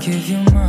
give you mine.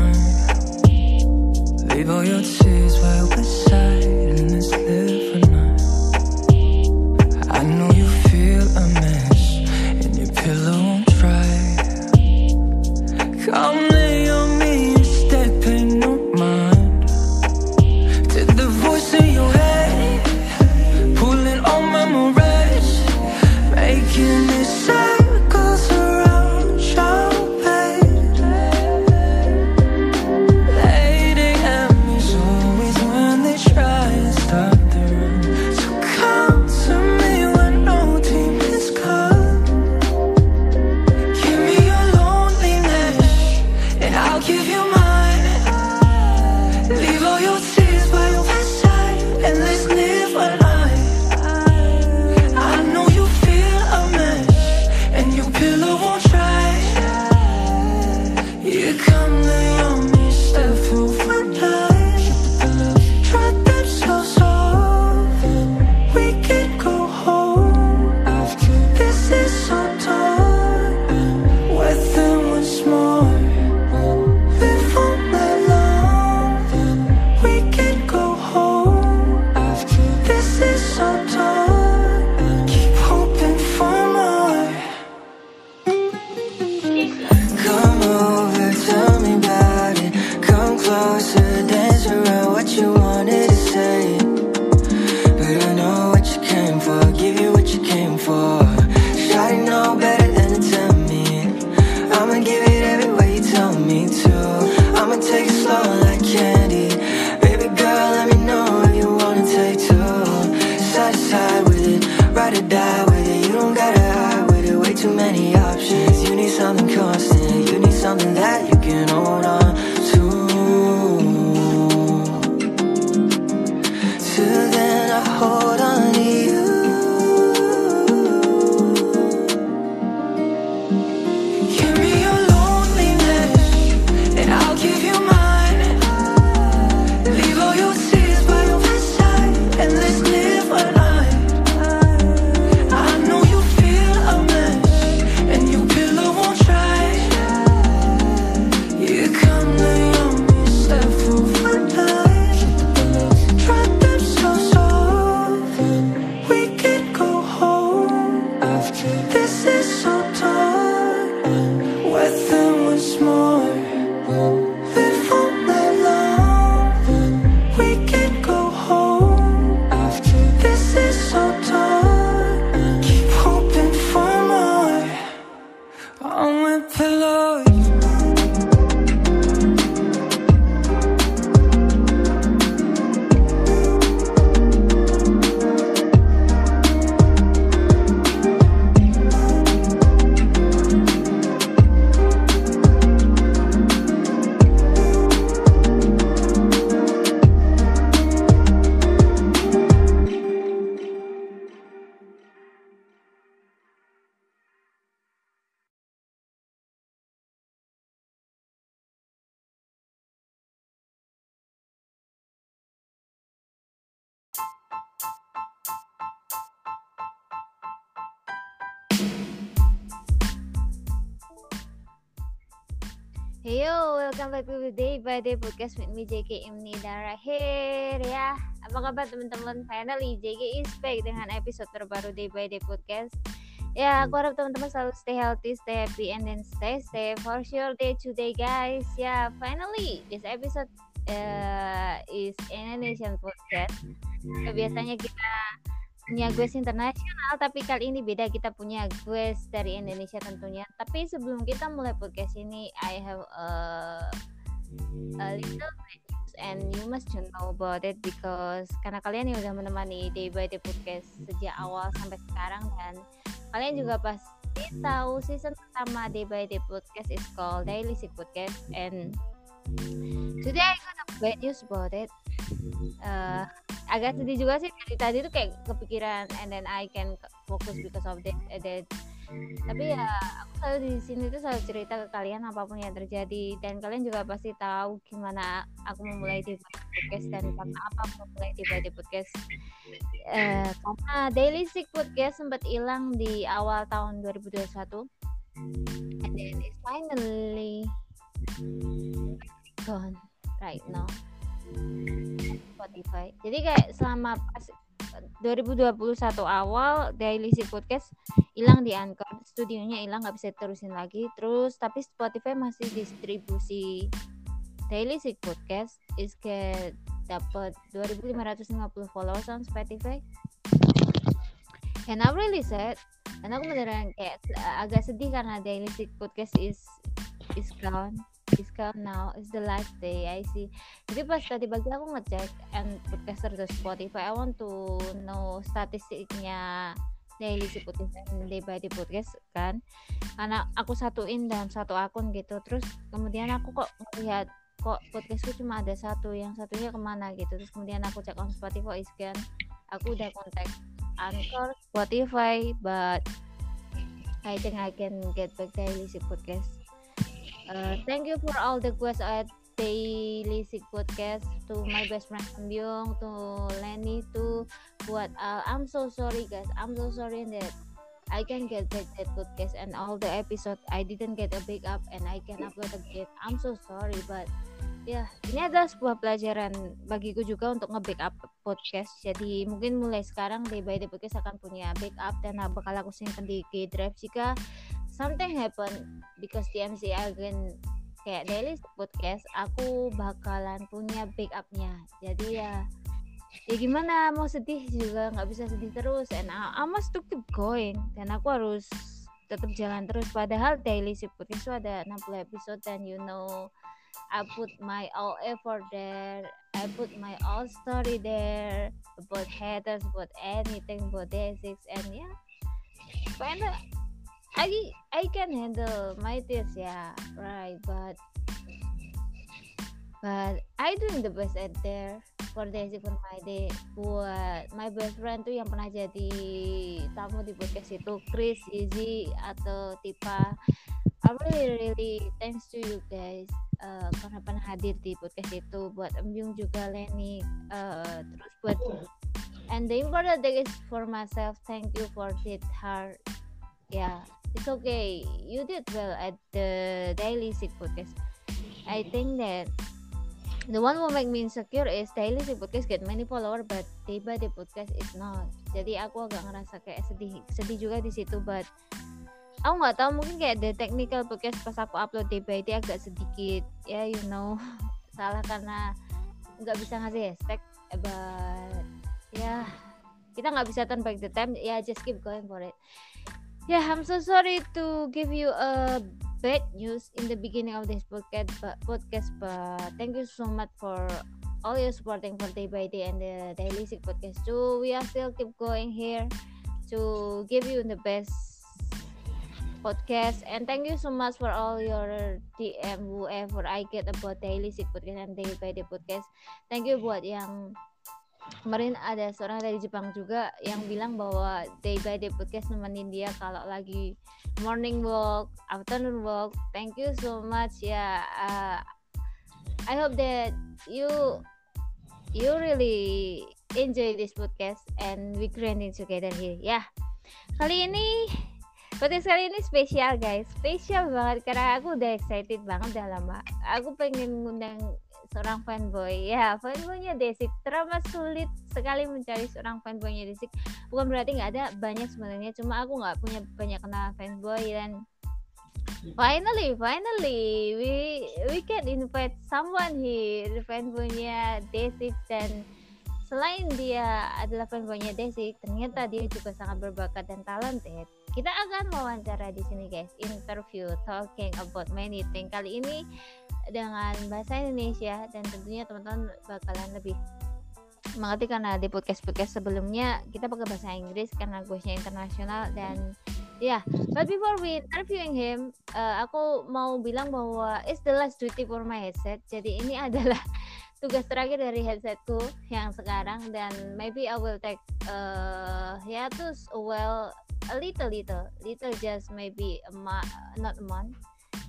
To the Day by Day Podcast with me JK Imni Dara here ya. Apa kabar teman-teman? Finally JK is back dengan episode terbaru Day by Day Podcast. Ya, aku harap teman-teman selalu stay healthy, stay happy, and then stay safe for sure day today guys. Ya, finally this episode uh, is Indonesian podcast. Ya, biasanya kita punya guest internasional, tapi kali ini beda kita punya guest dari Indonesia tentunya. Tapi sebelum kita mulai podcast ini, I have a, a little bit news and you must to know about it because karena kalian yang udah menemani Day by Day podcast sejak awal sampai sekarang dan kalian juga pasti tahu season pertama Day by Day podcast is called Daily Sick Podcast and today I got a bad news about it. Uh, agak sedih juga sih dari tadi tuh kayak kepikiran and then I can focus because of that, that. Tapi ya aku selalu di sini tuh selalu cerita ke kalian apa pun yang terjadi. Dan kalian juga pasti tahu gimana aku memulai di podcast dan karena apa aku memulai di di podcast. Eh, karena Daily Sick Podcast sempat hilang di awal tahun 2021 and then it's finally gone right now. Spotify. Jadi kayak selama pas 2021 awal Daily Seek Podcast hilang di Anchor. Studionya hilang nggak bisa terusin lagi. Terus tapi Spotify masih distribusi. Daily Seek Podcast is kayak dapat 2550 followers on Spotify. And I'm really sad. Dan aku beneran kayak agak sedih karena Daily Seek Podcast is is gone is gone now is the last day I see. Jadi pas tadi pagi aku ngecek and podcaster to Spotify I want to know statistiknya daily si podcast and day by day podcast kan? Karena aku satuin dalam satu akun gitu terus kemudian aku kok melihat kok podcastku cuma ada satu yang satunya ke mana gitu. Terus kemudian aku cek on Spotify gone aku udah kontak Anchor Spotify but I think I can get back daily si podcast Uh, thank you for all the questions at Daily Sick Podcast to my best friend Byung, to Lenny, to buat uh, I'm so sorry guys. I'm so sorry that I can get back that podcast and all the episode I didn't get a big up and I can upload again. I'm so sorry but ya ini adalah sebuah pelajaran bagiku juga untuk nge-backup podcast. Jadi mungkin mulai sekarang day by day podcast akan punya backup dan bakal aku simpan di G Drive jika something happen because TMC again kayak daily podcast aku bakalan punya backupnya. Jadi ya ya gimana mau sedih juga nggak bisa sedih terus. And I, I must to keep going. Dan aku harus tetap jalan terus. Padahal daily podcast itu ada 60 episode dan you know I put my all effort there. I put my all story there. About haters about anything about basics and yeah finally I I can handle my tears yeah right but but I doing the best at there for Daisy for my day. Buat my best friend tuh yang pernah jadi tamu di podcast itu Chris, Izzy atau Tipa. I really really thanks to you guys uh, karena pernah hadir di podcast itu. Buat Embyung juga Lenny uh, terus buat and the important thing is for myself thank you for it hard yeah it's okay. You did well at the daily sick podcast. I think that the one who make me insecure is daily sick podcast get many follower but by day podcast is not. Jadi aku agak ngerasa kayak sedih, sedih juga di situ but aku nggak tahu mungkin kayak the technical podcast pas aku upload by day agak sedikit ya yeah, you know salah karena nggak bisa ngasih hashtag but ya yeah, kita nggak bisa turn back the time ya yeah, just keep going for it yeah i'm so sorry to give you a bad news in the beginning of this podcast but podcast but thank you so much for all your supporting for day by day and the daily sick podcast. Too we are still keep going here to give you the best podcast. And thank you so much for all your DM whoever I get about daily sick podcast and day by day podcast. Thank you buat yang kemarin ada seorang dari Jepang juga yang bilang bahwa day by day podcast nemenin dia kalau lagi morning walk, afternoon walk. Thank you so much ya. Uh, I hope that you you really enjoy this podcast and we grinding together here. Ya, kali ini podcast kali ini spesial guys, spesial banget karena aku udah excited banget udah lama. Aku pengen ngundang seorang fanboy. Ya fanboynya Desik. Teramat sulit sekali mencari seorang fanboynya Desik. Bukan berarti nggak ada banyak sebenarnya. Cuma aku nggak punya banyak kenal fanboy dan finally finally we we can invite someone here. Fanboynya Desik dan selain dia adalah fanboynya Desik ternyata dia juga sangat berbakat dan talented kita akan wawancara di sini guys interview talking about many things kali ini dengan bahasa Indonesia dan tentunya teman-teman bakalan lebih mengerti karena di podcast podcast sebelumnya kita pakai bahasa Inggris karena gue internasional dan ya yeah. but before we interviewing him uh, aku mau bilang bahwa it's the last duty for my headset jadi ini adalah tugas terakhir dari headsetku yang sekarang dan maybe I will take uh, hiatus well a little little little just maybe a month not a month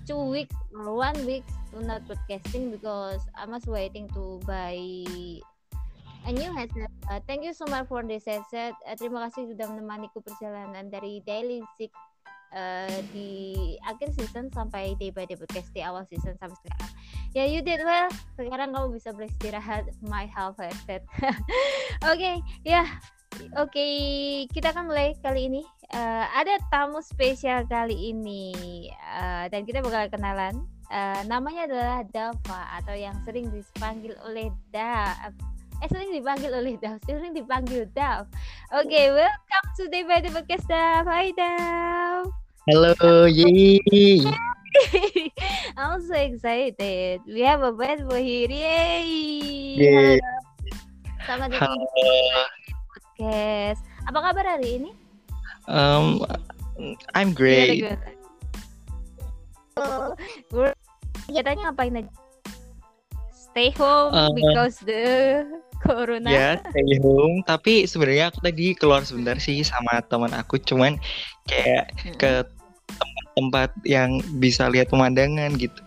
two weeks or one week to not podcasting because I was waiting to buy a new headset. Uh, thank you so much for this headset. Uh, terima kasih sudah menemaniku perjalanan dari Daily Sick uh, di akhir season sampai day by day podcast di awal season sampai sekarang ya you did well sekarang kamu bisa beristirahat my half hearted oke ya Oke, kita akan mulai kali ini. Uh, ada tamu spesial kali ini uh, dan kita bakal kenalan. Uh, namanya adalah Dava atau yang sering dipanggil oleh Da. Eh sering dipanggil oleh Dav, sering dipanggil Dav. Oke, okay, welcome to Day by the Podcast Dav. Hai Dav. Hello, yay! I'm so excited. We have a bad boy here. Yay! Yay. Selamat datang podcast. Apa kabar hari ini? Um, I'm great. Oh, kegiatannya ngapain aja? Stay home uh, because the corona. Ya, stay home. Tapi sebenarnya aku tadi keluar sebentar sih sama teman aku, cuman kayak hmm. ke tempat-tempat yang bisa lihat pemandangan gitu.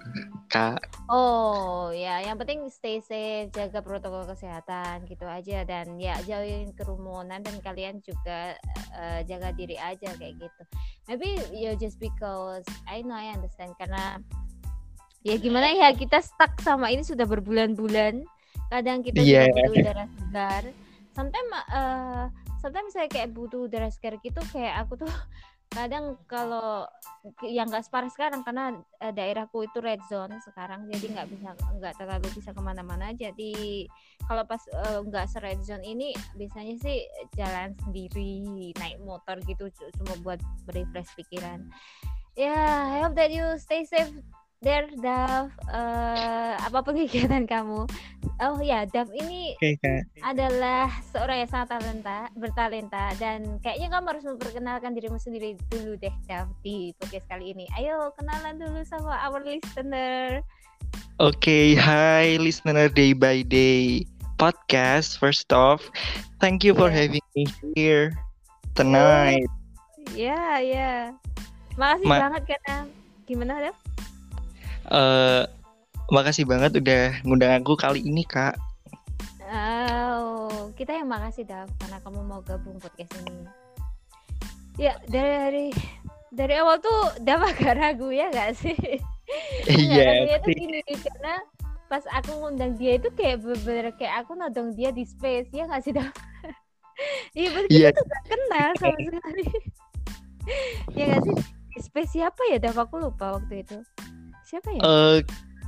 Kak. Oh ya, yang penting stay safe, jaga protokol kesehatan gitu aja dan ya jauhin kerumunan dan kalian juga uh, jaga diri aja kayak gitu. Maybe you just because I know I understand karena ya gimana ya kita stuck sama ini sudah berbulan-bulan. Kadang kita yeah. juga butuh udara segar. Sometimes uh, sometimes saya kayak butuh udara segar gitu kayak aku tuh kadang kalau yang nggak separah sekarang karena uh, daerahku itu red zone sekarang jadi nggak bisa nggak terlalu bisa ke mana-mana jadi kalau pas nggak uh, se red zone ini biasanya sih jalan sendiri naik motor gitu cuma buat refresh pikiran ya yeah, I hope that you stay safe there Dav uh, apa pun kegiatan kamu? Oh ya Dav ini okay, adalah seorang yang sangat talenta bertalenta dan kayaknya kamu harus memperkenalkan dirimu sendiri dulu deh Dav di podcast kali ini. Ayo kenalan dulu sama our listener. Oke okay, hi listener day by day podcast. First off thank you for yeah. having me here tonight. Ya yeah, ya yeah. makasih Ma banget karena gimana Dav Uh, makasih banget udah ngundang aku kali ini kak. Oh, kita yang makasih Dav karena kamu mau gabung podcast ini. Ya dari dari awal tuh Dav agak ragu ya gak sih? Iya. gini karena pas aku ngundang dia itu kayak bener-bener kayak aku nodong dia di space ya gak sih Dav? Iya yeah. kita tuh gak kenal sama sekali. ya gak sih? Space siapa ya Dav aku lupa waktu itu. Siapa ya? Uh,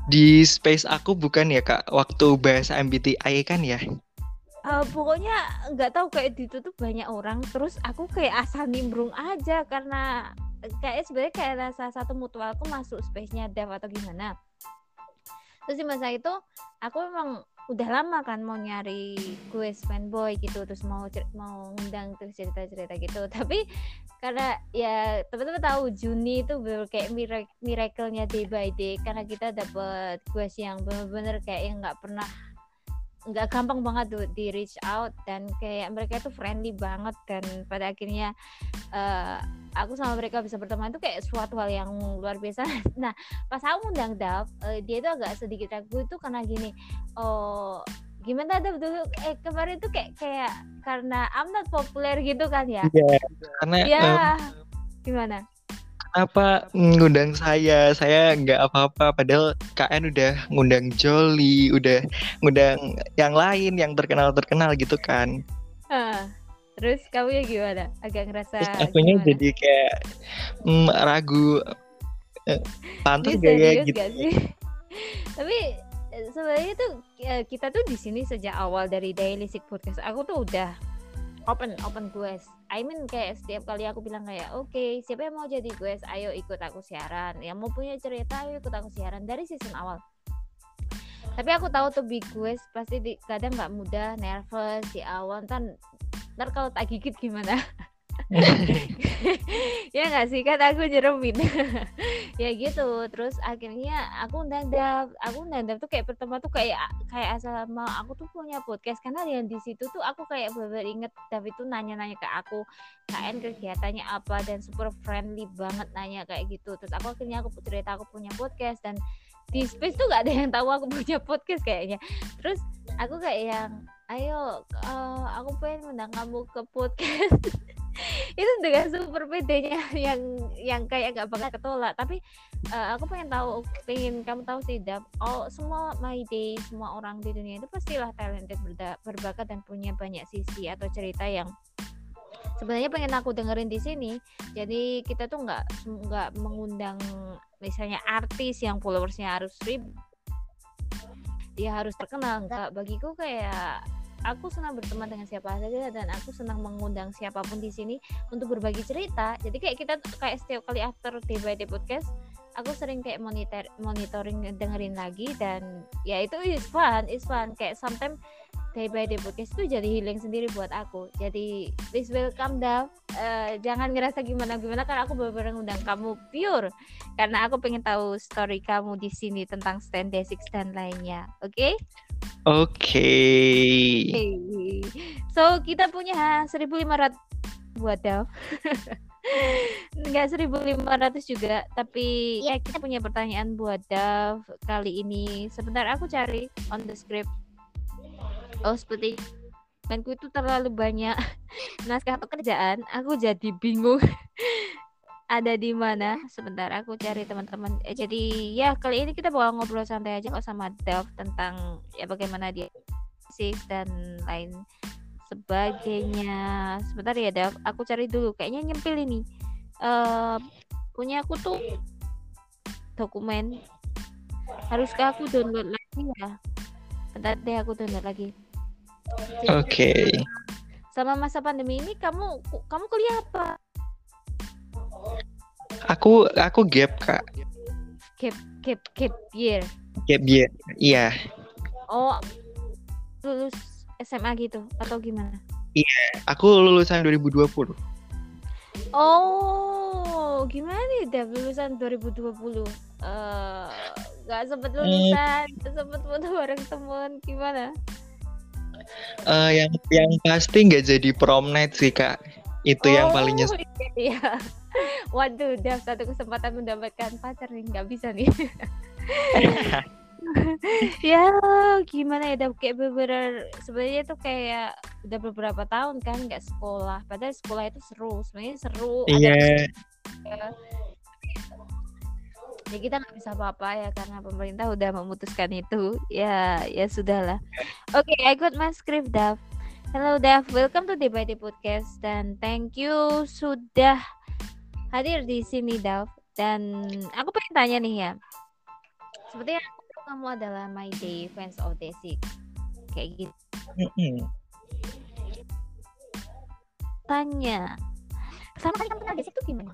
di space aku bukan ya kak. Waktu bahas MBTI kan ya. Uh, pokoknya nggak tahu kayak ditutup banyak orang. Terus aku kayak asal nimbrung aja karena kayak sebenarnya kayak salah satu mutualku masuk space-nya Dev atau gimana. Terus di masa itu aku memang udah lama kan mau nyari gue fanboy gitu terus mau mau ngundang terus cerita cerita gitu. Tapi karena ya teman-teman tahu Juni itu bener kayak miracle-nya day by day. Karena kita dapat gue yang bener-bener kayak yang nggak pernah nggak gampang banget tuh di reach out dan kayak mereka tuh friendly banget dan pada akhirnya uh, aku sama mereka bisa berteman itu kayak suatu hal yang luar biasa. Nah pas aku undang Dav, uh, dia itu agak sedikit ragu itu karena gini, oh gimana Dav dulu eh kemarin tuh kayak kayak karena I'm not popular gitu kan ya? Iya. Yeah, karena ya um, gimana? Kenapa ngundang saya? Saya nggak apa-apa. Padahal KN udah ngundang Jolly, udah ngundang yang lain yang terkenal-terkenal gitu kan. Uh, terus kamu ya gimana? Agak ngerasa Terus akunya gimana? jadi kayak mm, ragu. Eh, pantas gak ya gitu. Gak sih? Tapi eh, sebenarnya tuh ya, kita tuh di sini sejak awal dari Daily Sick Podcast. Aku tuh udah open open quest. I mean kayak setiap kali aku bilang kayak oke okay, siapa yang mau jadi quest? Ayo ikut aku siaran. Yang mau punya cerita ayo ikut aku siaran. Dari season awal. Tapi aku tahu tuh big quest pasti di, kadang nggak mudah nervous di awal. Ntar ntar kalau tak gigit gimana ya nggak sih kan aku jeremin ya gitu terus akhirnya aku undang aku undang tuh kayak pertama tuh kayak kayak asal mau aku tuh punya podcast karena yang di situ tuh aku kayak bener inget Dav itu nanya-nanya ke aku KN kegiatannya apa? Dan super friendly banget nanya kayak gitu. Terus aku akhirnya aku cerita aku punya podcast dan di space tuh gak ada yang tahu aku punya podcast kayaknya. Terus aku kayak yang ayo uh, aku pengen undang kamu ke podcast itu dengan super pedenya yang yang kayak gak bakal ketolak. Tapi uh, aku pengen tahu pengen kamu tahu sih Dap oh semua my day semua orang di dunia itu pastilah talented berda- berbakat dan punya banyak sisi atau cerita yang sebenarnya pengen aku dengerin di sini. Jadi kita tuh nggak nggak mengundang misalnya artis yang followersnya harus ribu dia harus terkenal. Enggak bagiku kayak aku senang berteman dengan siapa saja dan aku senang mengundang siapa pun di sini untuk berbagi cerita. Jadi kayak kita kayak setiap kali after day by day podcast aku sering kayak monitor monitoring dengerin lagi dan ya itu is fun is fun kayak sometimes day by day podcast itu jadi healing sendiri buat aku jadi please welcome Dav uh, jangan ngerasa gimana gimana karena aku benar-benar undang kamu pure karena aku pengen tahu story kamu di sini tentang stand basics dan lainnya oke okay? oke okay. okay. so kita punya 1500 buat Dav Enggak 1500 juga. Tapi ya kita punya pertanyaan buat Dav kali ini. Sebentar aku cari on the script. Oh seperti temanku itu terlalu banyak naskah pekerjaan. Aku jadi bingung. Ada di mana? Sebentar aku cari teman-teman. Eh, jadi ya kali ini kita bakal ngobrol santai aja kok sama Dev tentang ya bagaimana dia sih dan lain sebagainya sebentar ya Dev aku cari dulu kayaknya nyempil ini uh, punya aku tuh dokumen haruskah aku download lagi ya bentar deh aku download lagi Oke. Okay. Sama masa pandemi ini kamu kamu kuliah apa? Aku aku gap kak. Gap gap gap year. Gap year, iya. Oh lulus SMA gitu atau gimana? Iya, aku lulusan 2020. Oh, gimana nih udah lulusan 2020? Uh, gak sempet lulusan, hmm. sempet foto bareng temen, gimana? Uh, yang yang pasti nggak jadi prom night sih kak. Itu oh, yang paling nyesel. Iya. Waduh, udah satu kesempatan mendapatkan pacar nih nggak bisa nih. ya gimana ya udah kayak beberapa sebenarnya itu kayak udah beberapa tahun kan nggak sekolah padahal sekolah itu seru sebenarnya seru iya. yeah ya kita nggak bisa apa-apa ya karena pemerintah udah memutuskan itu. Ya ya sudahlah oke okay, I got my script Dav. Hello Dav. Welcome to Day Podcast dan thank you sudah hadir di sini Dav. Dan aku pengen tanya nih ya seperti yang kamu adalah my day fans of Day6 kayak gitu tanya sama kali kamu kenal Day6 tuh gimana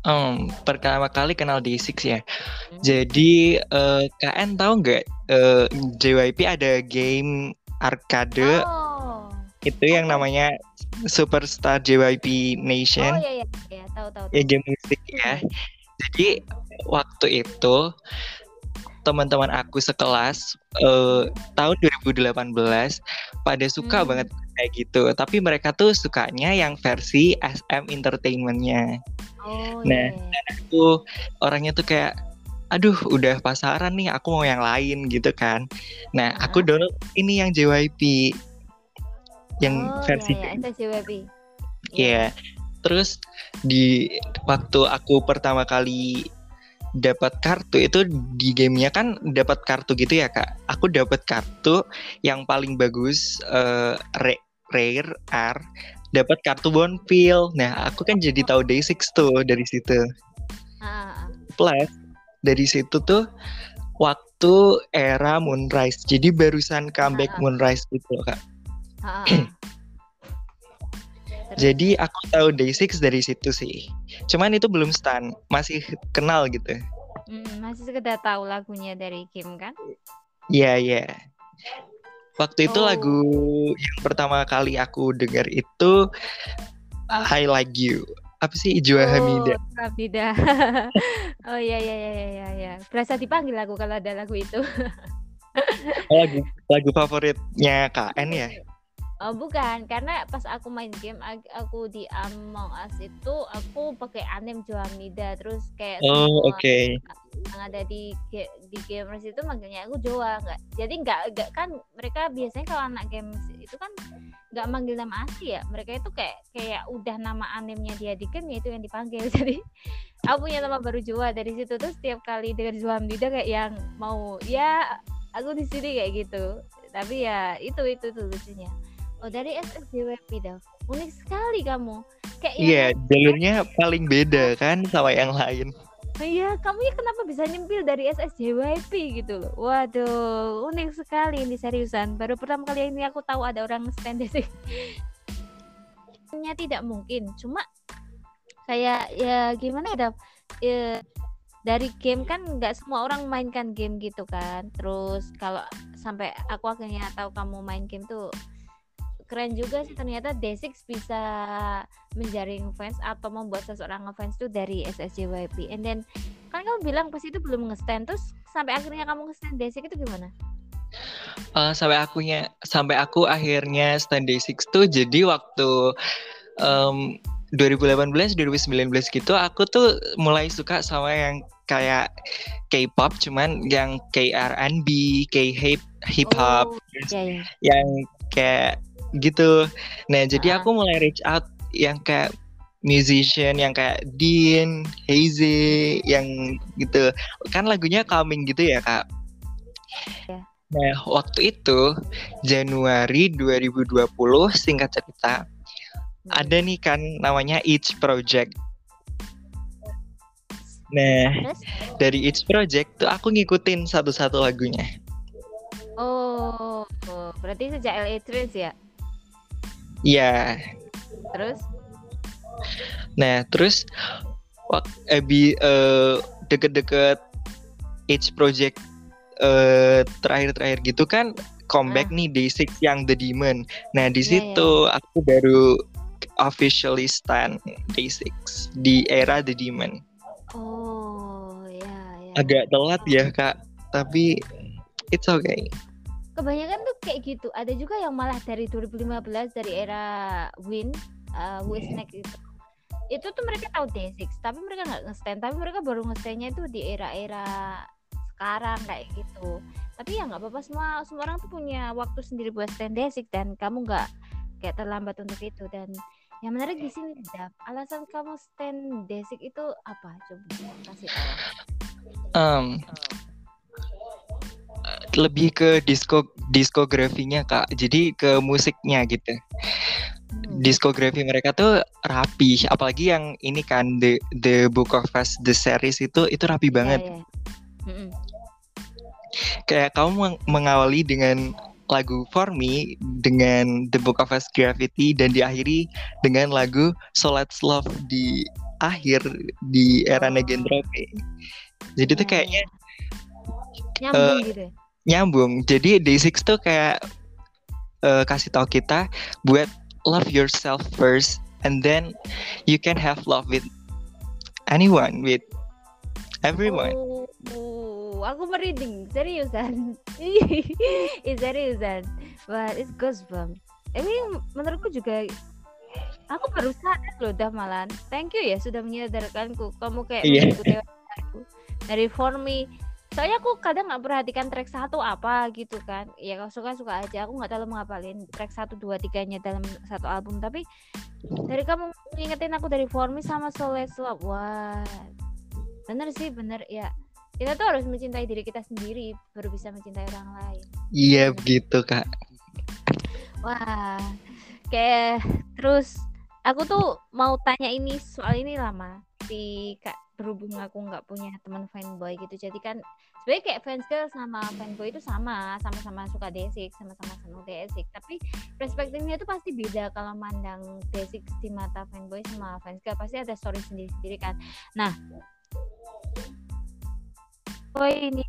Um, pertama kali kenal D6 ya. Hmm. Jadi uh, KN tahu nggak uh, eh, JYP ada game arcade oh. itu yang namanya Superstar JYP Nation. Oh iya iya, iya. tahu tahu. Ya game musik ya. Hmm. Jadi waktu itu teman-teman aku sekelas uh, tahun 2018 pada suka hmm. banget kayak gitu. Tapi mereka tuh sukanya yang versi SM Entertainmentnya. Oh, nah, yeah. aku orangnya tuh kayak aduh udah pasaran nih aku mau yang lain gitu kan nah uh aku download ini yang JYP yang oh, versi yeah, yeah. JYP Iya. Yeah. Terus di waktu aku pertama kali dapat kartu itu di gamenya kan dapat kartu gitu ya kak. Aku dapat kartu yang paling bagus uh, rare R dapat kartu bonfil. Nah, aku kan jadi tahu Day6 tuh dari situ. Uh. Plus dari situ tuh waktu era Moonrise. Jadi barusan comeback uh. Moonrise gitu, Kak. Jadi aku tahu Day6 dari situ sih. Cuman itu belum stan, masih kenal gitu. Hmm, masih sekedar tahu lagunya dari Kim kan? Iya, yeah, iya. Yeah. Waktu itu oh. lagu yang pertama kali aku dengar itu I Like You. Apa sih Ijwa oh, Hamida? Hamida. oh iya iya iya iya iya. Berasa dipanggil aku kalau ada lagu itu. oh, lagu lagu favoritnya KN ya? Oh bukan, karena pas aku main game aku di Among Us itu aku pakai anim Juamida terus kayak Oh oke. Okay. yang ada di di gamers itu manggilnya aku Joa. Nggak jadi nggak nggak kan mereka biasanya kalau anak games itu kan nggak manggil nama asli ya. Mereka itu kayak kayak udah nama animnya dia di game itu yang dipanggil. Jadi aku punya nama baru Joa dari situ. Tuh setiap kali dengar Joa Hamdida kayak yang mau ya aku di sini kayak gitu. Tapi ya itu itu tuh lucunya oh dari SSJWP dah unik sekali kamu kayak yang Iya, jalurnya paling beda kan sama yang lain. Iya, kamu ya kenapa bisa nyempil dari SSJYP gitu loh? Waduh, unik sekali ini seriusan. Baru pertama kali ini aku tahu ada orang stand sih. Nya tidak mungkin, cuma kayak ya gimana ya? Ya, dari game kan nggak semua orang mainkan game gitu kan. Terus kalau sampai aku akhirnya tahu kamu main game tuh keren juga sih ternyata D6 bisa menjaring fans atau membuat seseorang ngefans tuh dari SSJYP and then kan kamu bilang pas itu belum nge-stand terus sampai akhirnya kamu nge-stand D6 itu gimana? Eh, sampai akunya sampai aku akhirnya stand 6 tuh jadi waktu em, 2018 2019 gitu aku tuh mulai suka sama yang kayak K-pop cuman yang kayak R&B, kayak hip hip hop Oh, iya, iya. yang kayak gitu. Nah, jadi Ah. aku mulai reach out yang kayak musician yang kayak Dean, Hazy, yang gitu. Kan lagunya calming gitu ya, Kak. Ya. Nah, waktu itu Januari 2020 singkat cerita Hmm. ada nih kan namanya Each Project. Nah, Terus? dari Each Project tuh aku ngikutin satu-satu lagunya. Oh, berarti sejak LA Trace ya? Iya, Terus? Nah, terus wak eh, bi- eh, deket-deket Age Project eh, terakhir-terakhir gitu kan comeback nih Day6 yang The Demon. Nah, di Iya, situ aku baru officially stand Day6 di era The Demon. Oh, ya, ya. Agak telat ya, Kak, tapi it's okay. Kebanyakan tuh kayak gitu. Ada juga yang malah dari 2015 dari era Win, uh, Wisnek itu. Itu tuh mereka tahu D6, tapi mereka nggak nge-stand. Tapi mereka baru nge-standnya itu di era-era sekarang kayak gitu. Tapi ya nggak apa-apa semua semua orang tuh punya waktu sendiri buat stand D6 dan kamu nggak kayak terlambat untuk itu dan yang menarik di sini Dap, alasan kamu stand D6 itu apa? Coba kasih tahu. Em, lebih ke disco diskografinya, Kak. Jadi ke musiknya gitu. Hmm. diskografi mereka tuh rapi apalagi yang ini kan the the book of us the series itu itu rapi banget Ya, ya. Mm-mm. kayak kamu meng- mengawali dengan lagu For Me dengan The Book of Us Gravity dan diakhiri dengan lagu So Let's Love di akhir di era Oh. Jadi tuh Ya, kayaknya ya. nyambung eh, gitu. Ya? nyambung. Jadi Day6 tuh kayak eh, kasih tahu kita buat love yourself first and then you can have love with anyone with everyone. Oh, oh, aku merinding, seriusan. Ih, seriusan. But it's goosebumps. Tapi menurutku juga aku baru sadar loh dah malan. Thank you ya sudah menyadarkanku. Kamu kayak mengikuti aku. dari For Me. Soalnya aku kadang nggak perhatikan track satu apa gitu kan. Ya kalau suka suka aja. Aku nggak terlalu menghafalin track satu dua tiganya dalam satu album. Tapi dari kamu ngingetin aku dari For Me sama So Let's Love. Wah, bener sih bener ya kita tuh harus mencintai diri kita sendiri baru bisa mencintai orang lain Iya begitu kak. wah kayak terus aku tuh mau tanya ini soal ini lama si kak berhubung aku nggak punya teman fanboy gitu. Jadi kan sebenarnya kayak fans girl sama fanboy itu sama sama-sama suka D6 sama-sama senang D6 tapi perspektifnya itu pasti beda kalau mandang D6 di mata fanboy sama fans girl. Pasti ada story sendiri-sendiri kan. Nah oh ini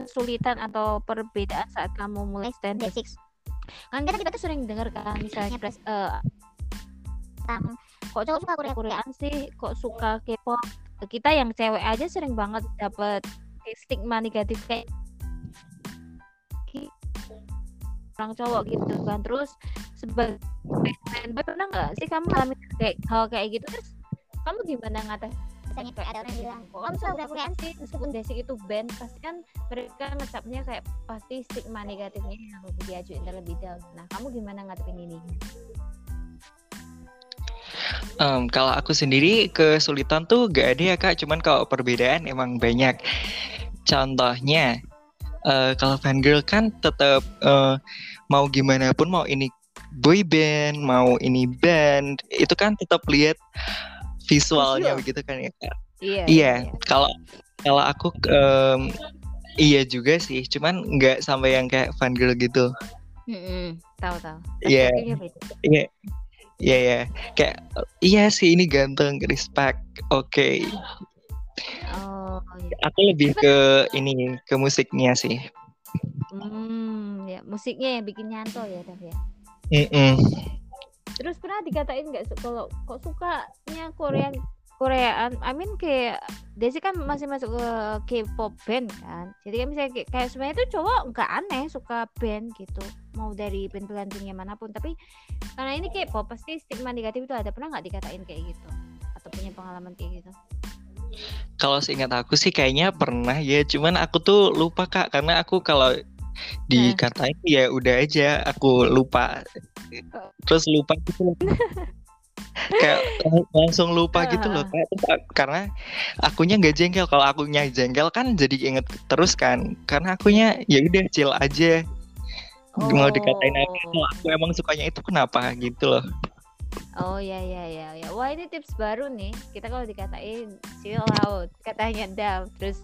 kesulitan atau perbedaan saat kamu mulai stand D6 kan kita, kita tuh sering dengar kan misalnya pres, eh, tentang kok cowok suka Korea Koreaan sih? Kok suka K-pop? Kita yang cewek aja sering banget dapat stigma negatif kayak orang cowok gitu kan. Terus sebagai fanboy pernah nggak sih kamu alami kayak hal kayak gitu? Terus kamu gimana ngatas misalnya kayak ada orang bilang kok kamu sudah punya sih? Meskipun Desik itu band pasti kan mereka ngecapnya kayak pasti stigma negatifnya yang diajuin terlebih dahulu. Nah kamu gimana ngadepin ini Em, kalau aku sendiri kesulitan tuh gak ada ya kak, cuman kalau perbedaan emang banyak. Contohnya, eh, kalau fangirl kan tetap eh, mau gimana pun mau ini boy band, mau ini band, itu kan tetap lihat visualnya Visual. begitu kan ya kak. iya Iya, kalau kalau aku em, iya juga sih, cuman nggak sampai yang kayak fangirl gitu. Mm-mm, tahu tahu Iya. Perspektifnya Iya, iya, iya. Kayak iya sih ini ganteng, respect, oke. oh iya. Aku lebih ke ini ke musiknya sih. hmm ya musiknya yang bikin nyantol ya Dav ya Mm-mm. Terus pernah dikatain nggak kalau kok sukanya Korea Koreaan, I mean kayak Desi kan masih masuk ke K-pop band kan. Jadi kan misalnya kayak, kayak sebenarnya itu cowok nggak aneh suka band gitu. Mau dari band penggantinya mana pun. Tapi karena ini K-pop pasti stigma negatif itu ada. Pernah nggak dikatain kayak gitu? Atau punya pengalaman kayak gitu? Kalau seingat aku sih kayaknya pernah ya, cuman aku tuh lupa Kak karena aku kalau dikatain ya udah aja aku lupa. Terus lupa gitu. kayak lang- langsung lupa gitu loh karena akunya nggak jengkel. Kalau akunya jengkel kan jadi inget terus kan. Karena akunya ya udah chill aja. Mau dikatain apa kalau aku emang sukanya itu kenapa gitu loh. Oh ya ya ya ya. Wah ini tips baru nih. Kita kalau dikatain chill out, katanya Dav, terus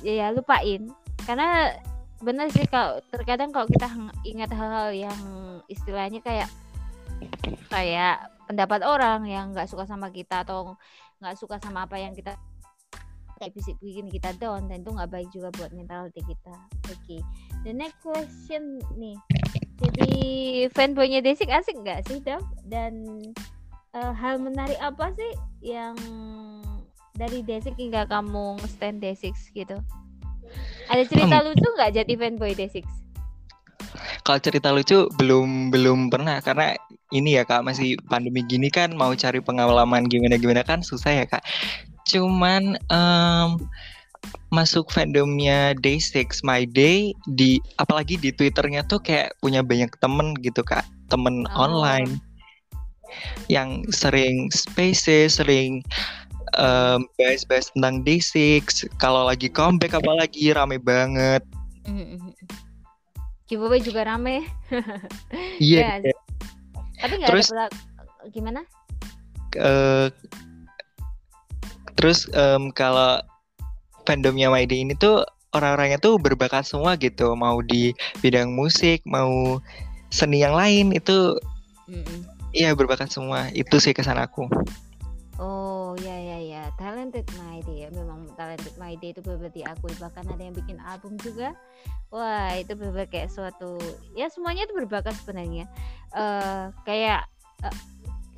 ya, ya lupain. Karena bener sih kalau terkadang kalau kita ingat hal-hal yang istilahnya kayak kayak pendapat orang yang nggak suka sama kita atau nggak suka sama apa yang kita kayak bisik bikin kita down dan itu nggak baik juga buat mentality kita. Oke. The next question nih jadi fanboynya Desik asik nggak sih Dav? Dan eh, hal menarik apa sih yang dari Desik hingga kamu stand Desik gitu? Ada cerita lucu nggak jadi fanboy Desik? Kalau cerita lucu belum belum pernah. Karena ini ya kak masih pandemi gini kan mau cari pengalaman gimana gimana kan susah ya kak. Cuman em, masuk fandomnya Day6 My Day di apalagi di Twitternya tuh kayak punya banyak temen gitu kak. Temen Oh. online yang sering spaces sering em, bahas-bahas tentang Day6 kalau lagi comeback apalagi rame banget Giveaway juga rame, iya Yes. tapi nggak Terus- ada pelak- gimana? eh terus em, kalau fandomnya Day ini tuh orang-orangnya tuh berbakat semua gitu. Mau di bidang musik mau seni yang lain itu iya berbakat semua. Itu sih kesan aku. Oh ya ya ya, talented my day ya. Memang talented my day itu benar diakui. Bahkan ada yang bikin album juga. Wah itu benar kayak suatu ya semuanya itu berbakat sebenarnya. eh kayak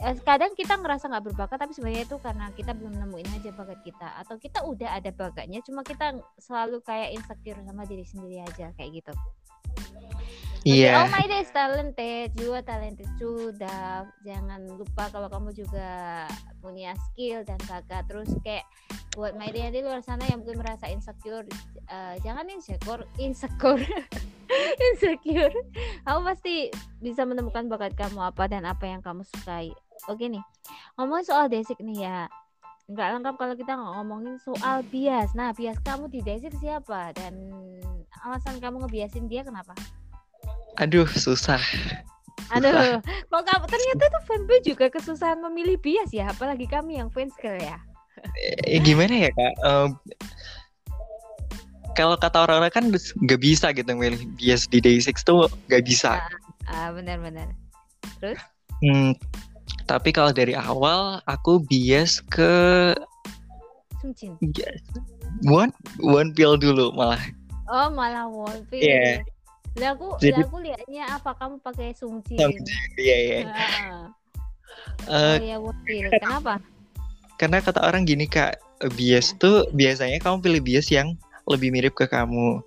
eh, kadang kita ngerasa nggak berbakat tapi sebenarnya itu karena kita belum nemuin aja bakat kita atau kita udah ada bakatnya cuma kita selalu kayak insecure sama diri sendiri aja kayak gitu. Iya Oh my day is talented, you are talented. Dav. Jangan lupa kalau kamu juga punya skill dan bakat. Terus kayak buat my day di luar sana yang mungkin merasa insecure, eh, jangan insecure, insecure, insecure. Kamu pasti bisa menemukan bakat kamu apa dan apa yang kamu sukai. Oke nih, ngomongin soal desik nih ya. Nggak lengkap kalau kita ngomongin soal bias. Nah, bias kamu di desik siapa dan alasan kamu ngebiasin dia kenapa? aduh susah Aduh, kok kamu ternyata tuh fanboy juga kesusahan memilih bias ya, apalagi kami yang fans girl ya. Eh, gimana ya kak Em, kalau kata orang-orang kan nggak bisa gitu milih bias di Day6 tuh nggak bisa Ah, benar-benar. Hmm, tapi kalau dari awal aku bias ke Sungcin. bias one one pill dulu malah Oh, malah wallpaper. Iya. Lah aku, Jadi- lah aku liatnya apa kamu pakai sungcin? Sungcin, iya iya Eh, oh ya wallpaper. Kenapa? karena kata orang gini kak bias tuh biasanya kamu pilih bias yang lebih mirip ke kamu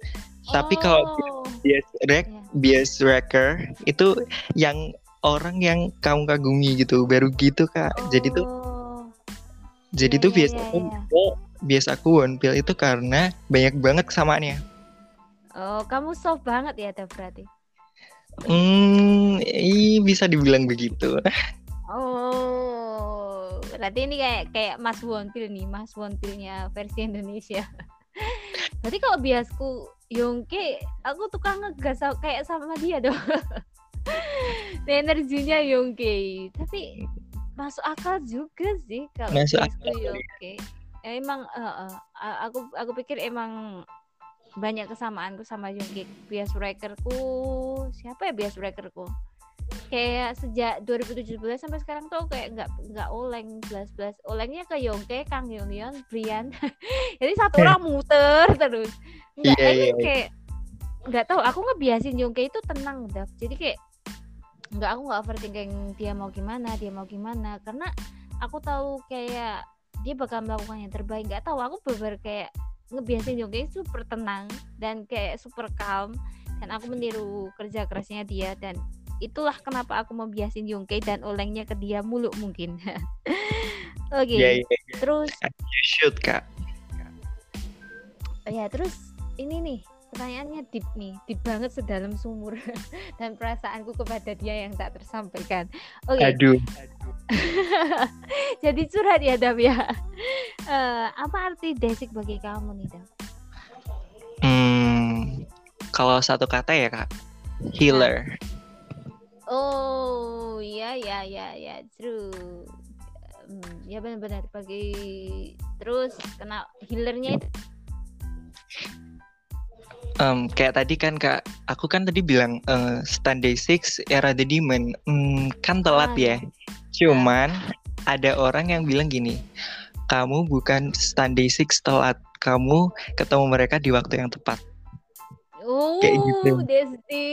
tapi kalau Oh, bias rek iya. bias wrecker itu yang orang yang kamu kagumi gitu baru gitu kak jadi tuh Oh. Jadi Iya, tuh iya, biasa iya, aku iya. biasa aku one pill itu karena banyak banget kesamaannya. Oh, kamu soft banget ya, Dev, berarti. Hmm, ih, bisa dibilang begitu. Oh, berarti ini kayak kayak Mas Wonpil nih, Mas Wonpilnya versi Indonesia. berarti kalau biasku Yongke, aku tukang ngegas kayak sama dia dong. Energinya Yongke, tapi masuk akal juga sih kalau Masuk biasku akal, ya. Yongke. Ya, emang eh, a- aku aku pikir emang banyak kesamaanku sama Yongke. Bias breakerku, siapa ya bias breakerku? kayak sejak 2017 sampai sekarang tuh kayak nggak nggak oleng belas belas olengnya ke Yongke Kang Yongyeon Brian. Jadi satu orang muter terus. Nggak mean iya, iya. kayak nggak tahu. Aku ngebiasin Yongke itu tenang Dav jadi kayak nggak aku nggak overthinking dia mau gimana dia mau gimana. Karena aku tahu kayak dia bakal melakukan yang terbaik. Nggak tahu. Aku bener kayak ngebiasin Yongke itu super tenang dan kayak super calm dan aku meniru kerja kerasnya dia dan itulah kenapa aku membiasin Yongke dan olengnya ke dia mulu mungkin oke Iya, iya, iya. terus You should, Kak. ya terus ini nih pertanyaannya deep nih deep banget sedalam sumur. Dan perasaanku kepada dia yang tak tersampaikan. Oke. Aduh. jadi curhat ya Dam ya. Eh, apa arti desik bagi kamu nih Dam? Hmm, kalau satu kata ya, Kak. Healer. oh iya ya ya ya true. Hmm, ya benar-benar bagi terus kena healernya itu Em, kayak tadi kan kak, aku kan tadi bilang eh, stand day six era the demon, Hmm, kan telat Ah, ya. Cuman ada orang yang bilang gini, kamu bukan stand day six telat, kamu ketemu mereka di waktu yang tepat. Oh, Kayak gitu. Desti.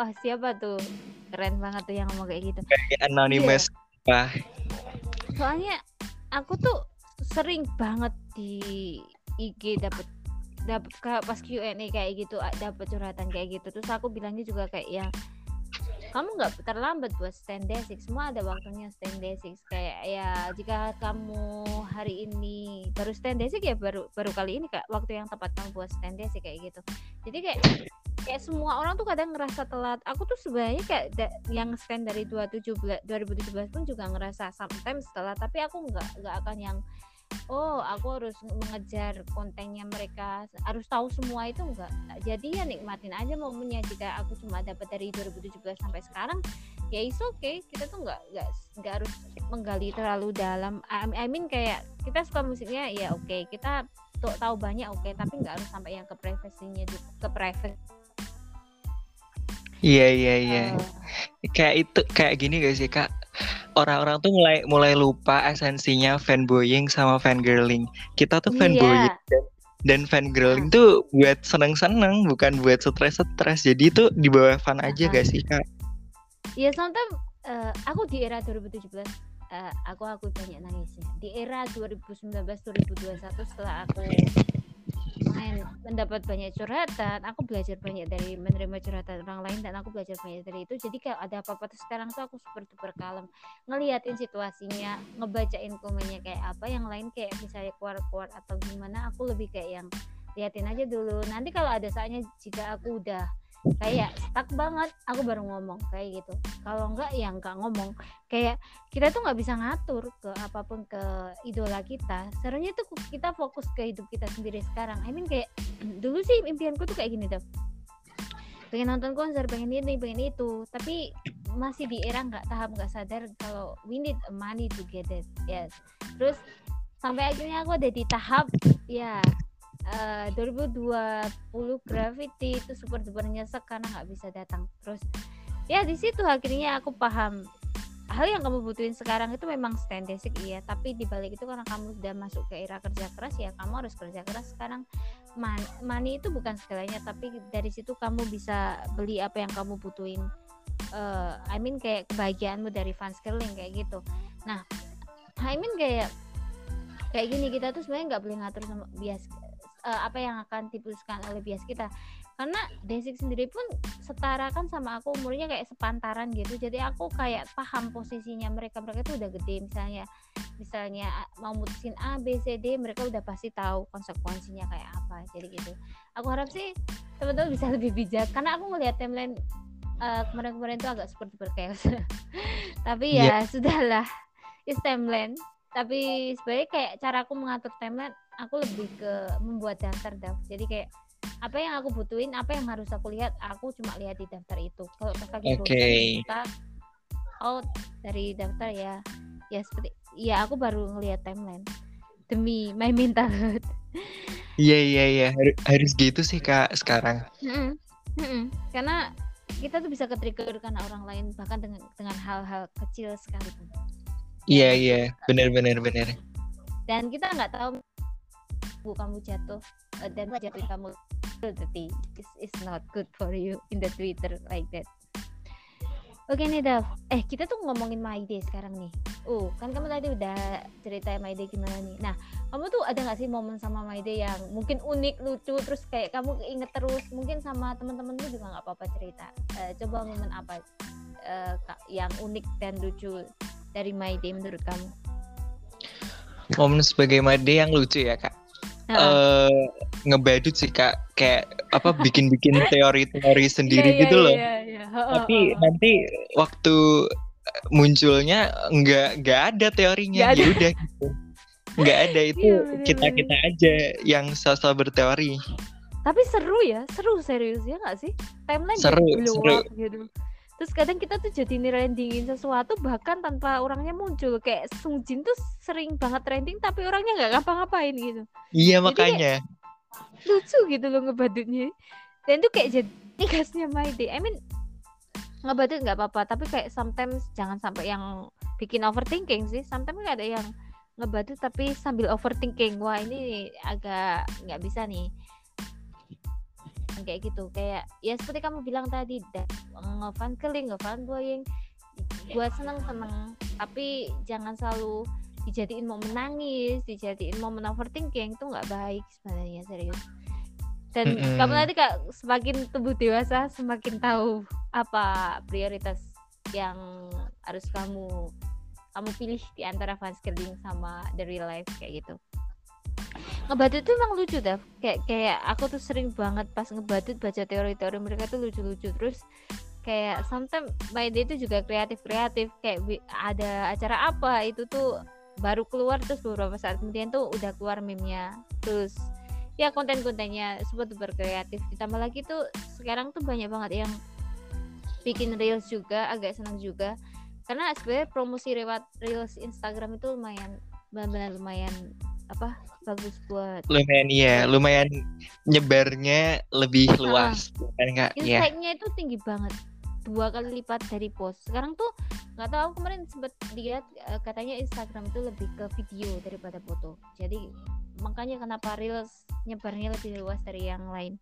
Wah, siapa tuh? Keren banget tuh yang ngomong kayak gitu. Kayak anonymous. Wah, Soalnya aku tuh sering banget di IG dapet dapet pas Q&A kayak gitu dapet curhatan kayak gitu. Terus aku bilangnya juga kayak ya kamu nggak terlambat buat stand basic semua ada waktunya stand basic kayak ya jika kamu hari ini baru stand basic ya baru baru kali ini kak waktu yang tepat kamu buat stand basic kayak gitu. Jadi kayak kayak semua orang tuh kadang ngerasa telat. Aku tuh sebenarnya kayak da- yang stand dari 2017 2017 pun juga ngerasa sometimes telat. Tapi aku nggak nggak akan yang oh aku harus mengejar kontennya mereka. Harus tahu semua itu enggak? Jadi ya nikmatin aja momennya. Jika aku cuma dapat dari 2017 sampai sekarang ya is okay. Kita tuh nggak nggak nggak harus menggali terlalu dalam. I, mean kayak kita suka musiknya ya oke. Kita tuh tahu banyak oke. Tapi nggak harus sampai yang ke privasinya ke private iya iya iya. eh, Kayak itu kayak gini gak sih kak? Orang-orang tuh mulai mulai lupa esensinya fanboying sama fangirling. Kita tuh fanboying iya dan, dan fangirling tuh buat seneng-seneng, bukan buat stres-stres. Jadi itu di bawah fun aja Ah. gak sih kak? ya sometimes eh, aku di era 2017 eh, aku aku banyak nangisnya di era 2019 2021 setelah aku main mendapat banyak curhatan. Aku belajar banyak dari menerima curhatan orang lain dan aku belajar banyak dari itu. Jadi kalau ada apa-apa sekarang tuh aku super duper kalem. Ngeliatin situasinya ngebacain komennya kayak apa yang lain kayak misalnya keluar-keluar atau gimana aku lebih kayak yang liatin aja dulu. Nanti kalau ada saatnya jika aku udah kayak stuck banget aku baru ngomong kayak gitu. Kalau enggak ya enggak ngomong. Kayak kita tuh nggak bisa ngatur ke apa pun ke idola kita. Sebenarnya tuh kita fokus ke hidup kita sendiri sekarang. I mean kayak dulu sih impianku tuh kayak gini tuh. Pengen nonton konser pengen ini pengen itu. Tapi masih di era nggak tahap nggak sadar kalau we need money to get it. Yes. Terus sampai akhirnya aku ada di tahap ya eh, 2020 Gravity itu super duper nyesek karena nggak bisa datang terus. Ya di situ akhirnya aku paham. Hal yang kamu butuhin sekarang itu memang stand basic iya. Tapi di balik itu karena kamu sudah masuk ke era kerja keras ya kamu harus kerja keras sekarang. Man- money itu bukan segalanya tapi dari situ kamu bisa beli apa yang kamu butuhin. Eh I mean kayak kebahagiaanmu dari fans curling kayak gitu. Nah I mean kayak kayak gini kita tuh sebenarnya nggak boleh ngatur sama bias eh, apa yang akan diputuskan oleh bias kita. Karena Desik sendiri pun setara kan sama aku umurnya kayak sepantaran gitu. Jadi aku kayak paham posisinya mereka. Mereka itu udah gede misalnya misalnya mau mutusin A B C D mereka udah pasti tahu konsekuensinya kayak apa jadi gitu. Aku harap sih teman-teman bisa lebih bijak karena aku ngelihat timeline eh, kemarin-kemarin itu agak seperti berchaos tapi ya sudahlah is timeline. Tapi sebenarnya kayak cara aku mengatur timeline aku lebih ke membuat daftar daftar jadi kayak apa yang aku butuhin apa yang harus aku lihat aku cuma lihat di daftar itu. Kalau pas lagi Oke. bosan kita out dari daftar ya. Ya seperti ya aku baru ngelihat timeline. Demi my mental health Iya iya iya. Har- harus gitu sih kak sekarang. Karena kita tuh bisa ke-trigger karena orang lain bahkan dengan dengan hal-hal kecil sekalipun. Iya iya. benar benar benar. dan kita nggak tahu bu kamu jatuh eh, dan jatuh kamu jadi it's, it's not good for you in the Twitter like that. Oke nih Dav, eh kita tuh ngomongin My Day sekarang nih. Oh kan kamu tadi udah cerita My Day gimana nih. Nah kamu tuh ada nggak sih momen sama My Day yang mungkin unik, lucu, terus kayak kamu inget terus, mungkin sama teman-teman lu juga nggak apa-apa cerita. Eh, coba momen apa Kak, yang unik dan lucu dari My Day menurut kamu? Momen sebagai Made yang lucu ya kak. Eh ngebadut sih kak kayak apa bikin-bikin teori-teori sendiri Iya, gitu iya, loh. iya, iya. Heeh, Tapi heeh. nanti waktu munculnya nggak nggak ada teorinya ya udah gitu. Nggak ada itu Iya, bener, kita kita aja yang sosok berteori. tapi seru ya seru serius ya nggak sih timeline Seru, seru. up gitu terus kadang kita tuh jadi ngerendingin sesuatu bahkan tanpa orangnya muncul. Kayak Sung Jin tuh sering banget trending tapi orangnya nggak ngapa-ngapain gitu. Iya Jadi makanya. lucu gitu loh ngebadutnya. Dan tuh kayak jadi gasnya My Day. I mean ngebadut nggak apa-apa tapi kayak sometimes jangan sampai yang bikin overthinking sih. Sometimes ada yang ngebadut tapi sambil overthinking. Wah ini agak nggak bisa nih kayak gitu. Kayak ya seperti kamu bilang tadi ngefan keling ngefan boying. Buat seneng seneng. Tapi jangan selalu dijadiin momen nangis dijadiin momen overthinking itu nggak baik sebenarnya serius. Dan Mm-mm. kamu nanti kak semakin tumbuh dewasa semakin tahu apa prioritas yang harus kamu kamu pilih di antara fans sama the real life kayak gitu ngebadut tuh emang lucu dah kayak kayak aku tuh sering banget pas ngebadut baca teori-teori mereka tuh lucu-lucu. Terus kayak sometimes my day itu juga kreatif-kreatif. Kayak bi- ada acara apa itu tuh baru keluar terus beberapa saat kemudian tuh udah keluar meme-nya. Terus ya konten-kontennya super berkreatif ditambah lagi tuh sekarang tuh banyak banget yang bikin reels juga agak senang juga. Karena sebenarnya promosi lewat reels Instagram itu lumayan benar-benar lumayan apa bagus buat Lumayan iya, lumayan nyebarnya lebih Ah. luas kan kak? Iya. insight-nya itu tinggi banget dua kali lipat dari post sekarang tuh nggak tahu aku kemarin sempet lihat eh, katanya Instagram itu lebih ke video daripada foto jadi makanya kenapa reels nyebarnya lebih luas dari yang lain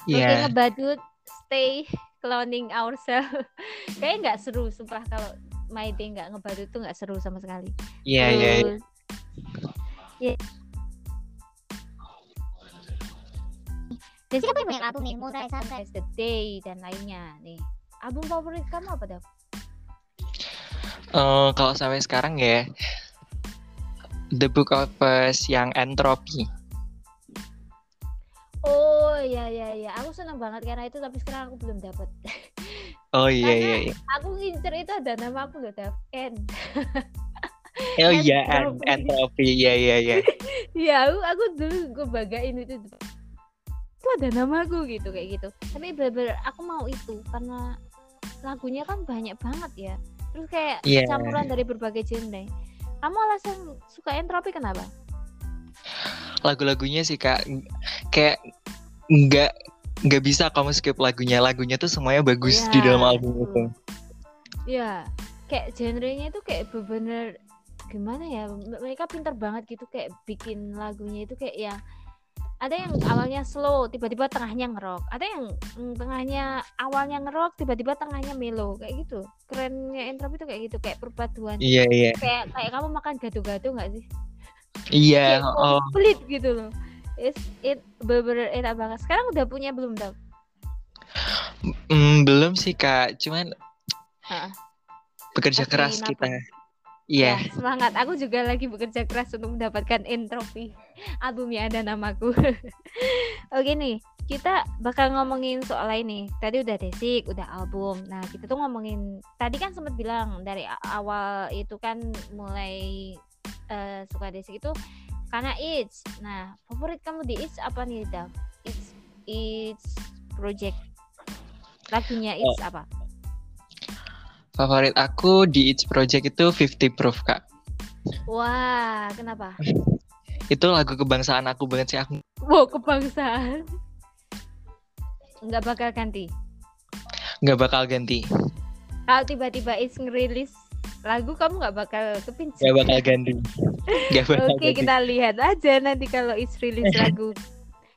Oke Iya. ngebadut stay cloning ourselves kayaknya nggak seru sumpah kalau my day nggak ngebadut tuh nggak seru sama sekali Iya iya. iya. Terus, Jadi siapa yang banyak album nih? Mulai Sunrise, The Day dan lainnya nih. Album favorit kamu apa Dav? Eh, kalau sampai sekarang ya, The Book of Us yang Entropy. Oh iya iya iya, aku senang banget karena itu tapi sekarang aku belum dapat. Oh iya Karena- iya iya. aku ngincer itu ada nama aku loh Dav. Ken. Oh iya, en- Entropy. Entropy. Iya iya iya. Iya aku, aku dulu gue bagain itu itu ada nama aku gitu kayak gitu. Tapi bener-bener aku mau itu karena lagunya kan banyak banget ya. Terus kayak Iya. campuran dari berbagai genre. Kamu alasan suka entropi kenapa? Lagu-lagunya sih kak, kayak nggak nggak bisa kamu skip lagunya. Lagunya tuh semuanya bagus Iya, di dalam album itu. Ya, kayak genrenya itu kayak bener-bener gimana ya? Mereka pintar banget gitu kayak bikin lagunya itu kayak ya ada yang awalnya slow, tiba-tiba tengahnya ngerok. Ada yang mm, tengahnya awalnya ngerok, tiba-tiba tengahnya melo kayak gitu. Kerennya Entrop itu kayak gitu, kayak perpaduan. Iya iya Kayak kayak kamu makan gado-gado nggak sih? iya. Kayak Oh komplit gitu loh. is it bener-bener enak banget. Sekarang udah punya belum Dav? Hmm, belum sih kak, cuman Heeh. bekerja Masih keras kita. Iya. Ya, semangat. Aku juga lagi bekerja keras untuk mendapatkan entropi album yang ada namaku. Oke nih, kita bakal ngomongin soal lain nih. Tadi udah desik, udah album. Nah, kita tuh ngomongin tadi kan sempat bilang dari awal itu kan mulai eh, suka desik itu karena It's. Nah, favorit kamu di It's apa nih, Dav? It's It's project. Lagunya It's apa? Favorit aku di It's Project itu 50 Proof kak. Wah, kenapa? Itu lagu kebangsaan aku banget sih aku. Wow, kebangsaan. Nggak bakal ganti. nggak bakal ganti. Kalau tiba-tiba It's ngerilis lagu, kamu nggak bakal kepincut. Nggak bakal ganti. Bakal Oke, ganti. kita lihat aja nanti kalau It's rilis lagu.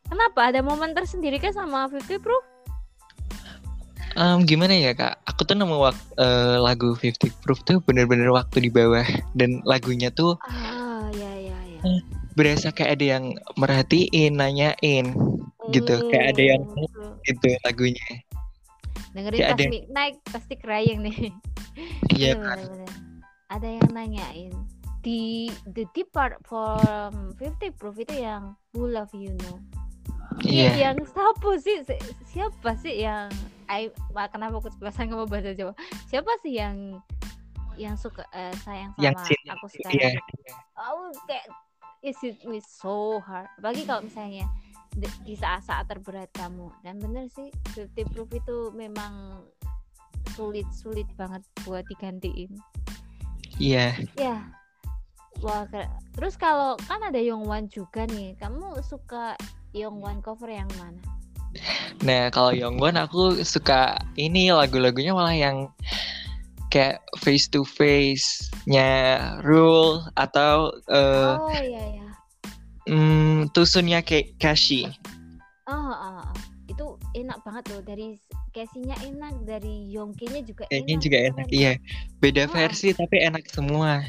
Kenapa? Ada momen tersendiri kan sama 50 Proof? Em, gimana ya kak? Aku tuh nemu wak- eh, lagu 50 Proof tuh bener-bener waktu di bawah dan lagunya tuh Ah, ya ya ya. berasa kayak ada yang merhatiin, nanyain gitu. Kayak ada yang Hmm, gitu lagunya. dengerin kayak pas ada midnight pasti crying nih. Iya bener. Ada yang nanyain di the deep part from 50 Proof itu yang Who Love You Know. Iya. Yang siapa sih? Si- Siapa sih yang I, wah, kenapa aku kebiasaan ngomong bahasa Jawa? Siapa sih yang yang suka eh, sayang sama Yang cinta. aku sekarang? Iya. Oh, kayak is it me so hard. Apalagi kalau misalnya di, di saat-saat terberat kamu. Dan bener sih, 50 Proof itu memang sulit-sulit banget buat digantiin. Iya. Ya. Wah, keren. terus kalau kan ada Yongwan juga nih. Kamu suka Yongwan cover yang mana? Nah kalau Yongwon aku suka ini lagu-lagunya malah yang kayak face to face nya Rule atau eh oh iya ya. hmm, Tusunnya kayak Kashi. Oh, oh, oh. itu enak banget loh dari casingnya enak dari Yongki-nya juga Kayaknya enak. juga enak. Iya. Beda Ah. versi tapi enak semua.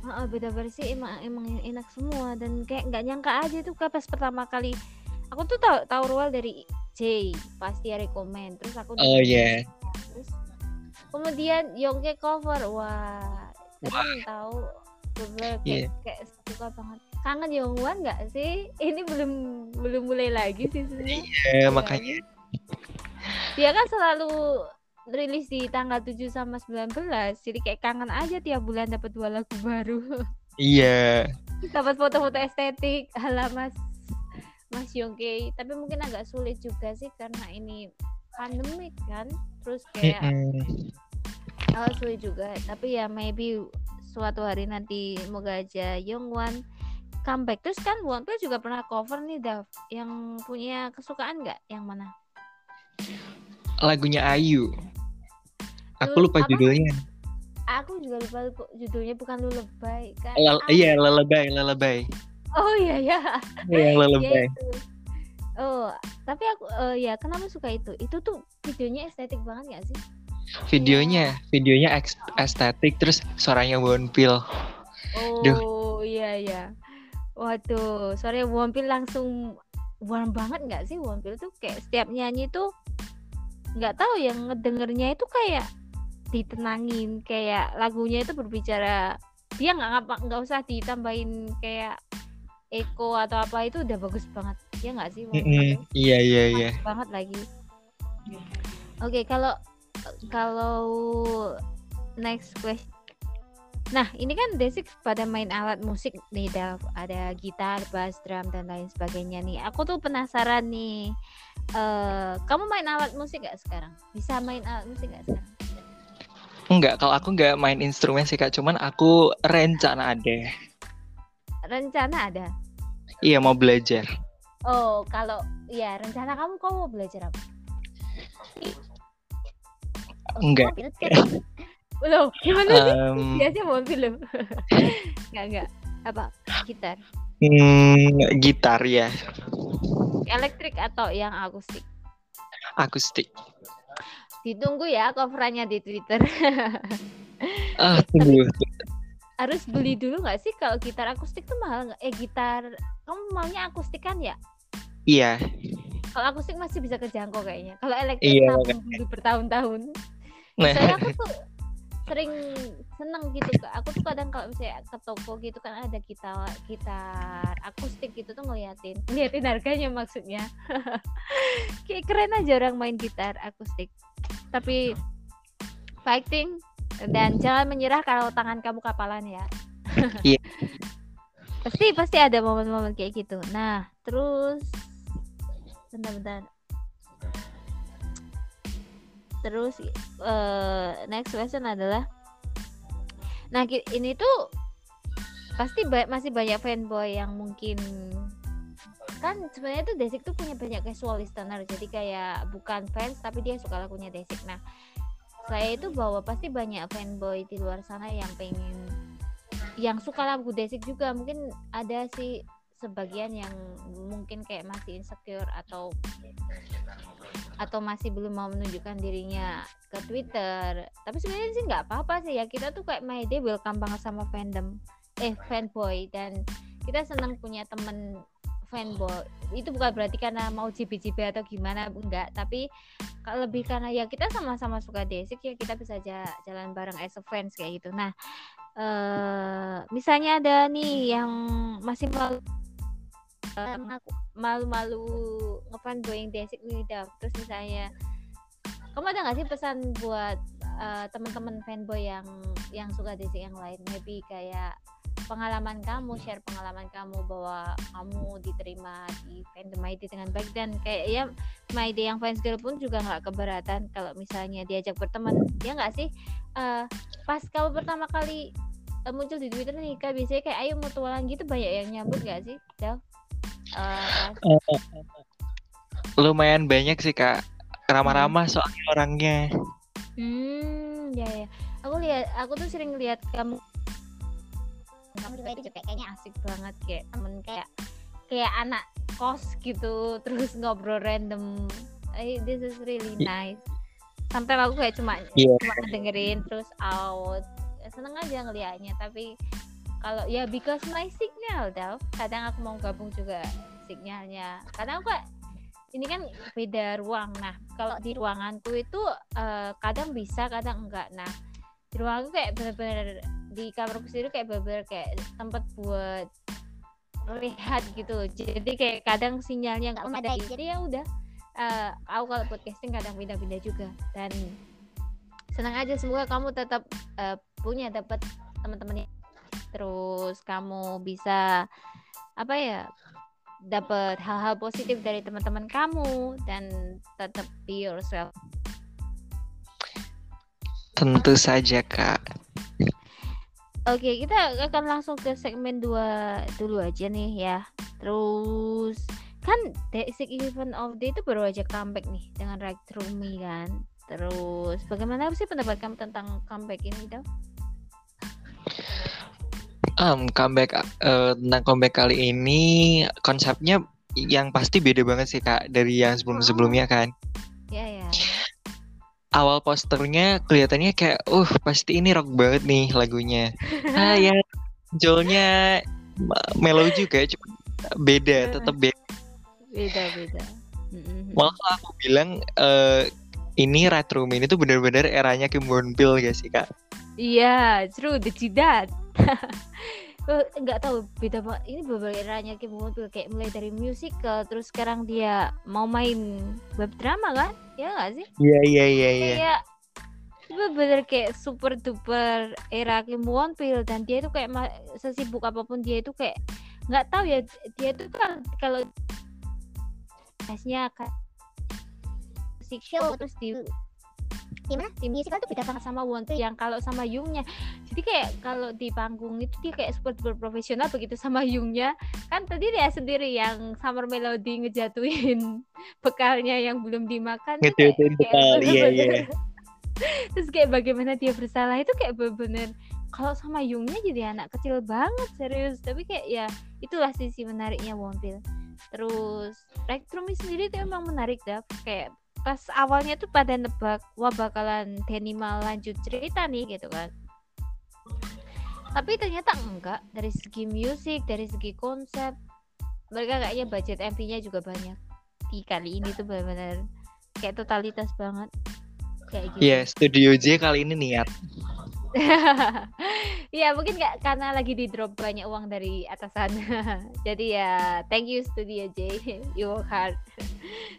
Heeh, beda versi emang emang enak semua dan kayak nggak nyangka aja tuh kayak pas pertama kali aku tuh tahu tahu Ruel dari J pasti dia rekomend terus aku Oh iya. terus kemudian Yongke cover. Wah Wah. keren tahu bener kayak, kayak suka banget. Kangen Yongwan nggak sih? Ini belum belum mulai lagi sih sebenarnya. Iya, makanya. Dia kan selalu rilis di tanggal 7 sama 19 jadi kayak kangen aja tiap bulan dapat dua lagu baru. Iya. dapat foto-foto estetik ala mas Yongke tapi mungkin agak sulit juga sih karena ini pandemik kan terus kayak Mm-mm. agak sulit juga tapi ya maybe suatu hari nanti moga aja Yongwan comeback terus kan Wonpil juga pernah cover nih Dav yang punya kesukaan nggak yang mana Lagunya Ayu. Aku Lu- lupa apa? judulnya. aku juga lupa judulnya bukan lu lebay kan Lel- iya, Lelebay, Lelebay. Oh iya ya Iya, yang Ya Lelebay. itu. Oh, tapi aku eh, ya kenapa suka itu? Itu tuh videonya estetik banget gak sih? Videonya, videonya eks- estetik terus suaranya Wonpil. Duh. Oh, iya iya. Waduh, suara Wonpil langsung warm banget nggak sih Wonpil tuh kayak setiap nyanyi tuh nggak tahu yang ngedengernya itu kayak ditenangin kayak lagunya itu berbicara dia nggak nggak usah ditambahin kayak Eko atau apa itu udah bagus banget ya nggak sih Mm-mm. tuh? Iya, iya, iya. Pas banget lagi. Oke, kalau kalau next question. Nah, ini kan Desik pada main alat musik nih, Dav. Ada gitar, bass, drum dan lain sebagainya nih. Aku tuh penasaran nih. eh kamu main alat musik gak sekarang? Bisa main alat musik gak sekarang? Enggak, kalau aku enggak main instrumen sih Kak, cuman aku rencana ada. Rencana ada. Iya, mau belajar. Oh, kalau ya rencana kamu kamu mau belajar apa? Enggak. Loh, gimana sih? Em, Biasanya mobil loh. Enggak, enggak. Apa? Gitar. hmm, gitar ya, elektrik atau yang akustik akustik. ditunggu ya coverannya di Twitter Ah, tunggu. Harus beli dulu nggak sih? Kalau gitar akustik tuh mahal nggak? Eh gitar kamu maunya akustik kan ya? Iya, kalau akustik masih bisa kejangkau kayaknya. Kalau elektrik Iya, nabung dulu bertahun-tahun. Nah. Soalnya aku tuh sering seneng gitu. Aku tuh kadang kalau misalnya ke toko gitu kan ada gitar gitar akustik gitu tuh ngeliatin, ngeliatin harganya maksudnya. Kayak keren aja orang main gitar akustik. Tapi fighting dan jangan menyerah kalau tangan kamu kapalan ya. Iya. pasti pasti ada momen-momen kayak gitu. Nah terus bentar-bentar. Terus eh, next question adalah nah ini tuh pasti ba- masih banyak fanboy yang mungkin kan sebenarnya tuh Desik tuh punya banyak casual listener jadi kayak bukan fans tapi dia suka lagunya Desik nah saya itu bahwa pasti banyak fanboy di luar sana yang pengen yang suka lagu Desik juga. Mungkin ada sih sebagian yang mungkin kayak masih insecure atau atau masih belum mau menunjukkan dirinya ke Twitter. Tapi sebenarnya sih nggak apa-apa sih ya. Kita tuh kayak my day welcome banget sama fandom eh fanboy. Dan kita senang punya temen fanboy itu bukan berarti karena mau jibi-jibi atau gimana enggak. Tapi lebih karena ya kita sama-sama suka Desik ya kita bisa ja- jalan bareng as a fans kayak gitu. Nah eh misalnya ada nih yang masih malu eh, mengaku- malu-malu ngefanboying Desik nih terus misalnya kamu ada nggak sih pesan buat eh, teman-teman fanboy yang yang suka Desik yang lain? Maybe kayak pengalaman kamu share pengalaman kamu bahwa kamu diterima di fandom ID dengan baik dan kayak ya My Day yang fans girl pun juga nggak keberatan kalau misalnya diajak berteman ya nggak sih Eh, pas kamu pertama kali eh, muncul di Twitter nih kak biasanya kayak ayo mutualan gitu banyak yang nyambut gak sih Del? Pas lumayan banyak sih kak. Ramah-ramah soalnya orangnya. Hmm, ya ya. Aku lihat, aku tuh sering lihat kamu. Kamu juga itu juga kayaknya asik banget kayak temen kayak kayak anak kos gitu, terus ngobrol random. Eh, this is really I- nice. Sampai aku kayak cuma Iya. cuma dengerin terus out. Seneng aja ngeliatnya, tapi kalau ya because my signal, Dav. Kadang aku mau gabung juga signalnya. Kadang aku ini kan beda ruang. Nah, kalau di ruanganku itu eh, kadang bisa, kadang enggak. Nah, di ruanganku kayak bener-bener di kamarku sendiri kayak bener-bener kayak tempat buat lihat gitu. Jadi kayak kadang sinyalnya nggak memadai. Jadi ya udah. eh, aku kalau podcasting kadang pindah-pindah juga dan senang aja semoga kamu tetap eh, punya dapat teman-teman yang terus kamu bisa apa ya dapat hal-hal positif dari teman-teman kamu dan tetap be yourself. Tentu saja kak. Oke, kita akan langsung ke segmen 2 dulu aja nih ya. Terus kan Basic Event of Day itu baru aja comeback nih dengan Right Through Me kan. Terus bagaimana sih pendapat kamu tentang comeback ini, Dal? Um, comeback eh, tentang comeback kali ini konsepnya yang pasti beda banget sih kak dari yang sebelum-sebelumnya kan. Awal posternya kelihatannya kayak, uh pasti ini rock banget nih lagunya. ah ya, ma- mellow juga, cuma beda, tetap beda. Beda-beda. Mm-mm. Malah aku bilang eh, ini retro mini itu bener-bener eranya Kim Won Pil gak sih kak? Iya, true, the jidat. Eh, nggak tahu beda banget. Ini beberapa eranya Kim Won Pil kayak mulai dari musical terus sekarang dia mau main web drama kan? Ya nggak sih? Iya iya iya iya. kayak bener-bener kayak super duper era Kim Won Pil dan dia itu kayak sesibuk apa pun dia itu kayak nggak tahu ya dia itu kan kalau khasnya kan musik show terus di gimana? Di musical tuh beda banget sama Won Pil yang kalau sama Yungnya jadi kayak kalau di panggung itu dia kayak super duper profesional begitu sama Yungnya kan tadi dia sendiri yang Summer Melody ngejatuhin bekalnya yang belum dimakan. Ngejatuhin bekal, iya, iya. terus kayak bagaimana dia bersalah itu kayak bener-bener kalau sama Yungnya jadi anak kecil banget serius. Tapi kayak ya itulah sisi menariknya Wonpil terus Rectrum sendiri tuh emang menarik dah kayak pas awalnya tuh pada nebak wah bakalan Denima lanjut cerita nih gitu kan. Tapi ternyata enggak dari segi musik dari segi konsep mereka kayaknya budget MV-nya juga banyak. Di kali ini tuh benar-benar kayak totalitas banget. Kayak gitu. Iya, Studio J kali ini niat. ya mungkin nggak karena lagi di drop banyak uang dari atasan. Jadi ya thank you Studio J. You work hard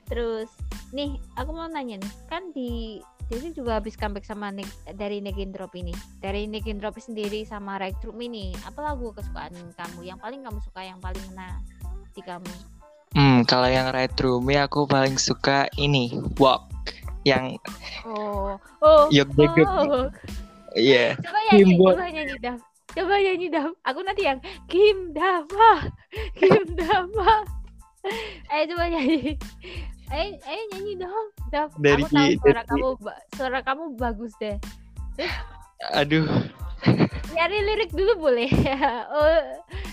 terus nih aku mau nanya nih. Kan di jadi juga habis comeback sama Nick, dari Negin Drop ini. Dari Negin Drop sendiri sama Rectrum ini. Apa lagu kesukaan kamu? Yang paling kamu suka yang paling ngena di kamu? Hmm, kalau yang Retro Me aku paling suka ini, Walk. Yang oh oh oh. Iya. coba nyanyi Kimbo. coba nyanyi Dav coba nyanyi Dav aku nanti yang Kim Dava. Kim Dava. Ayo coba nyanyi. Ayo ayo nyanyi dong. Dav Dari aku tahu suara dari- kamu suara kamu bagus deh. Aduh, nyari lirik dulu boleh. Oh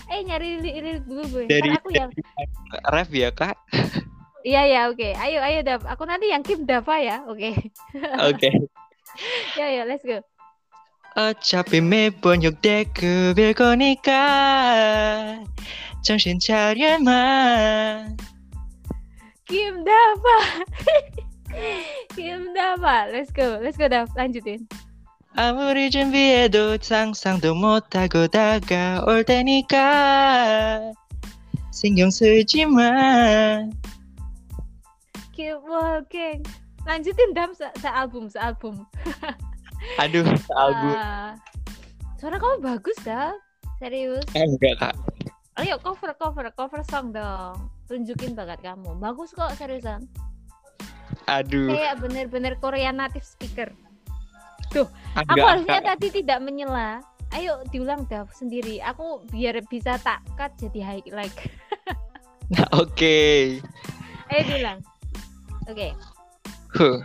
eh nyari li- lirik dulu boleh. Dari, Ntar aku yang ref ya kak. iya ya oke. Ayo ayo Dav aku nanti yang Kim Dava ya oke. Oke. ya ya let's go 어차피 매번 욕되고 거니까 정신 차려만 Kim Dava Kim Dava let's go let's go Dav lanjutin 아무리 준비해도 상상도 못하고 다가올 테니까 신경 쓰지 마 Keep walking. Lanjutin dam se, album sealbum. Aduh, album Ah, suara kamu bagus dah. Serius. eh, enggak kak Ayo cover cover cover song dong. Tunjukin bakat kamu. Bagus kok seriusan. Aduh, Kayak bener-bener Korean native speaker. Aku enggak harusnya kak. tadi tidak menyela. Ayo diulang dah sendiri. Aku biar bisa tak cut jadi highlight. Oke. Ayo diulang. Oke. 후.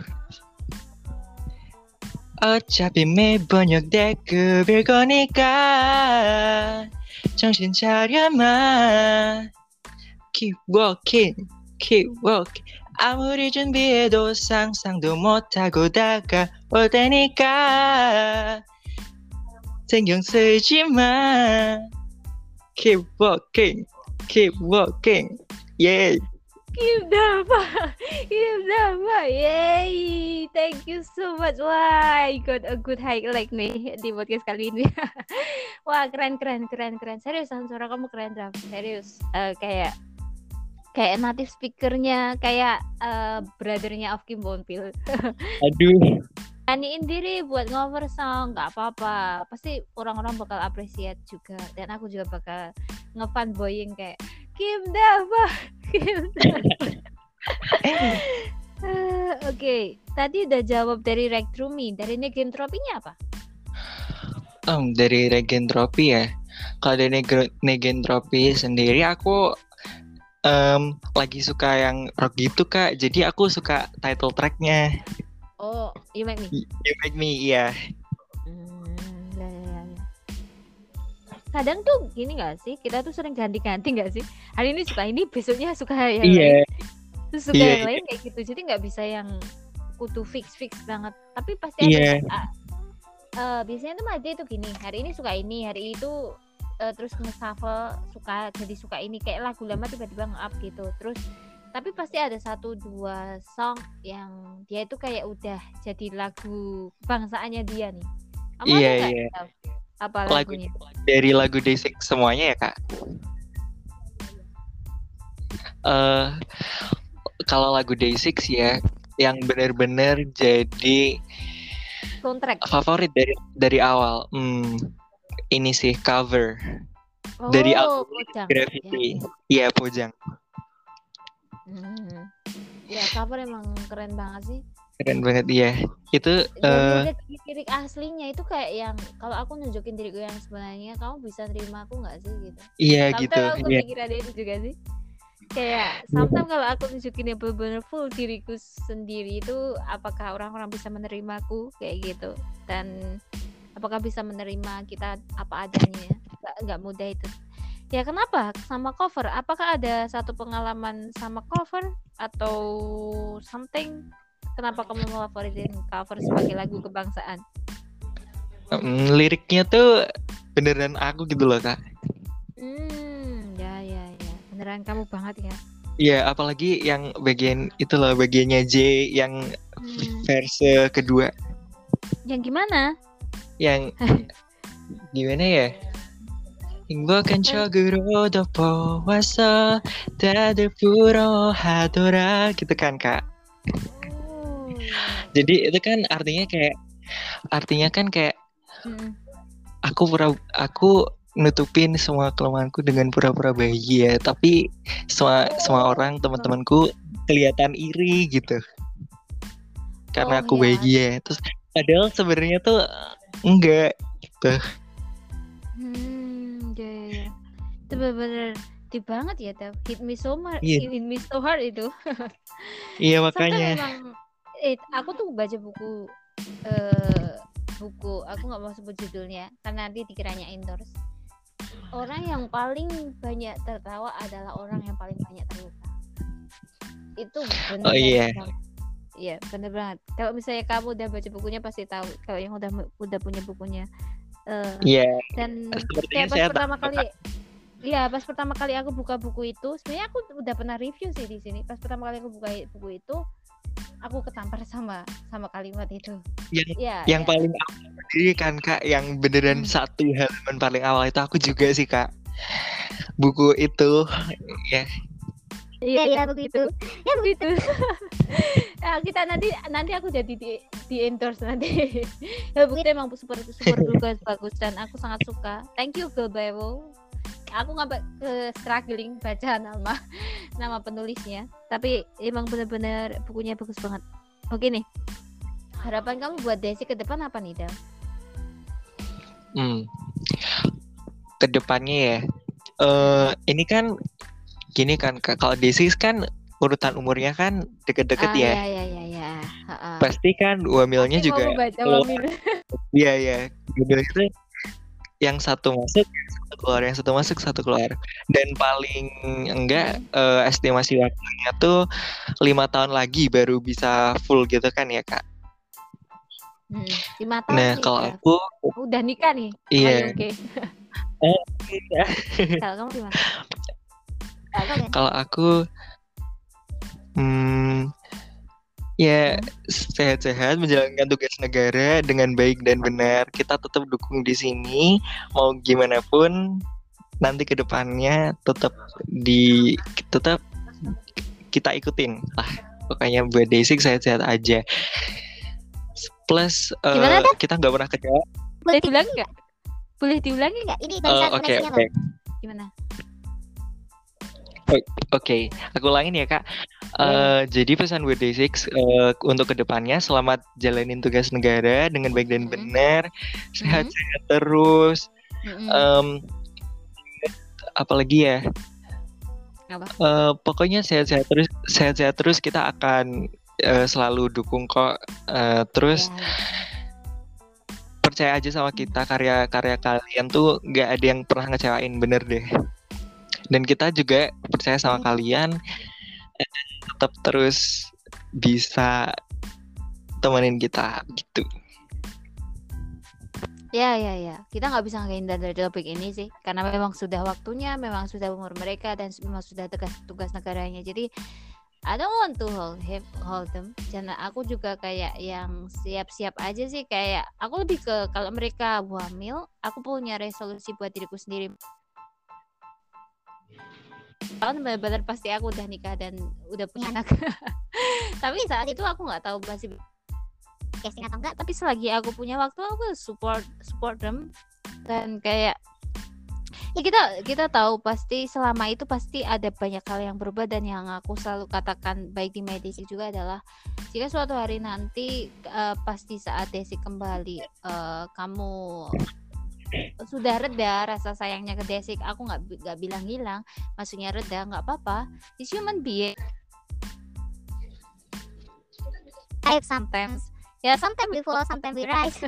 어차피 매번 역대급일 거니까 정신 차려만 Keep walking, keep walking 아무리 준비해도 상상도 못하고 다가올 테니까 신경 쓰지 마 Keep walking, keep walking Yeah Kim Dava, Kim Dava, yay! Thank you so much. Wah, I got a good highlight nih di podcast kali ini. Wah, keren, keren, keren, keren. Serius, suara kamu keren, Dava. Serius. Eh, kayak kayak native speakernya, kayak eh, brothernya of Kim Bonpil. Aduh Nyanyiin diri buat cover song, nggak apa-apa. Pasti orang-orang bakal appreciate juga. Dan aku juga bakal ngefanboying kayak Kim Dava, Kim Dava. Eh, Oke, tadi udah jawab dari Rectrumi, dari Negentropinya apa? Em, dari regentropi ya. Kalau dari negro- negentropi sendiri aku em, lagi suka yang rock gitu kak. Jadi aku suka title tracknya. Oh, You Make Me. You Make Me, iya. Hmm, Kadang tuh gini gak sih? Kita tuh sering ganti-ganti gak sih? Hari ini suka ini, besoknya suka yang lain. Iya, Terus suka Iya, yang iya. lain kayak gitu. Jadi nggak bisa yang kutu fix fix banget. Tapi pasti ada. Iya. ah, eh, biasanya tuh aja itu gini. Hari ini suka ini, hari itu eh, terus nge-shuffle suka jadi suka ini kayak lagu lama tiba-tiba nge-up gitu. Terus tapi pasti ada satu dua song yang dia itu kayak udah jadi lagu bangsaannya dia nih. Kamu ada Iya, iya. Apa Lagu- lagunya? dari lagu Day6 semuanya ya kak. Eh, kalau lagu Day6 ya, yang bener-bener jadi Soundtrack. favorit dari dari awal. Hmm, ini sih cover Oh, dari album Pojang. Gravity. Ya. Iya, Pojang. Hmm. Ya cover emang keren banget sih. Keren banget iya. Itu Dan eh lirik lirik aslinya itu kayak yang kalau aku nunjukin diriku yang sebenarnya kamu bisa terima aku nggak sih gitu. iya Sometimes gitu. aku Iya. mikir ada itu juga sih. Kayak sometimes kalau aku nunjukin yang benar-benar full diriku sendiri itu apakah orang-orang bisa menerimaku kayak gitu dan apakah bisa menerima kita apa adanya nggak mudah itu ya kenapa sama cover apakah ada satu pengalaman sama cover atau something kenapa kamu favoritin cover sebagai lagu kebangsaan Mm, liriknya tuh beneran aku gitu loh kak. hmm ya ya ya beneran beneran kamu banget ya. Iya, apalagi yang bagian itu loh, bagiannya J yang Hmm. verse kedua Yang gimana? yang gimana ya? 행복한 척으로 덮어왔어 다들 부러워하더라 gitu kan kak Oh. jadi itu kan artinya kayak artinya kan kayak Mm. aku pura aku nutupin semua kelemahanku dengan pura-pura bahagia tapi semua semua orang teman-temanku kelihatan iri gitu Oh, karena aku iya. bahagia terus padahal sebenarnya tuh enggak gitu Hmm, ya, ya, ya. Itu bener-bener deep banget ya, Tab. Hit me so much, Iya. hit me so hard itu. iya makanya memang, eh, aku tuh baca buku, eh, buku, aku nggak mau sebut judulnya, karena nanti dikiranya endorse. Orang yang paling banyak tertawa adalah orang yang paling banyak terluka. Itu bener Oh, iya. banget. Iya, bener banget. Kalau misalnya kamu udah baca bukunya pasti tahu. Kalau yang udah udah punya bukunya. Eh, iya dan sepertinya kayak pas pertama tahu, kali Iya, pas pertama kali aku buka buku itu, sebenarnya aku udah pernah review sih di sini. Pas pertama kali aku buka buku itu, aku ketampar sama sama kalimat itu. yang Iya. yang iya. paling awal sendiri kan kak yang beneran Hmm. satu halaman paling awal itu aku juga sih kak buku itu ya Iya, iya begitu. Ya begitu. ya, kita nanti nanti aku jadi di, di endorse nanti. ya buku itu emang super super bagus bagus dan aku sangat suka. Thank you Bible. Aku nggak ke struggling baca nama nama penulisnya, tapi emang bener-bener bukunya bagus banget. Oke nih, harapan kamu buat Desi ke depan apa nih Del? hmm. ke depannya ya eh ini kan gini kan kalau Desis kan urutan umurnya kan deket-deket ah, ya Ya ya ya ya. Pasti kan wamilnya Pasti juga. Iya ya, Wamil itu yang satu masuk, satu keluar, yang satu masuk, satu keluar. Dan paling enggak eh, estimasi waktunya tuh lima tahun lagi baru bisa full gitu kan ya kak. Hmm, lima tahun Nah kalau Del. aku, udah nikah nih. iya, Oke. Oh, Kalau kamu gimana? Kamu kalau aku, hmm, ya sehat-sehat menjalankan tugas negara dengan baik dan benar. Kita tetap dukung di sini, mau gimana pun nanti ke depannya tetap di tetap kita ikutin lah. Pokoknya buat Desik sehat-sehat aja. Plus eh, Gimana, kita nggak pernah kecewa. boleh diulangi nggak? Boleh diulangi nggak? Ini Oke koneksinya oke loh. Gimana? Oke. Aku ulangin ya kak. Eh, jadi pesan buat Day6 eh, untuk ke depannya selamat jalanin tugas negara dengan baik dan benar, sehat-sehat terus. Mm-mm. Em, apalagi ya, Apa? eh, pokoknya sehat-sehat terus, sehat-sehat terus kita akan eh, selalu dukung kok. Eh, terus Ya, percaya aja sama kita karya-karya kalian tuh nggak ada yang pernah ngecewain bener deh. Dan kita juga percaya sama Hmm. kalian tetap terus bisa temenin kita gitu. ya, ya, ya. Kita nggak bisa menghindar dari topik ini sih, karena memang sudah waktunya, memang sudah umur mereka dan memang sudah tugas tugas negaranya. Jadi I don't want to hold him, hold them. Dan aku juga kayak yang siap-siap aja sih. Kayak aku lebih ke kalau mereka hamil, aku punya resolusi buat diriku sendiri. Kan benar-benar pasti aku udah nikah dan udah punya anak. Tapi saat itu aku nggak tahu masih casting atau enggak. Tapi selagi aku punya waktu, aku support support them dan kayak ya kita kita tahu pasti selama itu pasti ada banyak hal yang berubah dan yang aku selalu katakan baik di medis juga adalah jika suatu hari nanti eh, pasti saat Desi kembali eh, kamu sudah reda rasa sayangnya ke Desik. Aku nggak nggak bilang hilang. Maksudnya reda nggak apa-apa. It's human being I sometimes. Ya sometimes we fall sometimes we rise.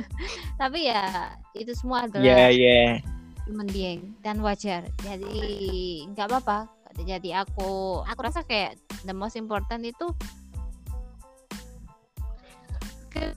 Tapi ya itu semua adalah Ya ya. human being dan wajar. Jadi nggak apa-apa. Jadi aku aku rasa kayak the most important itu ke-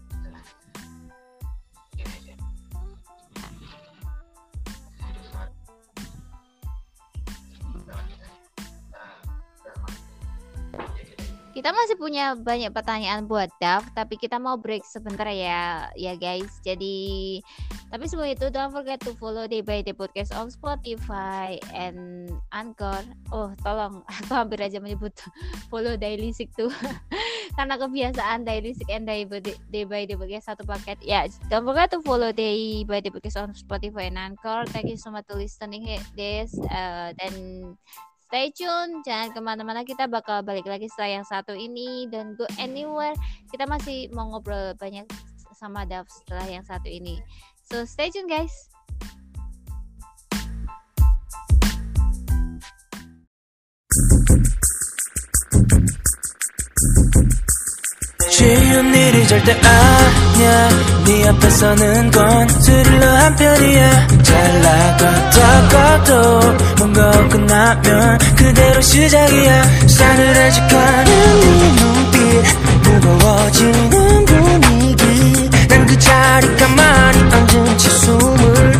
Kita masih punya banyak pertanyaan buat Dav, tapi kita mau break sebentar ya, ya guys. Jadi, tapi sebelum itu don't forget to follow Day by Day Podcast on Spotify and Anchor. Oh, tolong, aku hampir aja menyebut follow Daily Sick tuh. Karena kebiasaan Daily Sick and Day by Day, by Day Podcast satu paket. Ya, don't forget to follow Day by Day Podcast on Spotify and Anchor. Thank you so much for listening this. Uh, dan stay tune. Jangan ke mana-mana kita bakal balik lagi setelah yang satu ini. Dan go anywhere. Kita masih mau ngobrol banyak sama Dav setelah yang satu ini. So stay tune guys 쉬운 일이 절대 아니야. 네 앞에서는 건 스릴러 한 편이야. 잘 나가다가도 뭔가 끝나면 그대로 시작이야. 싸늘해지가는 네 눈빛 무거워지는 분위기. 난 그 자리 가만히 앉은 채 숨을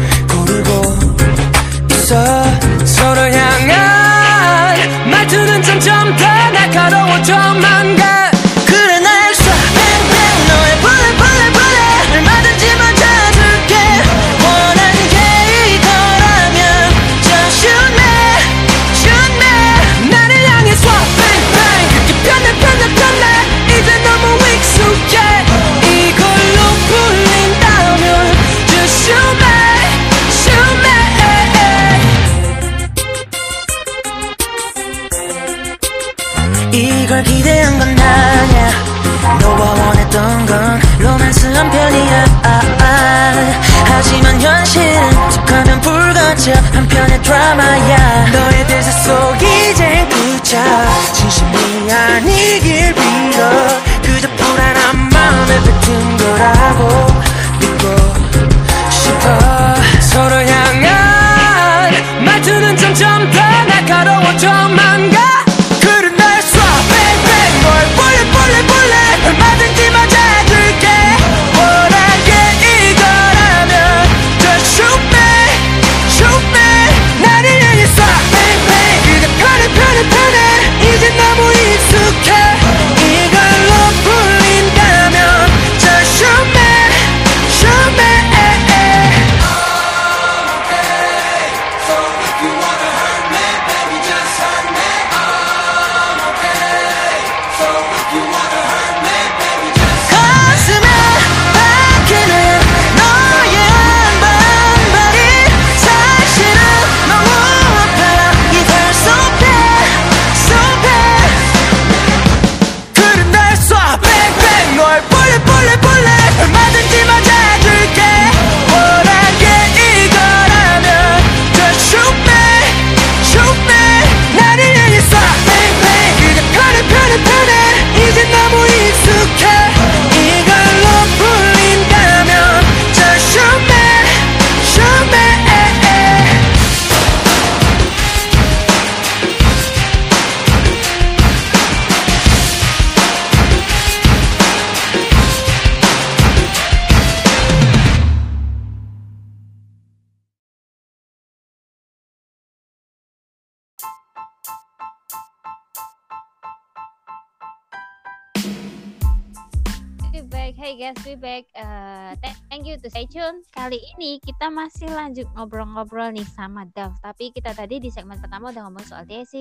tune. Kali ini kita masih lanjut ngobrol-ngobrol nih sama Dav. Tapi kita tadi di segmen pertama udah ngomongin soal D6,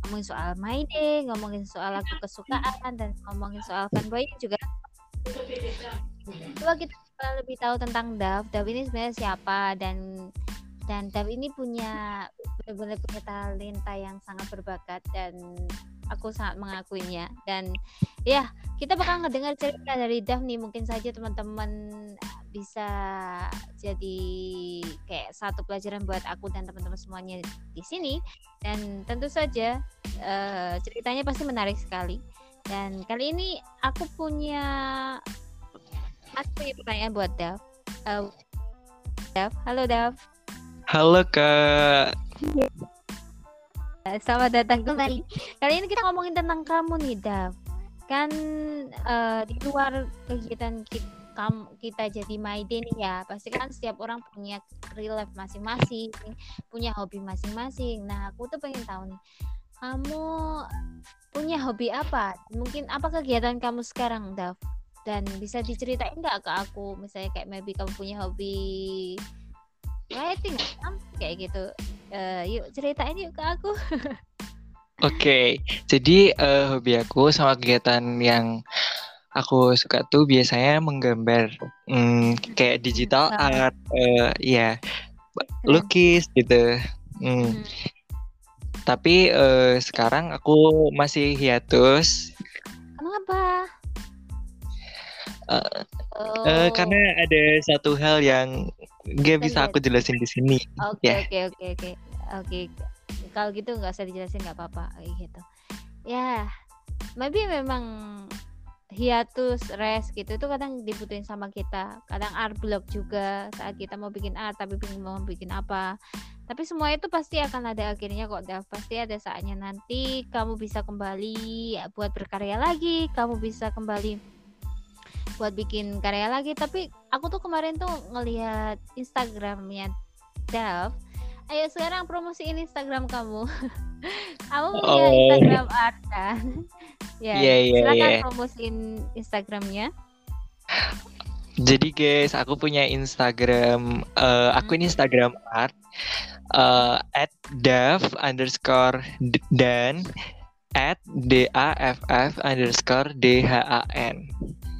ngomongin soal Day, ngomongin soal lagu kesukaan, dan ngomongin soal fanboy juga. Coba kita lebih tahu tentang Dav. Dav ini sebenarnya siapa dan dan Dav ini punya benar-benar punya talenta yang sangat berbakat dan aku sangat mengakuinya. Dan ya kita bakal ngedengar cerita dari Dav nih. Mungkin saja teman-teman bisa jadi kayak satu pelajaran buat aku dan teman-teman semuanya di sini. Dan tentu saja eh, ceritanya pasti menarik sekali. Dan kali ini aku punya aku punya pertanyaan buat Dav Eh, Dav halo Dav Halo Kak. Selamat datang kembali. Kali ini kita ngomongin tentang kamu nih, Dav. Kan eh, di luar kegiatan kita, kita jadi nih ya, pasti kan setiap orang punya real life masing-masing, punya hobi masing-masing. Nah, aku tuh pengen tahu nih, kamu punya hobi apa? Mungkin apa kegiatan kamu sekarang, Dav? Dan bisa diceritain nggak ke aku? Misalnya kayak maybe kamu punya hobi writing, kan? kayak gitu. Eh, yuk ceritain yuk ke aku. Oke, jadi eh, hobi aku sama kegiatan yang aku suka tuh biasanya menggambar, Hmm, kayak digital art, eh, ya lukis gitu. Hmm, Hmm. Tapi eh, sekarang aku masih hiatus Kenapa? eh, Oh. eh, karena ada satu hal yang gak bisa aku jelasin di sini. Oke ya. oke oke oke oke. Kalau gitu nggak usah dijelasin nggak apa-apa gitu. Ya, maybe memang hiatus rest gitu itu kadang dibutuhin sama kita. Kadang art block juga saat kita mau bikin art tapi bingung mau bikin apa. Tapi semua itu pasti akan ada akhirnya kok. Dav. Pasti ada saatnya nanti kamu bisa kembali ya, buat berkarya lagi. Kamu bisa kembali buat bikin karya lagi. Tapi aku tuh kemarin tuh ngelihat Instagramnya Dav. Ayo sekarang promosiin Instagram kamu. kamu punya Oh. Instagram art kan? ya, Iya, iya, silakan iya. promosiin Instagramnya. Jadi guys, aku punya Instagram, eh, akun Instagram art eh, at dav underscore dan at d a f f underscore d h a n.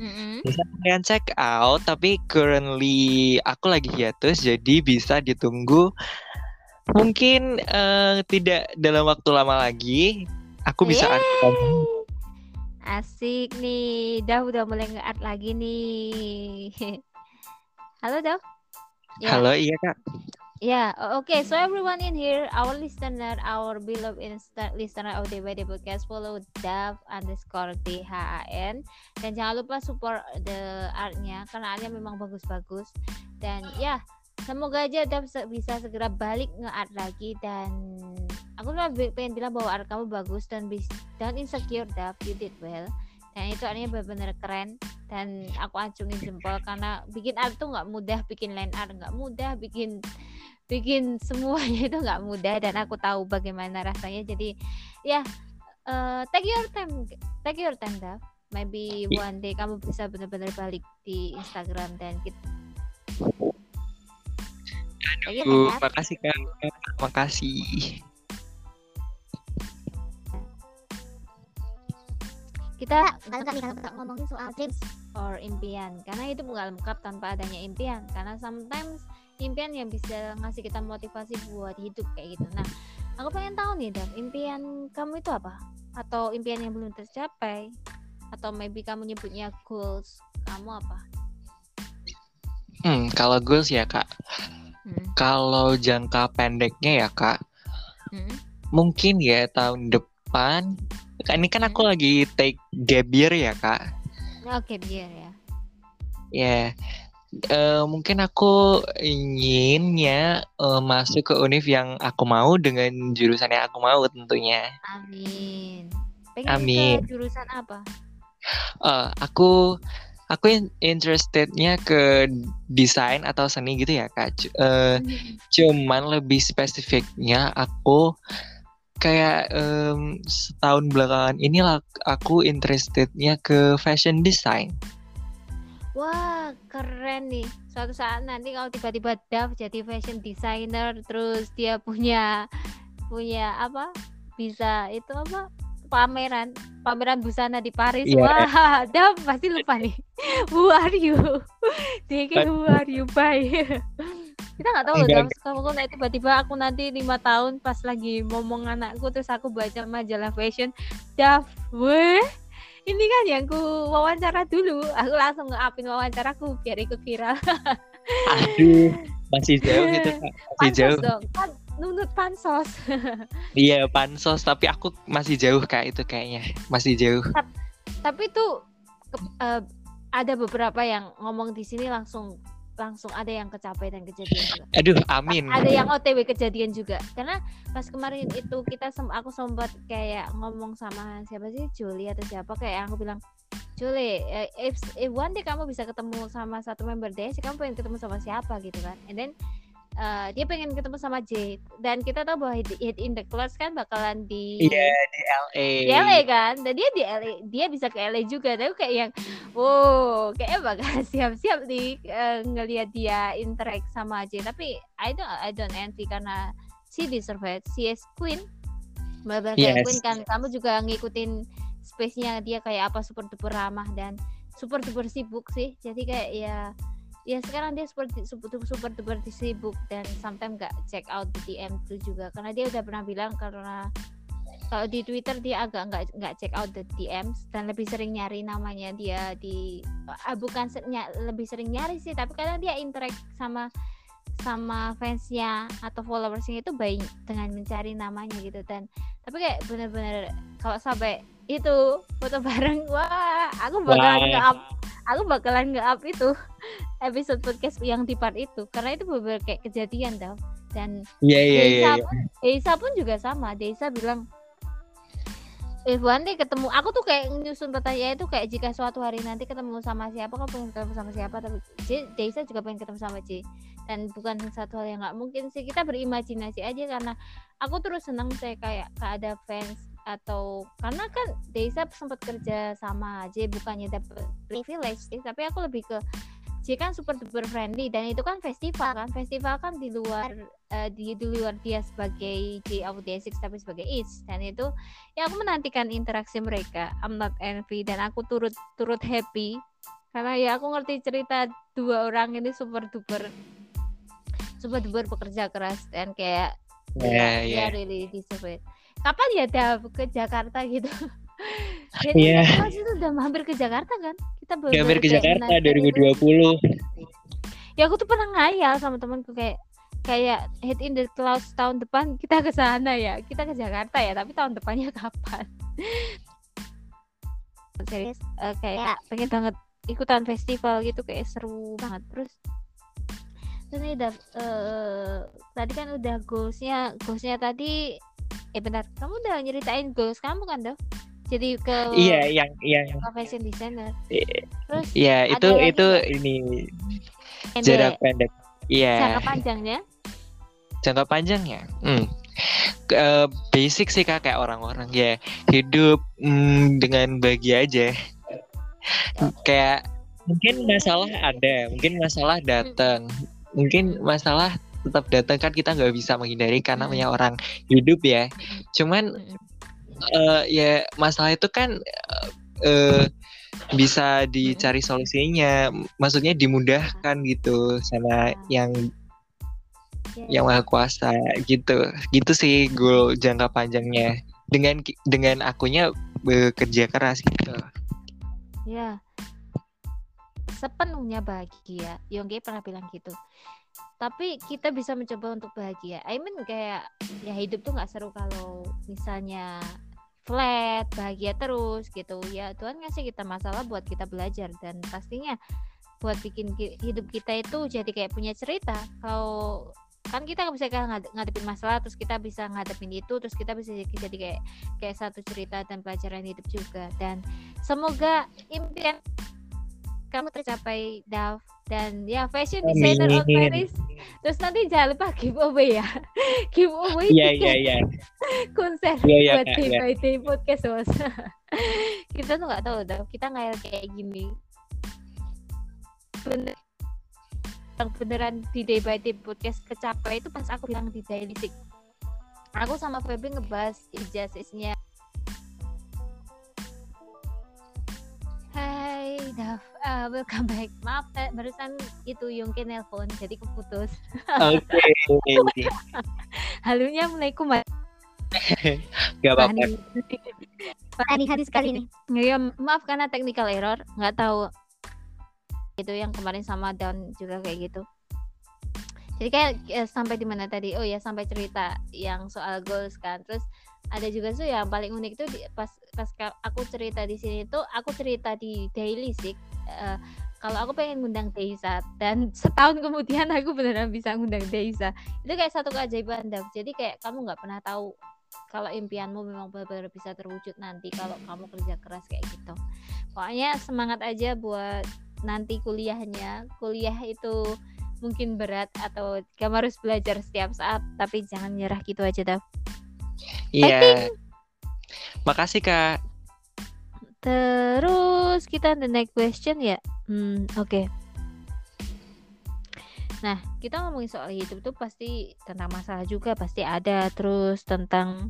Mm-mm. Bisa kalian check out, tapi currently aku lagi hiatus, jadi bisa ditunggu. Mungkin eh, tidak dalam waktu lama lagi, aku bisa upload. Asik nih, Dav udah mulai nge-art lagi nih. Halo Dav. Ya. Halo, iya kak. Yeah, okay. So everyone in here, our listener, our beloved insta- listener of by Day podcast, follow Dav underscore DHAN dan jangan lupa support the artnya karena artnya memang bagus-bagus. Dan ya semoga aja Dav bisa segera balik nge-art lagi. Dan aku cuma pengen bilang bahwa art kamu bagus dan dan insecure Dav, you did well. Dan itu artnya benar-benar keren. Dan aku acungin jempol karena bikin art tuh nggak mudah bikin line art nggak mudah bikin bikin semuanya itu nggak mudah dan aku tahu bagaimana rasanya. Jadi ya eh, take your time take your time Dav. Maybe one day kamu bisa benar-benar balik di Instagram dan kita Thank you, Uh, Dav. makasih kak, makasih. kita kalau kami kalau kita ngomongin soal dreams or impian. Karena itu nggak lengkap tanpa adanya impian. Karena sometimes impian yang bisa ngasih kita motivasi buat hidup kayak gitu. Nah aku pengen tahu nih Dav impian kamu itu apa? Atau impian yang belum tercapai? Atau maybe kamu nyebutnya goals kamu apa? Hmm, kalau goals ya kak, hmm. kalau jangka pendeknya ya kak, Hmm. mungkin ya tahun depan. Ini kan aku lagi take gap year ya kak. oke biar ya. Ya, eh, mungkin aku inginnya eh, masuk ke univ yang aku mau dengan jurusan yang aku mau tentunya. amin pengen Amin. ke jurusan apa Eh, aku aku in- interestednya ke desain atau seni gitu ya kak. Cu- eh, cuman lebih spesifiknya aku kayak em, setahun belakangan inilah aku interestednya ke fashion design. Wah, keren nih. Suatu saat nanti kalau tiba-tiba Dav jadi fashion designer, terus dia punya punya apa? Bisa itu apa? Pameran, pameran busana di Paris. Iya. Wah, Dav pasti lupa nih. Who are you? DK, who are you? Bye. Kita nggak tahu loh. Kamu kok nanti tiba-tiba aku nanti lima tahun pas lagi ngomong anakku terus aku baca majalah fashion, Dav, weh ini kan yang ku wawancara dulu aku langsung nge-upin wawancaraku biar ikut viral Aduh, masih jauh gitu kak. Masih pansos jauh. dong kan nunut pansos Iya pansos, tapi aku masih jauh kak itu kayaknya. Masih jauh. tapi tuh ke- eh, ada beberapa yang ngomong di sini langsung langsung ada yang kecapai dan kejadian juga. Aduh, amin. ada yang OTW kejadian juga. Karena pas kemarin itu kita sem aku sempat kayak ngomong sama siapa sih? Julie atau siapa? Kayak aku bilang Julie eh, if, if one day kamu bisa ketemu sama satu member DS kamu pengen ketemu sama siapa? Gitu kan. And then eh, dia pengen ketemu sama J. Dan kita tahu bahwa Hit in the Clouds kan bakalan di Iya di LA. di LA kan? Dan dia di LA dia bisa ke LA juga. Tapi kayak yang wow kayaknya bakal siap-siap nih eh, ngelihat dia interact sama J. Tapi I don't I don't envy karena she deserve it. She is queen. Benar kayak Yes. queen kan? Kamu juga ngikutin space-nya dia kayak apa super duper ramah dan super duper sibuk sih. Jadi kayak ya ya sekarang dia super super super duper sibuk dan sometimes nggak check out di DM itu juga. Karena dia udah pernah bilang karena kalau di Twitter dia agak nggak nggak check out the DMs dan lebih sering nyari namanya dia di ah, bukan se- nya- lebih sering nyari sih tapi kadang dia interact sama sama fansnya atau followersnya itu baik dengan mencari namanya gitu dan tapi kayak bener-bener kalau sampai itu foto bareng. Wah aku bakalan Wah. nge-up. Aku bakalan nge-up itu episode podcast yang di part itu. Karena itu bener kayak kejadian tau. Dan Iya iya iya. Desa iya. pun Desa pun juga sama. Desa bilang one day ketemu. Aku tuh kayak nyusun pertanyaan itu kayak jika suatu hari nanti ketemu sama siapa kamu pengen ketemu sama siapa? Tapi J, Desa juga pengen ketemu sama J. Dan bukan satu hal yang nggak mungkin sih. Kita berimajinasi aja karena aku terus senang saya kayak ada fans atau karena kan Desa sempat kerja sama J bukannya dapet privilege sih tapi aku lebih ke J kan super duper friendly dan itu kan festival kan festival kan di luar eh, di, di luar dia sebagai J of D6 tapi sebagai Is dan itu ya aku menantikan interaksi mereka I'm not envy dan aku turut turut happy karena ya aku ngerti cerita dua orang ini super duper super duper bekerja keras dan kayak ya, iya. ya really deserve it. Kapan ya Dav ke Jakarta gitu? Iya. kita pas itu udah hampir ke Jakarta kan? Kita baru Hampir ke Jakarta menantikan itu. 2020. Ya aku tuh pernah ngayal sama temanku kayak kayak head in the clouds tahun depan kita ke sana ya. Kita ke Jakarta ya, tapi tahun depannya kapan? Serius eh, kayak pengen banget ikutan festival gitu kayak seru banget terus terus nih Dav, eh, tadi kan udah goalsnya goalsnya tadi eh bentar kamu udah nyeritain goals kamu kan Dav? jadi ke Iya yang yang ke fashion designer Iya. terus Iya itu lagi itu ini pendek, jarak pendek. Iya. jangka panjangnya jangka panjangnya hmm. Eh, basic sih kak kayak orang-orang ya hidup mm, dengan bahagia aja kayak mungkin masalah ada mungkin masalah datang mungkin masalah tetap datang kan kita nggak bisa menghindari karena Hmm. namanya orang hidup ya. Cuman eh, ya masalah itu kan eh, bisa dicari solusinya maksudnya dimudahkan gitu sama yang Ya, yang maha kuasa gitu. Gitu sih goal jangka panjangnya. Dengan dengan akunya bekerja keras gitu. Ya sepenuhnya bahagia. Yonggi pernah bilang gitu tapi kita bisa mencoba untuk bahagia. I mean kayak ya hidup tuh nggak seru kalau misalnya flat bahagia terus gitu. Ya Tuhan ngasih kita masalah buat kita belajar. Dan pastinya buat bikin ki- hidup kita itu jadi kayak punya cerita. Kalau kan kita bisa ngadepin masalah terus kita bisa ngadepin itu terus kita bisa jadi kayak kayak satu cerita dan pelajaran hidup juga. Dan semoga impian kamu tercapai Dav dan ya fashion designer on Amin. Paris. Terus nanti jangan lupa giveaway ya. Giveaway iya tiket. iya iya. Konser Iya, iya, buat iya. by day podcast bos kita tuh nggak tahu Dav. Kita ngayal kayak gini. Bener. Beneran di day by day podcast kecapai itu pas aku bilang di daily Sick. aku sama Febri ngebahas ijazahnya Hai Dav, Ah, welcome back. Maaf, eh, barusan itu Yongke nelpon, jadi keputus. oke Halunya mulai kumat. gak apa-apa Ani hadis kali ini. Ya, maaf karena technical error, nggak tahu itu yang kemarin sama down juga kayak gitu. Jadi kayak eh, sampai di mana tadi? Oh ya sampai cerita yang soal goals kan. Terus ada juga tuh yang paling unik tuh di- pas pas aku cerita di sini tuh aku cerita di daily sih. eh, kalau aku pengen ngundang Deisa dan setahun kemudian aku beneran bisa ngundang Deisa itu kayak satu keajaiban Dav. jadi kayak kamu nggak pernah tahu kalau impianmu memang benar-benar bisa terwujud nanti kalau kamu kerja keras kayak gitu pokoknya semangat aja buat nanti kuliahnya kuliah itu mungkin berat atau kamu harus belajar setiap saat tapi jangan nyerah gitu aja Dav Iya. Makasih kak. terus kita the next question ya hmm oke nah kita ngomongin soal hidup tuh pasti tentang masalah juga pasti ada terus tentang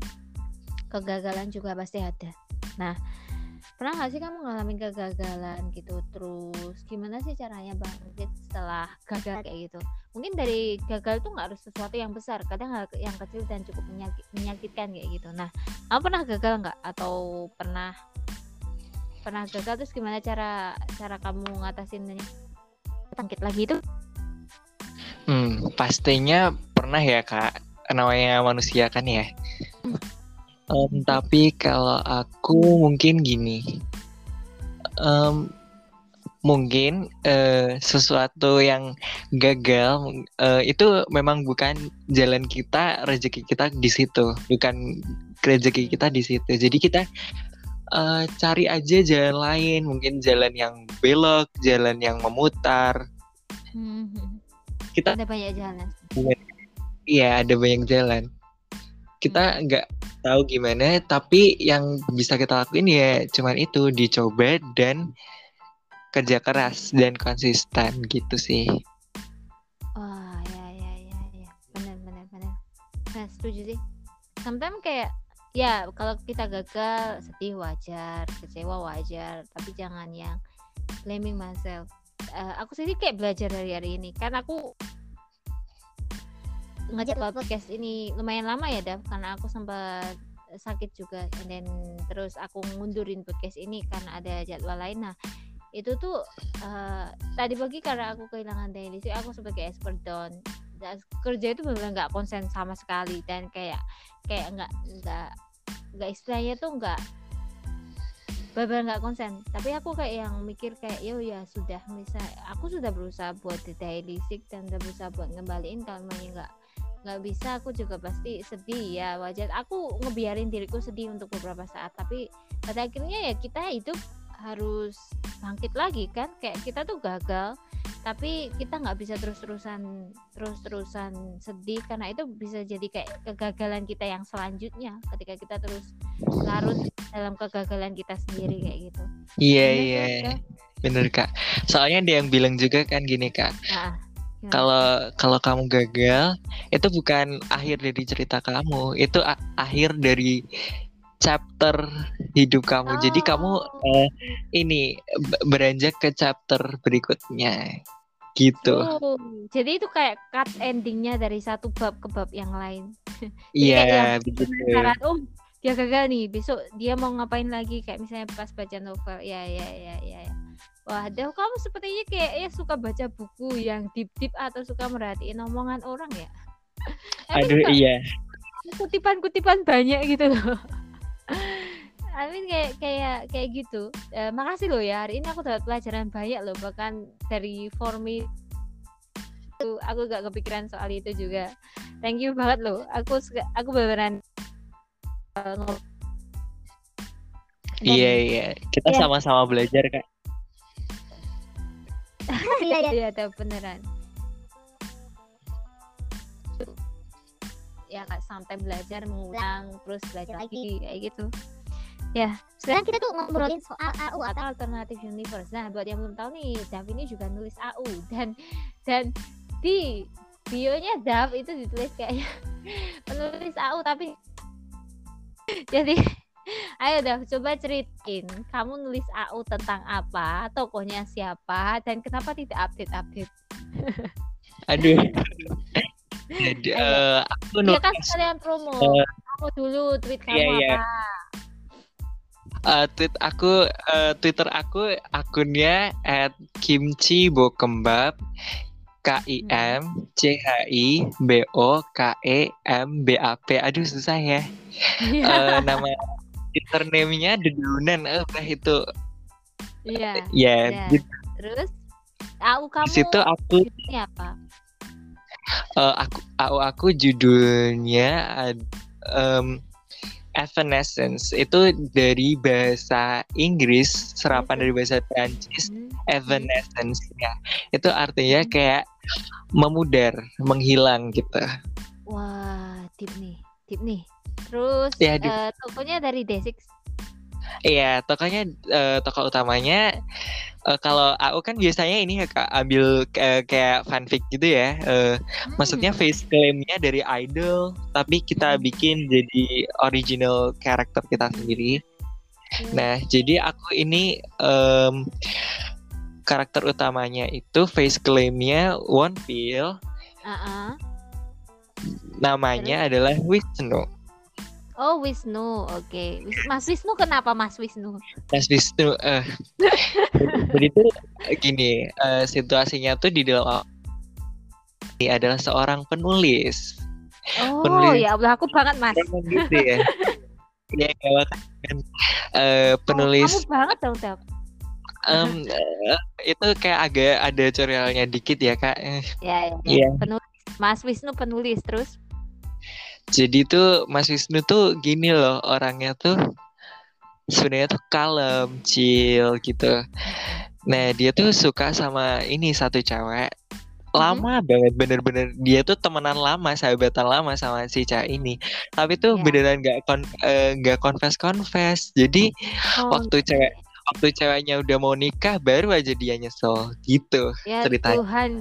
kegagalan juga pasti ada nah pernah gak sih kamu ngalamin kegagalan gitu? Terus gimana sih caranya bangkit setelah gagal kayak gitu? Mungkin dari gagal tuh nggak harus sesuatu yang besar kadang yang kecil dan cukup menyakit, menyakitkan kayak gitu. Nah kamu pernah gagal nggak? Atau pernah pernah gagal terus gimana cara cara kamu ngatasinnya bangkit lagi itu? Hmm, pastinya pernah ya kak. Namanya manusia kan ya. Em, tapi kalau aku mungkin gini. Em, mungkin eh, sesuatu yang gagal eh, itu memang bukan jalan kita, rezeki kita di situ, bukan rezeki kita di situ. Jadi kita eh, cari aja jalan lain, mungkin jalan yang belok, jalan yang memutar. Hmm, Kita ada banyak jalan Iya, ada banyak jalan. Kita nggak tahu gimana, tapi yang bisa kita lakuin ya cuman itu dicoba dan kerja keras dan konsisten gitu sih. wah ya ya ya ya. Benar benar benar. Nah setuju sih. Sometimes kayak ya kalau kita gagal sedih wajar kecewa wajar. Tapi jangan yang blaming myself. Eh, aku sendiri kayak belajar dari hari ini. Kan aku ngajak podcast ini lumayan lama ya Dav karena aku sempat sakit juga. Then terus aku ngundurin podcast ini karena ada jadwal lain. Nah itu tuh eh, tadi pagi karena aku kehilangan daily sih aku sebagai expert down. Dan kerja itu benar nggak konsen sama sekali. Dan kayak kayak nggak nggak nggak istilahnya tuh nggak benar nggak konsen. Tapi aku kayak yang mikir kayak yo ya sudah misal aku sudah berusaha buat the daily dan udah berusaha buat ngembaliin kalau nggak nggak bisa aku juga pasti sedih ya wajar aku ngebiarin diriku sedih untuk beberapa saat tapi pada akhirnya ya kita hidup harus bangkit lagi kan kayak kita tuh gagal tapi kita nggak bisa terus-terusan terus-terusan sedih karena itu bisa jadi kayak kegagalan kita yang selanjutnya ketika kita terus larut dalam kegagalan kita sendiri kayak gitu Iya Bener iya, Kak? bener kak. Soalnya ada yang bilang juga kan gini kak, nah? Kalau kalau kamu gagal itu bukan akhir dari cerita kamu, itu akhir dari chapter hidup kamu. Jadi kamu Oh. eh, ini beranjak ke chapter berikutnya, gitu. Oh, jadi itu kayak cut endingnya dari satu bab ke bab yang lain. Iya kayak begitu. Oh dia gagal nih, besok dia mau ngapain lagi? Kayak misalnya pas baca novel, ya ya ya ya. ya. Wah, Dev, kamu sepertinya kayak ya suka baca buku yang deep deep atau suka merhatiin omongan orang ya? Aduh iya. kutipan-kutipan banyak gitu loh. I mean kayak kayak kayak gitu. Eh, makasih loh ya hari ini aku dapat pelajaran banyak loh bahkan dari formi itu aku gak kepikiran soal itu juga. Thank you banget loh. Aku aku beneran eh, Iya iya. Kita Iya. sama-sama belajar kak. Iya, iya. Ada beneran. Ya kak sampai belajar mengulang terus belajar lagi kayak gitu. Ya, Sekarang kita tuh ngobrolin soal AU atau atau alternatif universe. Nah, buat yang belum tahu nih, Dav ini juga nulis AU dan dan di bionya Dav itu ditulis kayaknya penulis AU tapi jadi ayo Dav coba ceritain kamu nulis AU tentang apa, tokohnya siapa dan kenapa tidak update-update. Aduh. Jadi Ayo. eh, aku Ya kan nulis sekalian promo. Eh, Kamu dulu tweet kamu iya, iya. apa? eh, tweet aku eh, Twitter aku akunnya at kimchi bokembab K I M C H I B O K E M B A P aduh susah ya Eh, nama Twitter name-nya dedunan eh udah itu Iya. ya Iya. di Terus AU kamu di situ aku judulnya apa? eh, aku aku, aku judulnya em, Evanescence itu dari bahasa Inggris serapan dari bahasa Prancis Hmm. Evanescence ya itu artinya kayak memudar, menghilang gitu. Wah, deep nih, deep nih. Terus Ya, deep. eh, tokonya dari Day6. Iya, tokonya eh, tokoh utamanya eh, kalau AU kan biasanya ini ya Kak ambil eh, kayak fanfic gitu ya. Eh, maksudnya Hmm. face claimnya dari idol, tapi kita Hmm. bikin jadi original karakter kita sendiri. Iya. Nah, jadi aku ini em, karakter utamanya itu face claimnya One Pill, Ah-ah. namanya adalah Wisnu. Oh, Wisnu. Oke. Wis- Mas Wisnu kenapa Mas Wisnu? Mas Wisnu, eh, jadi tuh gini, eh, situasinya tuh di dalam ini adalah seorang penulis. Oh, Penulis. ya Allah, aku banget, Mas. Gitu ya. Iya, nggak makanya kan. Eh, Oh, penulis kamu banget dong, Tab. em, eh, itu kayak agak ada tutorialnya dikit ya kak. Ya, ya, ya. Iya. Penulis. Mas Wisnu penulis terus. Jadi tuh Mas Wisnu tuh gini loh orangnya tuh sebenarnya tuh kalem, chill gitu. Nah dia tuh suka sama ini satu cewek lama banget bener-bener dia tuh temenan lama sahabatan lama sama si cewek ini tapi tuh Ya. beneran nggak kon eh, nggak confess confess jadi Oh, waktu cewek waktu ceweknya udah mau nikah baru aja dia nyesel gitu ya ceritanya. Tuhan.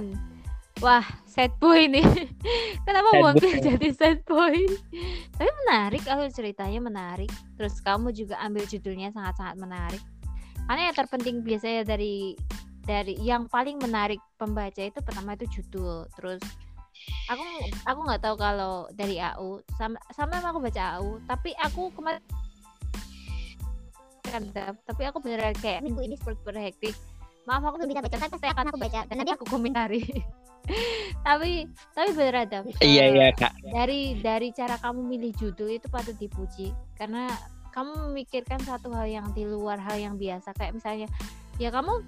Wah, sad boy nih. Kenapa Sad boy. jadi sad boy? Tapi menarik kalau ceritanya menarik. Terus kamu juga ambil judulnya sangat-sangat menarik. Karena yang terpenting biasanya dari dari yang paling menarik pembaca itu pertama itu judul. Terus aku aku nggak tahu kalau dari AU sama sama aku baca AU, tapi aku kemarin kan tapi aku beneran kayak Minggu ini super super hektik. Maaf aku Aku bisa baca kan pasti akan aku baca karena dia aku komentari tapi tapi beneran Dam. iya Eh, iya kak. dari dari cara kamu milih judul itu patut dipuji. Karena kamu memikirkan satu hal yang di luar hal yang biasa. Kayak misalnya ya kamu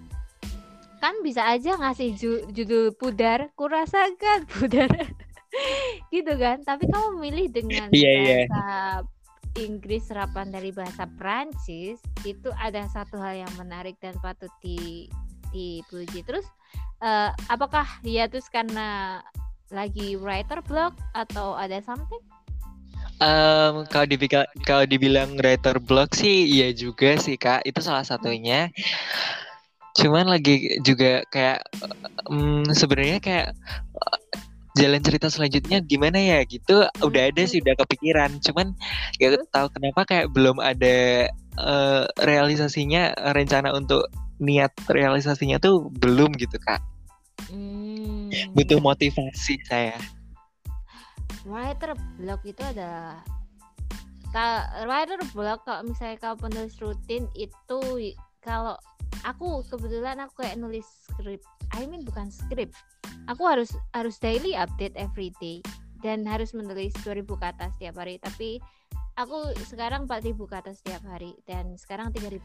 kan bisa aja ngasih ju- judul pudar. Kurasakan pudar. Gitu kan? Tapi kamu milih dengan Iya, iya. bahasa Inggris serapan dari bahasa Prancis itu ada satu hal yang menarik dan patut di dipuji terus eh, apakah hiatus karena lagi writer block atau ada something? Em, kalau dibilang kalau dibilang writer block sih iya juga sih kak. Itu salah satunya. Cuman lagi juga kayak em, sebenarnya kayak eh, jalan cerita selanjutnya gimana ya gitu. Udah ada sih udah kepikiran. Cuman gak tahu kenapa kayak belum ada eh, realisasinya rencana untuk niat realisasinya tuh belum gitu kak. Hmm, butuh motivasi saya. Writer block itu ka- writer block kalau misalnya kalau penulis rutin itu kalau aku kebetulan aku kayak nulis skrip I mean bukan skrip. Aku harus harus daily update every day dan harus menulis 2000 kata setiap hari tapi aku sekarang 4000 kata setiap hari dan sekarang 3000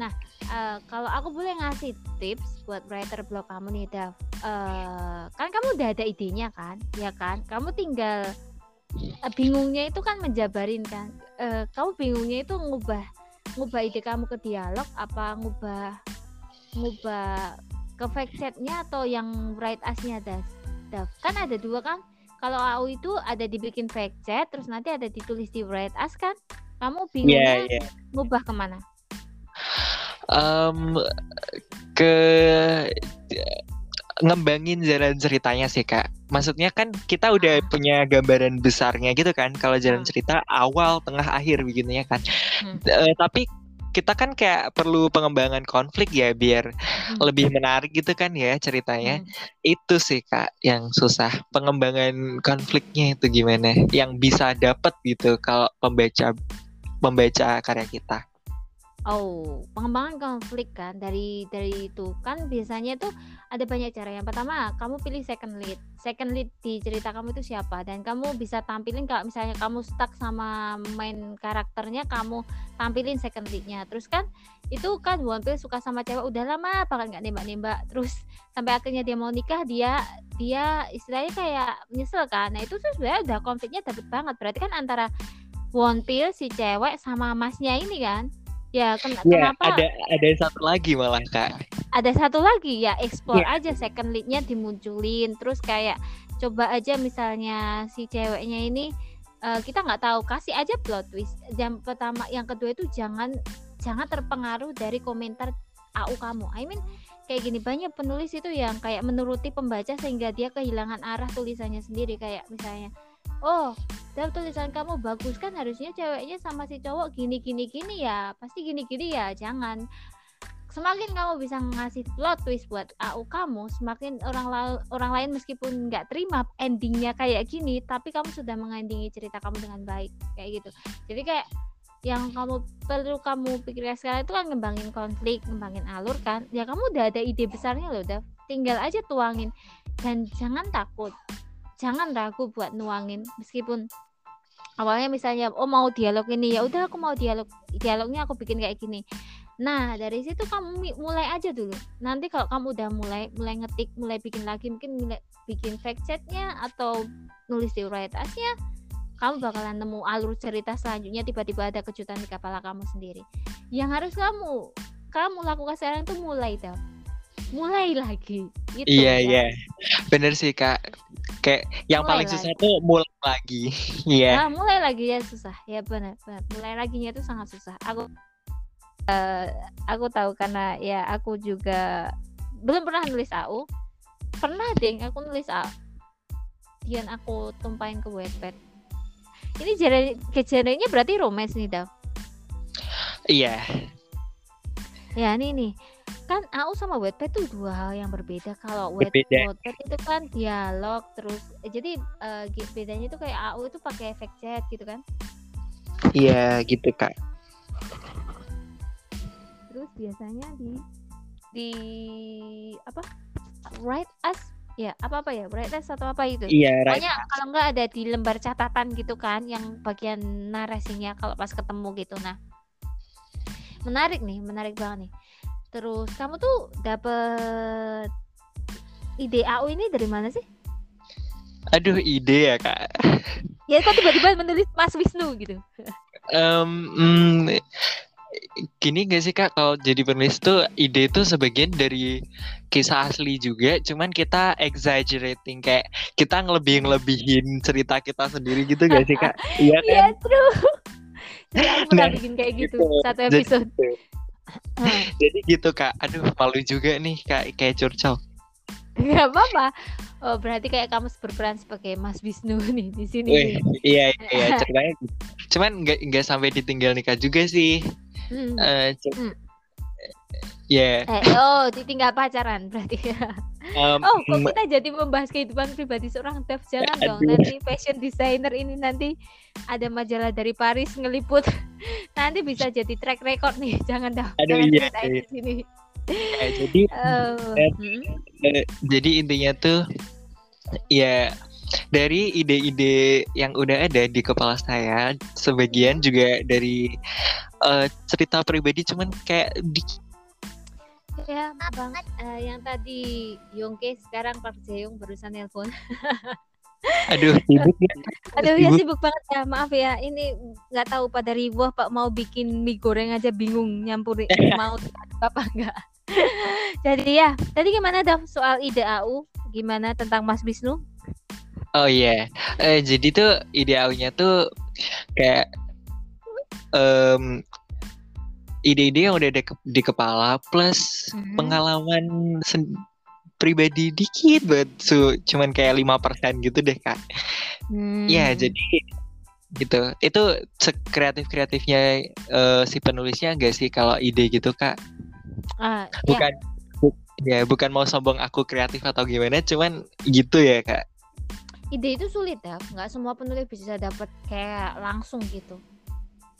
nah eh, kalau aku boleh ngasih tips buat writer block kamu nih Dav. Eh, kan kamu udah ada idenya kan? Ya kan? Kamu tinggal eh, bingungnya itu kan menjabarin kan? Eh, kamu bingungnya itu ngubah ngubah ide kamu ke dialog apa ngubah ngubah ke fact setnya atau yang write asnya Dav? Dav kan ada dua kan kalau AU itu ada dibikin fact set terus nanti ada ditulis di write as kan kamu Iya bingungnya iya ngubah ke mana Em, ke ngembangin jalan ceritanya sih kak. Maksudnya kan kita udah punya gambaran besarnya gitu kan. Kalau jalan Hmm. cerita awal, tengah, akhir begitunya kan. Hmm. Eh, tapi kita kan kayak perlu pengembangan konflik ya biar Hmm. lebih menarik gitu kan ya ceritanya. Hmm. Itu sih kak yang susah pengembangan konfliknya itu gimana? Yang bisa dapat gitu kalau pembaca membaca karya kita. Oh, pengembangan konflik kan dari dari itu kan biasanya tuh ada banyak cara. Yang pertama, kamu pilih second lead. Second lead di cerita kamu itu siapa dan kamu bisa tampilin kalau misalnya kamu stuck sama main karakternya, kamu tampilin second leadnya. Terus kan itu kan One Piece suka sama cewek udah lama banget nggak nembak-nembak. Terus sampai akhirnya dia mau nikah, dia dia istilahnya kayak nyesel kan. Nah, itu tuh sebenarnya udah konfliknya dapet banget. Berarti kan antara One Piece si cewek sama masnya ini kan. Ya, ken- Ya kenapa? ada ada satu lagi malah kak. ada satu lagi ya explore Iya. aja second lead-nya dimunculin terus kayak coba aja misalnya si ceweknya ini eh, kita nggak tahu kasih aja plot twist yang pertama yang kedua itu jangan jangan terpengaruh dari komentar AU kamu I mean kayak gini banyak penulis itu yang kayak menuruti pembaca sehingga dia kehilangan arah tulisannya sendiri kayak misalnya oh dalam tulisan kamu bagus kan harusnya ceweknya sama si cowok gini gini gini ya. Pasti gini gini ya jangan. Semakin kamu bisa ngasih plot twist buat AU kamu semakin orang la- orang lain meskipun nggak terima endingnya kayak gini tapi kamu sudah mengendingi cerita kamu dengan baik kayak gitu. Jadi kayak yang kamu perlu kamu pikirkan sekarang itu kan ngembangin konflik ngembangin alur kan. Ya kamu udah ada ide besarnya loh udah tinggal aja tuangin. Dan jangan takut jangan ragu buat nuangin meskipun awalnya misalnya oh mau dialog ini. Ya udah aku mau dialog dialognya aku bikin kayak gini. Nah dari situ kamu mulai aja dulu. Nanti kalau kamu udah mulai mulai ngetik mulai bikin lagi mungkin mulai bikin fact checknya atau nulis di atasnya kamu bakalan nemu alur cerita selanjutnya tiba-tiba ada kejutan di kepala kamu sendiri. Yang harus kamu kamu lakukan sekarang itu mulai tau mulai lagi gitu Iya ya. iya, bener sih kak. Kayak yang Mulai paling susah lagi. tuh mulai lagi. Iya. Nah, mulai lagi ya susah. Ya benar, benar. Mulai laginya itu sangat susah. Aku eh, aku tahu karena ya aku juga belum pernah nulis AU. Pernah deh aku nulis AU. Dan aku tumpahin ke Wattpad. Ini genre berarti romance nih, Dav. Iya. Ya, ini nih. Kan AU sama Wattpad tuh dua hal yang berbeda. Kalau. Wattpad itu kan dialog terus eh, jadi gi- bedanya itu kayak AU itu pakai efek chat gitu kan. Iya gitu kak. terus biasanya di di apa write as ya apa apa ya write as atau apa itu Iya right. pokoknya kalau nggak ada di lembar catatan gitu kan yang bagian narasinya kalau pas ketemu gitu nah menarik nih menarik banget nih terus kamu tuh dapet ide AU ini dari mana sih? Aduh ide ya kak. ya kok tiba-tiba menulis Mas Wisnu gitu? Em, mm, gini gak sih kak? Kalau jadi penulis tuh ide itu sebagian dari kisah asli juga. Cuman kita exaggerating kayak kita ngelebih ngelebihin cerita kita sendiri gitu gak sih kak? Iya kan? iya true. Jadi aku pernah Nah, bikin kayak gitu gitu. satu episode. Hah. jadi gitu kak aduh malu juga nih kak kayak curcol Gak apa-apa. Oh, berarti kayak kamu berperan sebagai Mas Wisnu nih di sini. Wih, iya iya ceritanya cuman nggak nggak sampai ditinggal nikah juga sih Hmm. Hmm. Ya Eh, oh, ditinggal pacaran berarti. em, Oh, kok kita jadi membahas kehidupan pribadi seorang dev jangan dong. Nanti fashion designer ini nanti ada majalah dari Paris ngeliput. nanti bisa jadi track record nih. Jangan dong. Aduh, jangan iya, iya. di sini. eh, jadi Oh, Eh, hmm. Eh, jadi intinya tuh ya dari ide-ide yang udah ada di kepala saya sebagian juga dari eh, cerita pribadi cuman kayak di Ya, Bang, eh, yang tadi Yongke sekarang Park Jae-young barusan nelpon. aduh sibuk ya. Aduh ya Sibuk. sibuk banget ya maaf ya ini nggak tahu pada ribuh pak mau bikin mie goreng aja bingung nyampurin mau apa enggak jadi ya tadi gimana Dav soal ide AU gimana tentang Mas Wisnu oh iya Eh, jadi tuh ide awalnya tuh kayak em, ide-ide yang udah ada ke- di kepala plus Mhm. pengalaman sen- pribadi dikit banget so, cuman kayak lima persen gitu deh kak Hmm. Ya, jadi gitu. Itu kreatif kreatifnya si penulisnya enggak sih kalau ide gitu kak? Ah, ya, Bukan, bu- ya bukan mau sombong aku kreatif atau gimana, cuman gitu ya kak. Ide itu sulit ya. Nggak semua penulis bisa dapat kayak langsung gitu.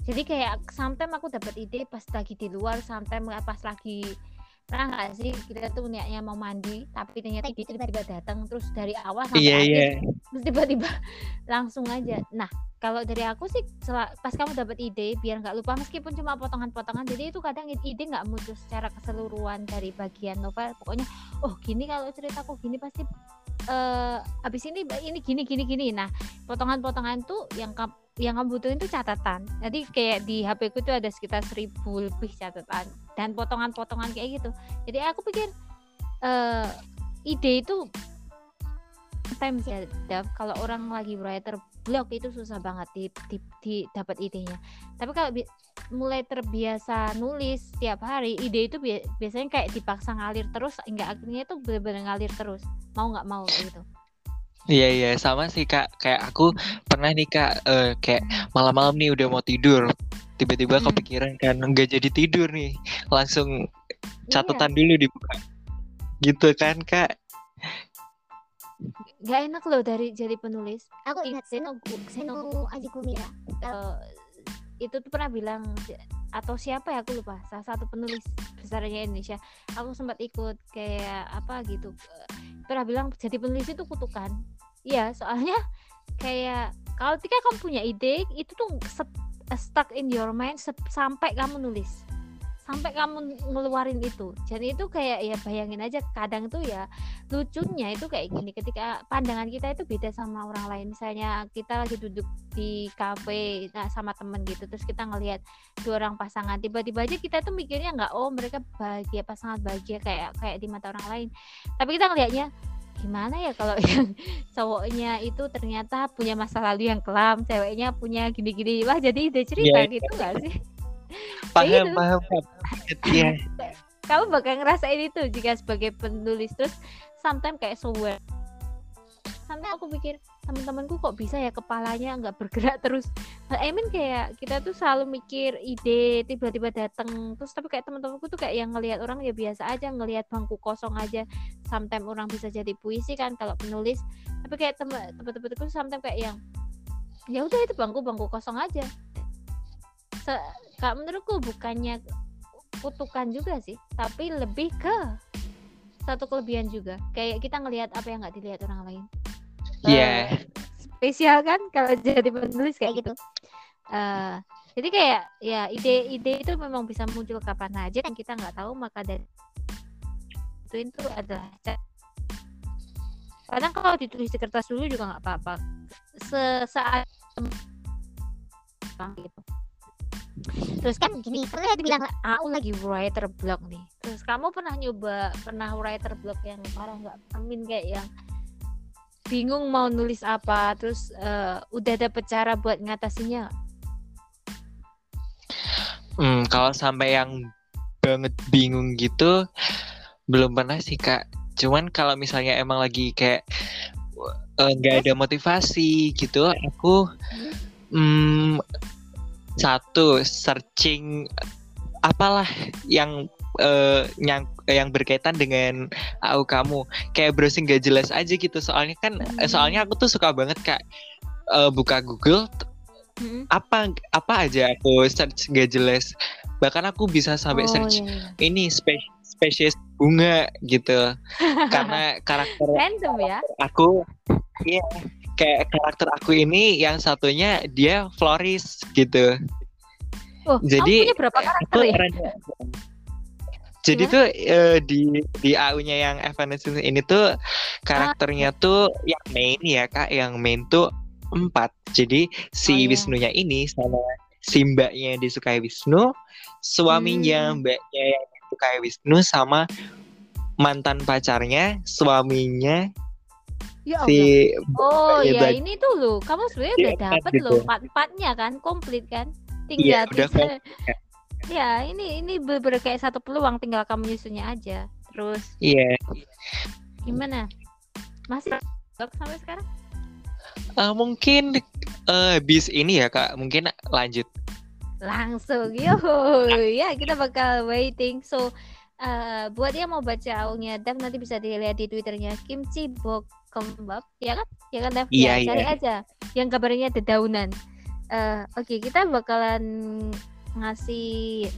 Jadi kayak sometimes aku dapat ide pas lagi di luar sometimes pas lagi pernah nggak sih kita tuh niatnya mau mandi tapi ternyata ide tiba-tiba datang terus dari awal sampai Iya akhir iya. terus tiba-tiba langsung aja. Nah kalau dari aku sih pas kamu dapat ide biar nggak lupa meskipun cuma potongan-potongan jadi itu kadang ide nggak muncul secara keseluruhan dari bagian novel. Pokoknya oh gini kalau ceritaku gini pasti eh abis ini ini gini gini gini nah potongan-potongan tuh yang kam- yang kamu butuhin itu catatan. Jadi kayak di HP ku itu ada sekitar seribu lebih catatan dan potongan-potongan kayak gitu. Jadi aku pikir eh ide itu time ya kalau orang lagi writer block itu susah banget di, di, di dapat idenya. Tapi kalau bi- mulai terbiasa nulis setiap hari, ide itu bi- biasanya kayak dipaksa ngalir terus, enggak akhirnya itu benar-benar ngalir terus. Mau nggak mau gitu. Iya iya sama sih kak kayak aku pernah nih kak eh, kayak malam-malam nih udah mau tidur tiba-tiba Hmm. kepikiran kan nggak jadi tidur nih langsung Iya. catatan dulu dibuka gitu kan kak Nggak enak loh dari jadi penulis. Aku ingat Seno, Seno Seno, Seno Aji Kumira. eh, itu tuh pernah bilang atau siapa ya? Aku lupa. Salah satu penulis besarnya Indonesia. Aku sempat ikut kayak apa gitu. Eh, pernah bilang jadi penulis itu kutukan iya soalnya kayak kalau ketika kamu punya ide itu tuh set- stuck in your mind sampai kamu nulis sampai kamu ngeluarin itu. Jadi itu kayak ya bayangin aja kadang tuh ya lucunya itu kayak gini ketika pandangan kita itu beda sama orang lain. Misalnya kita lagi duduk di kafe nah, sama temen gitu terus kita ngelihat dua orang pasangan tiba-tiba aja kita tuh mikirnya nggak oh mereka bahagia pasangan bahagia kayak kayak di mata orang lain. Tapi kita ngelihatnya gimana ya kalau yang cowoknya itu ternyata punya masa lalu yang kelam ceweknya punya gini-gini? Wah jadi ide cerita Iya, gitu nggak sih paham paham iya. Kamu bakal ngerasain itu jika sebagai penulis. Terus sometimes kayak so weird sampai aku pikir teman-temanku kok bisa ya kepalanya nggak bergerak terus? I mean kayak kita tuh selalu mikir ide tiba-tiba datang terus tapi kayak teman-temanku tuh kayak yang ngelihat orang ya biasa aja ngelihat bangku kosong aja. Sometimes orang bisa jadi puisi kan kalau penulis. Tapi kayak teman teman-temanku sometimes kayak yang ya udah itu bangku bangku kosong aja. Se kak menurutku bukannya kutukan juga sih tapi lebih ke satu kelebihan juga. Kayak kita ngelihat apa yang nggak dilihat orang lain. Iya. Eh, spesial kan kalau jadi penulis kayak gitu. Eh, jadi kayak ya ide-ide itu memang bisa muncul kapan aja yang kita nggak tahu maka dari itu itu adalah kadang kalau ditulis di kertas dulu juga nggak apa-apa. Sesaat gitu terus kan gini, pernah dibilang aku lagi writer block nih. Terus kamu pernah nyoba pernah writer block yang parah nggak? Amin kayak yang bingung mau nulis apa, terus eh, udah dapet cara buat ngatasinya. Hmm, kalau sampai yang banget bingung gitu belum pernah sih kak. Cuman kalau misalnya emang lagi kayak eh, nggak ada motivasi gitu, aku hmm, satu searching apalah yang eh, yang yang berkaitan dengan AU kamu kayak browsing gak jelas aja gitu soalnya kan Hmm. eh, soalnya aku tuh suka banget kak eh, buka Google Mm-mm. apa apa aja aku search gak jelas bahkan aku bisa sampai Oh, search iya, iya. ini spe- spesies bunga gitu karena karakter Random ya. aku iya kayak karakter aku ini yang satunya dia floris gitu Oh, Jadi, punya berapa karakter ya? rada- jadi tuh eh, di di AU-nya yang Evanescence ini tuh karakternya tuh yang main ya kak yang main tuh empat jadi si Oh, iya. Wisnunya ini sama si mbaknya yang disukai Wisnu suaminya Hmm. mbaknya yang disukai Wisnu sama mantan pacarnya suaminya Ya Allah. si Oh ya ini tuh lo, kamu sebenarnya Iya, udah kan, dapet gitu. loh empat empatnya kan, komplit kan? Tinggal Iya, udah bisa. Ya ini ini bener kayak satu peluang, tinggal kamu nyusunnya aja. Terus iya gimana? Masih blog sampai sekarang? Eh, mungkin eh, bis ini ya kak mungkin lanjut Langsung yo ya kita bakal waiting. So eh, buat yang mau baca aulnya Dev nanti bisa dilihat di twitternya Kimchi Bok Kembab, ya kan? Ya kan Dev? Iya, ya, cari iya. aja yang kabarnya dedaunan. Eh, Oke kita bakalan ngasih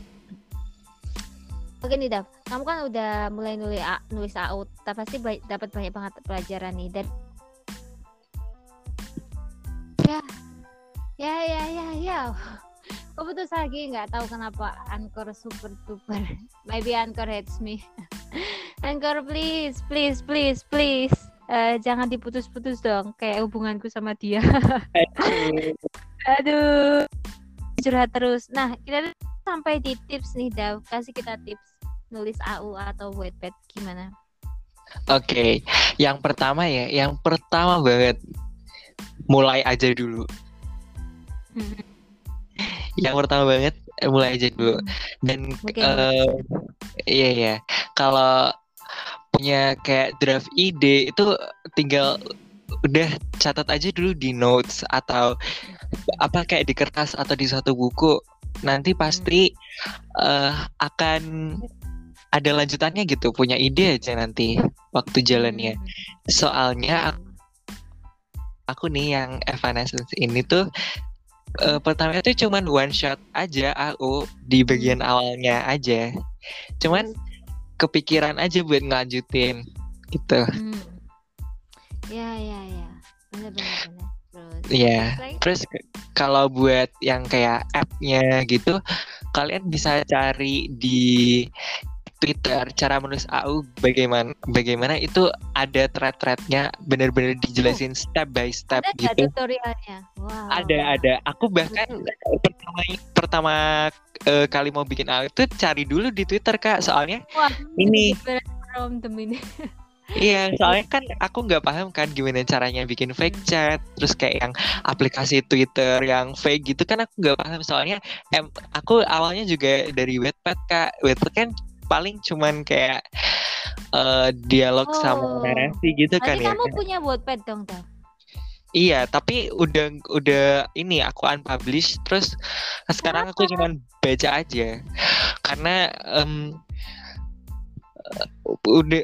Oke nih Dav, kamu kan udah mulai nulis A- nulis AU, tapi pasti ba- dapat banyak banget pelajaran nih dan ya ya ya ya ya Kok putus lagi nggak tahu kenapa Anchor super duper. Maybe Anchor hates me. Anchor please, please, please, please. Eh, jangan diputus-putus dong kayak hubunganku sama dia. Aduh, curhat terus. Nah, kita sampai di tips nih, Dav. Kasih kita tips nulis AU atau Wattpad gimana? Oke, yang pertama ya, yang pertama banget mulai aja dulu. Hmm. Yang pertama banget eh, mulai aja dulu. Dan Oke, eh, iya ya, kalau punya kayak draft ide itu tinggal udah catat aja dulu di notes atau apa kayak di kertas atau di satu buku. Nanti pasti eh, akan ada lanjutannya gitu, punya ide aja nanti waktu jalannya. Hmm. Soalnya aku, aku nih yang Evanescence ini tuh eh, pertama itu cuman one shot aja aku di bagian awalnya aja. Cuman kepikiran aja buat ngelanjutin gitu. Hmm. Ya, ya, ya. Benar, benar, benar. Terus. Iya. Terus kalau buat yang kayak app-nya gitu, kalian bisa cari di Twitter cara menulis AU bagaimana bagaimana itu ada thread-threadnya bener-bener dijelasin step by step Ada gitu. tutorialnya? Wow. Ada ada. Aku bahkan pertama pertama eh, kali mau bikin AU itu cari dulu di Twitter kak. Soalnya Wah, Ini. from the minute. iya soalnya kan aku nggak paham kan gimana caranya bikin fake chat, terus kayak yang aplikasi Twitter yang fake gitu kan aku nggak paham. Soalnya em, aku awalnya juga dari Wattpad kak. Wattpad kan paling cuman kayak eh, dialog sama Oh. narasi gitu kan Berarti ya. kamu punya Wattpad dong, Dav? Iya, tapi udah udah ini aku unpublish terus sekarang aku cuman baca aja karena eh, udah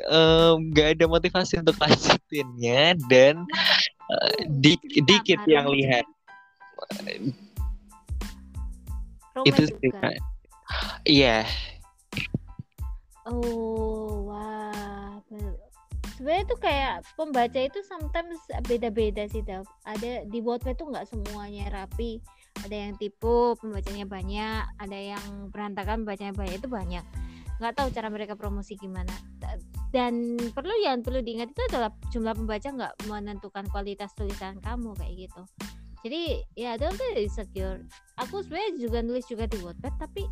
nggak ada motivasi untuk lanjutinnya dan eh, di- dikit yang lihat itu sih. Iya, Oh, wah. Be- Sebenarnya tuh kayak pembaca itu sometimes beda-beda sih, Dav. Ada di Wattpad tuh nggak semuanya rapi. Ada yang tipu, pembacanya banyak. Ada yang berantakan, pembacanya banyak. Itu banyak. Nggak tahu cara mereka promosi gimana. Da- Dan perlu yang perlu diingat itu adalah jumlah pembaca nggak menentukan kualitas tulisan kamu kayak gitu. Jadi ya don't be insecure. Aku sebenarnya juga nulis juga di Wattpad, tapi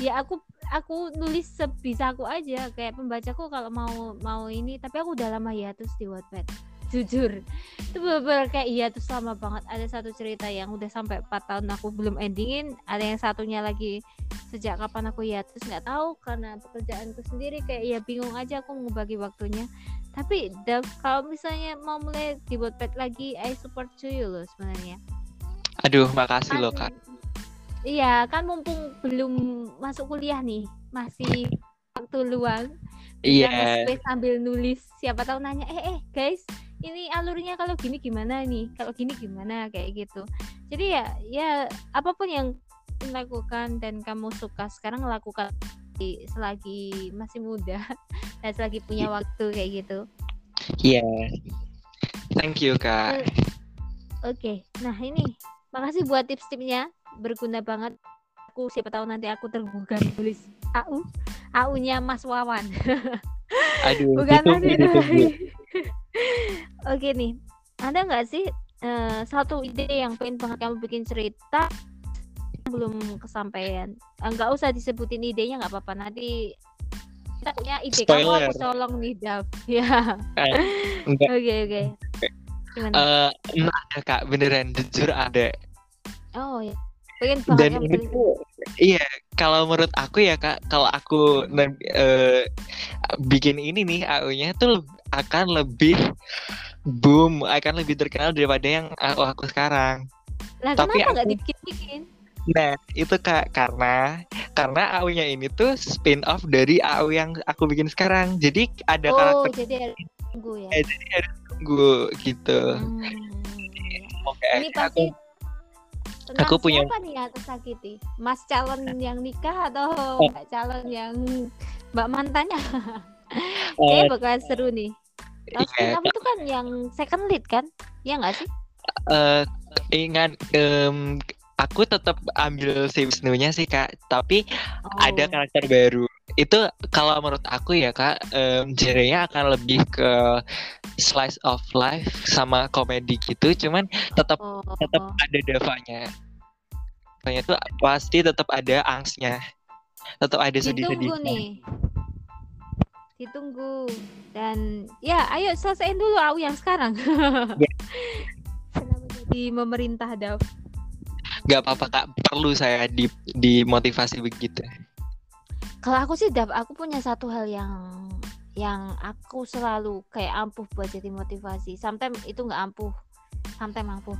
ya aku aku nulis sebisa aku aja. Kayak pembacaku kalau mau mau ini tapi aku udah lama hiatus di Wattpad. Jujur. Itu bener kayak hiatus lama banget. Ada satu cerita yang udah sampai 4 tahun aku belum endingin. Ada yang satunya lagi sejak kapan aku hiatus nggak tahu. Karena pekerjaanku sendiri kayak ya bingung aja aku mau bagi waktunya. Tapi kalau misalnya mau mulai di Wattpad lagi I support you loh sebenarnya. Aduh makasih loh kak. Iya, kan mumpung belum masuk kuliah nih, masih waktu luang. Iya, nge-space sambil nulis. Siapa tahu nanya, "Eh, eh, guys, ini alurnya kalau gini gimana nih? Kalau gini gimana?" kayak gitu. Jadi ya, ya apa pun yang lakukan dan kamu suka sekarang lakukan selagi masih muda dan selagi punya waktu kayak gitu. iya. Thank you kak. Oke, nah ini makasih buat tips-tipsnya berguna banget. Aku siapa tahu nanti aku tergugah nulis AU, AU-nya Mas Wawan. Aduh, Bukan Mas itu lagi. Oke nih, ada nggak sih eh, satu ide yang pengen banget kamu bikin cerita belum kesampaian? Eh, Nggak usah disebutin idenya nggak apa-apa nanti kita punya ide kamu Spoiler. aku colong nih Dav. Ya, Enggak. oke oke. Gimana? Eh, ada kak, beneran jujur ada. oh ya, pengen Dan tuh, iya, kalau menurut aku ya kak, kalau aku eh, bikin ini nih AU-nya tuh akan lebih boom, akan lebih terkenal daripada yang AU aku sekarang. Lah tapi kenapa nggak aku- dibikin-bikin? Nah, itu kak karena karena AU-nya ini tuh spin off dari AU yang aku bikin sekarang. Jadi ada Oh, karakter jadi ada tunggu ya. Eh, jadi harus tunggu gitu. Hmm. Oke, Ini pasti aku tentang aku punya- siapa nih yang tersakiti? Mas calon yang nikah atau Oh. mbak calon yang mbak mantannya? eh, Kayaknya bakalan seru nih. Iya, spin off itu kan yang second lead kan? Ya nggak sih? eh, ingat em, aku tetap ambil si Wisnunya sih kak, tapi Oh. ada karakter baru itu kalau menurut aku ya kak um, genrenya akan lebih ke slice of life sama komedi gitu cuman tetap Oh, tetap ada davanya Davanya tuh pasti tetap ada angstnya tetap ada ditunggu sedih-sedih nih. Ditunggu. Dan ya, ayo selesaiin dulu aku yang sekarang. Ya. Kenapa jadi memerintah Dav? nggak apa-apa kak perlu saya di dimotivasi begitu Kalau aku sih Dav, aku punya satu hal yang yang aku selalu kayak ampuh buat jadi motivasi. Sometimes itu nggak ampuh, sometimes ampuh.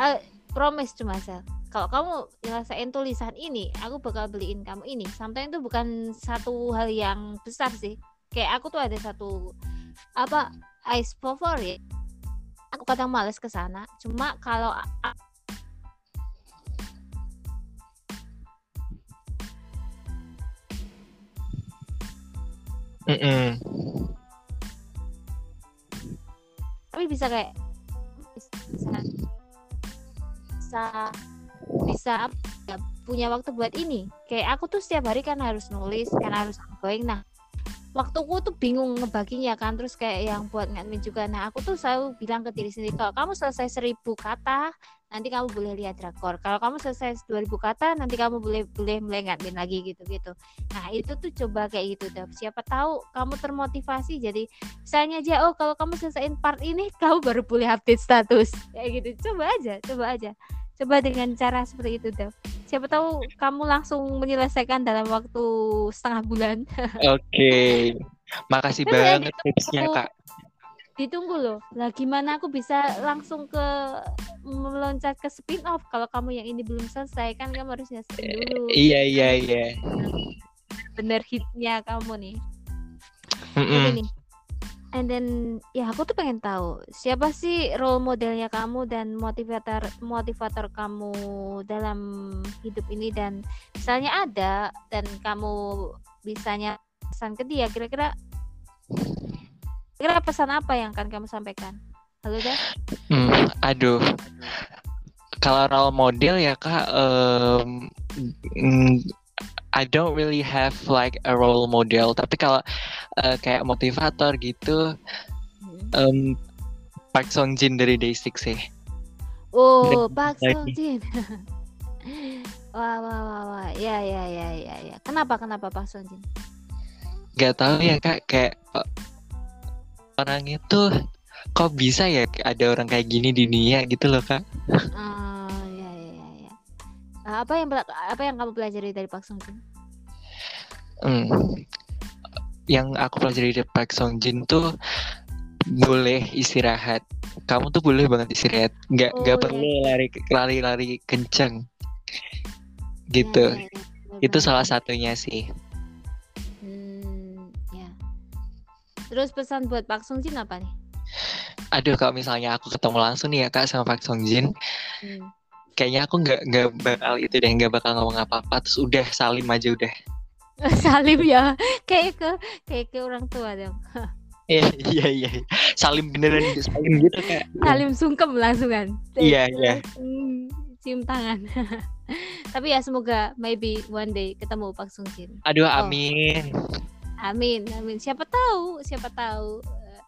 Eh, promise cuma sel. Kalau kamu nyelesain tulisan ini, aku bakal beliin kamu ini. Sometimes itu bukan satu hal yang besar sih. Kayak aku tuh ada satu apa ice favorit. Aku kadang males ke sana. Cuma kalau a- Mm-mm. tapi bisa kayak bisa bisa bisa ya, punya waktu buat ini. Kayak aku tuh setiap hari kan harus nulis kan harus ongoing. Nah waktuku tuh bingung ngebaginya kan. Terus kayak yang buat ngadmin juga. Nah aku tuh selalu bilang ke diri sendiri kalau kamu selesai seribu kata nanti kamu boleh lihat drakor. Kalau kamu selesai 2000 kata nanti kamu boleh boleh mulai ngadmin lagi gitu gitu nah itu tuh coba kayak gitu Dav. siapa tahu kamu termotivasi jadi misalnya aja oh kalau kamu selesaiin part ini kamu baru boleh update status. Kayak gitu. Coba aja coba aja. Coba dengan cara seperti itu Dav. siapa tahu kamu langsung menyelesaikan dalam waktu setengah bulan. Oke. Makasih Kan ya, banget tipsnya kak ditunggu loh lah gimana aku bisa langsung ke meloncat ke spin off kalau kamu yang ini belum selesai kan kamu harus nyelesain dulu iya iya iya bener hitnya kamu nih Mm-mm. Oke nih. And then ya aku tuh pengen tahu siapa sih role modelnya kamu dan motivator motivator kamu dalam hidup ini dan misalnya ada dan kamu bisanya pesan ke dia kira-kira kira pesan apa yang akan kamu sampaikan? Halo dah. Hmm, aduh. Kalau role model ya kak, mm, I don't really have like a role model. Tapi kalau eh, kayak motivator gitu, em, Park Song Jin dari Day6 sih. Oh, Pak lagi. Song Jin. wah, wah, wah, wah. Ya, ya, ya, ya, ya. Kenapa, kenapa Pak Song Jin? Gak tahu ya kak, kayak orang itu kok bisa ya ada orang kayak gini di dunia gitu loh kak. Oh, ya, ya, ya, ya. Apa yang apa yang kamu pelajari dari Pak Song Jin? Hmm. Yang aku pelajari dari Park Song Jin tuh boleh istirahat. Kamu tuh boleh banget istirahat. Nggak Oh, nggak iya. perlu lari lari lari kenceng. Ya, Gitu. ya, ya, bener Itu salah satunya sih. Terus pesan buat Pak Song Jin apa nih? Aduh kalau misalnya aku ketemu langsung nih ya kak sama Park Song Jin, Hmm. kayaknya aku nggak nggak bakal itu deh nggak bakal ngomong apa-apa. Terus udah salim aja udah. Salim ya, kayak ke kayak ke orang tua dong. Iya iya iya. Salim beneran salim gitu kak. Salim sungkem langsung kan. Iya, iya. Hmm, Cium tangan. Tapi ya semoga maybe one day ketemu Pak Sung Jin. Aduh Oh. Amin. Amin. Siapa tahu, siapa tahu eh,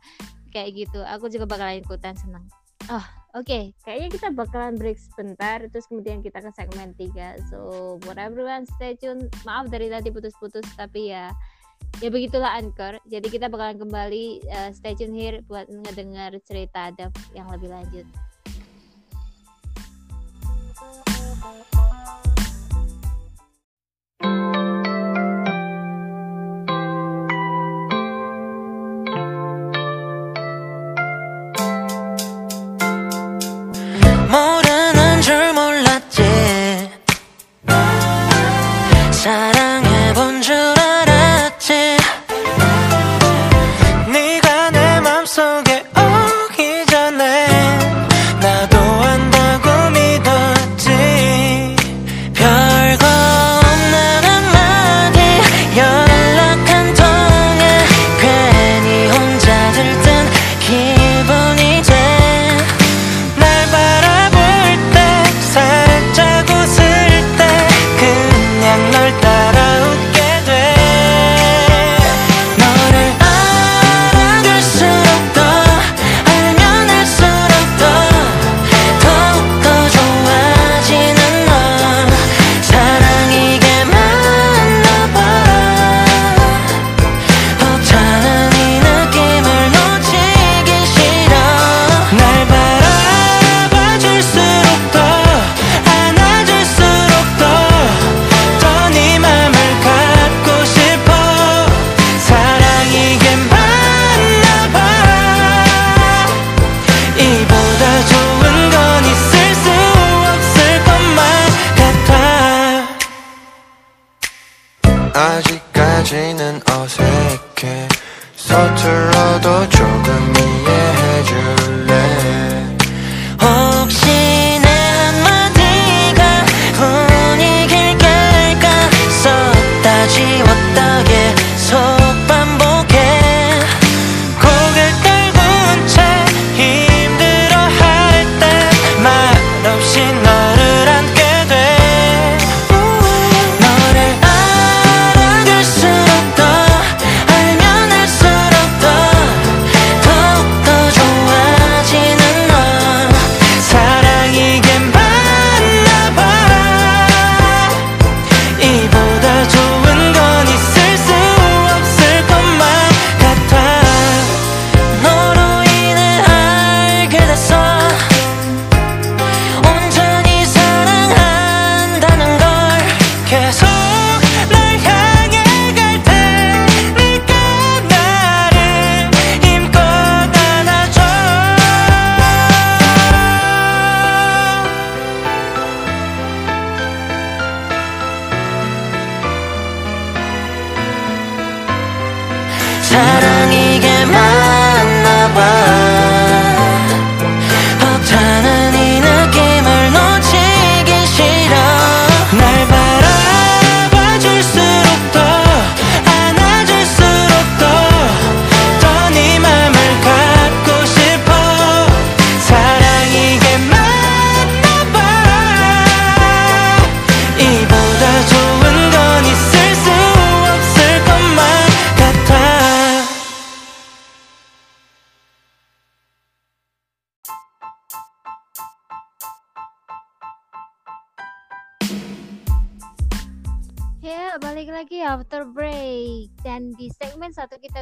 kayak gitu. Aku juga bakalan ikutan senang. Oh, oke. Kayaknya kita bakalan break sebentar terus kemudian kita ke segmen 3. So, for everyone stay tune. Maaf dari tadi putus-putus tapi ya ya begitulah Anchor. Jadi kita bakalan kembali eh, stay tune here buat ngedengar cerita Dav yang lebih lanjut.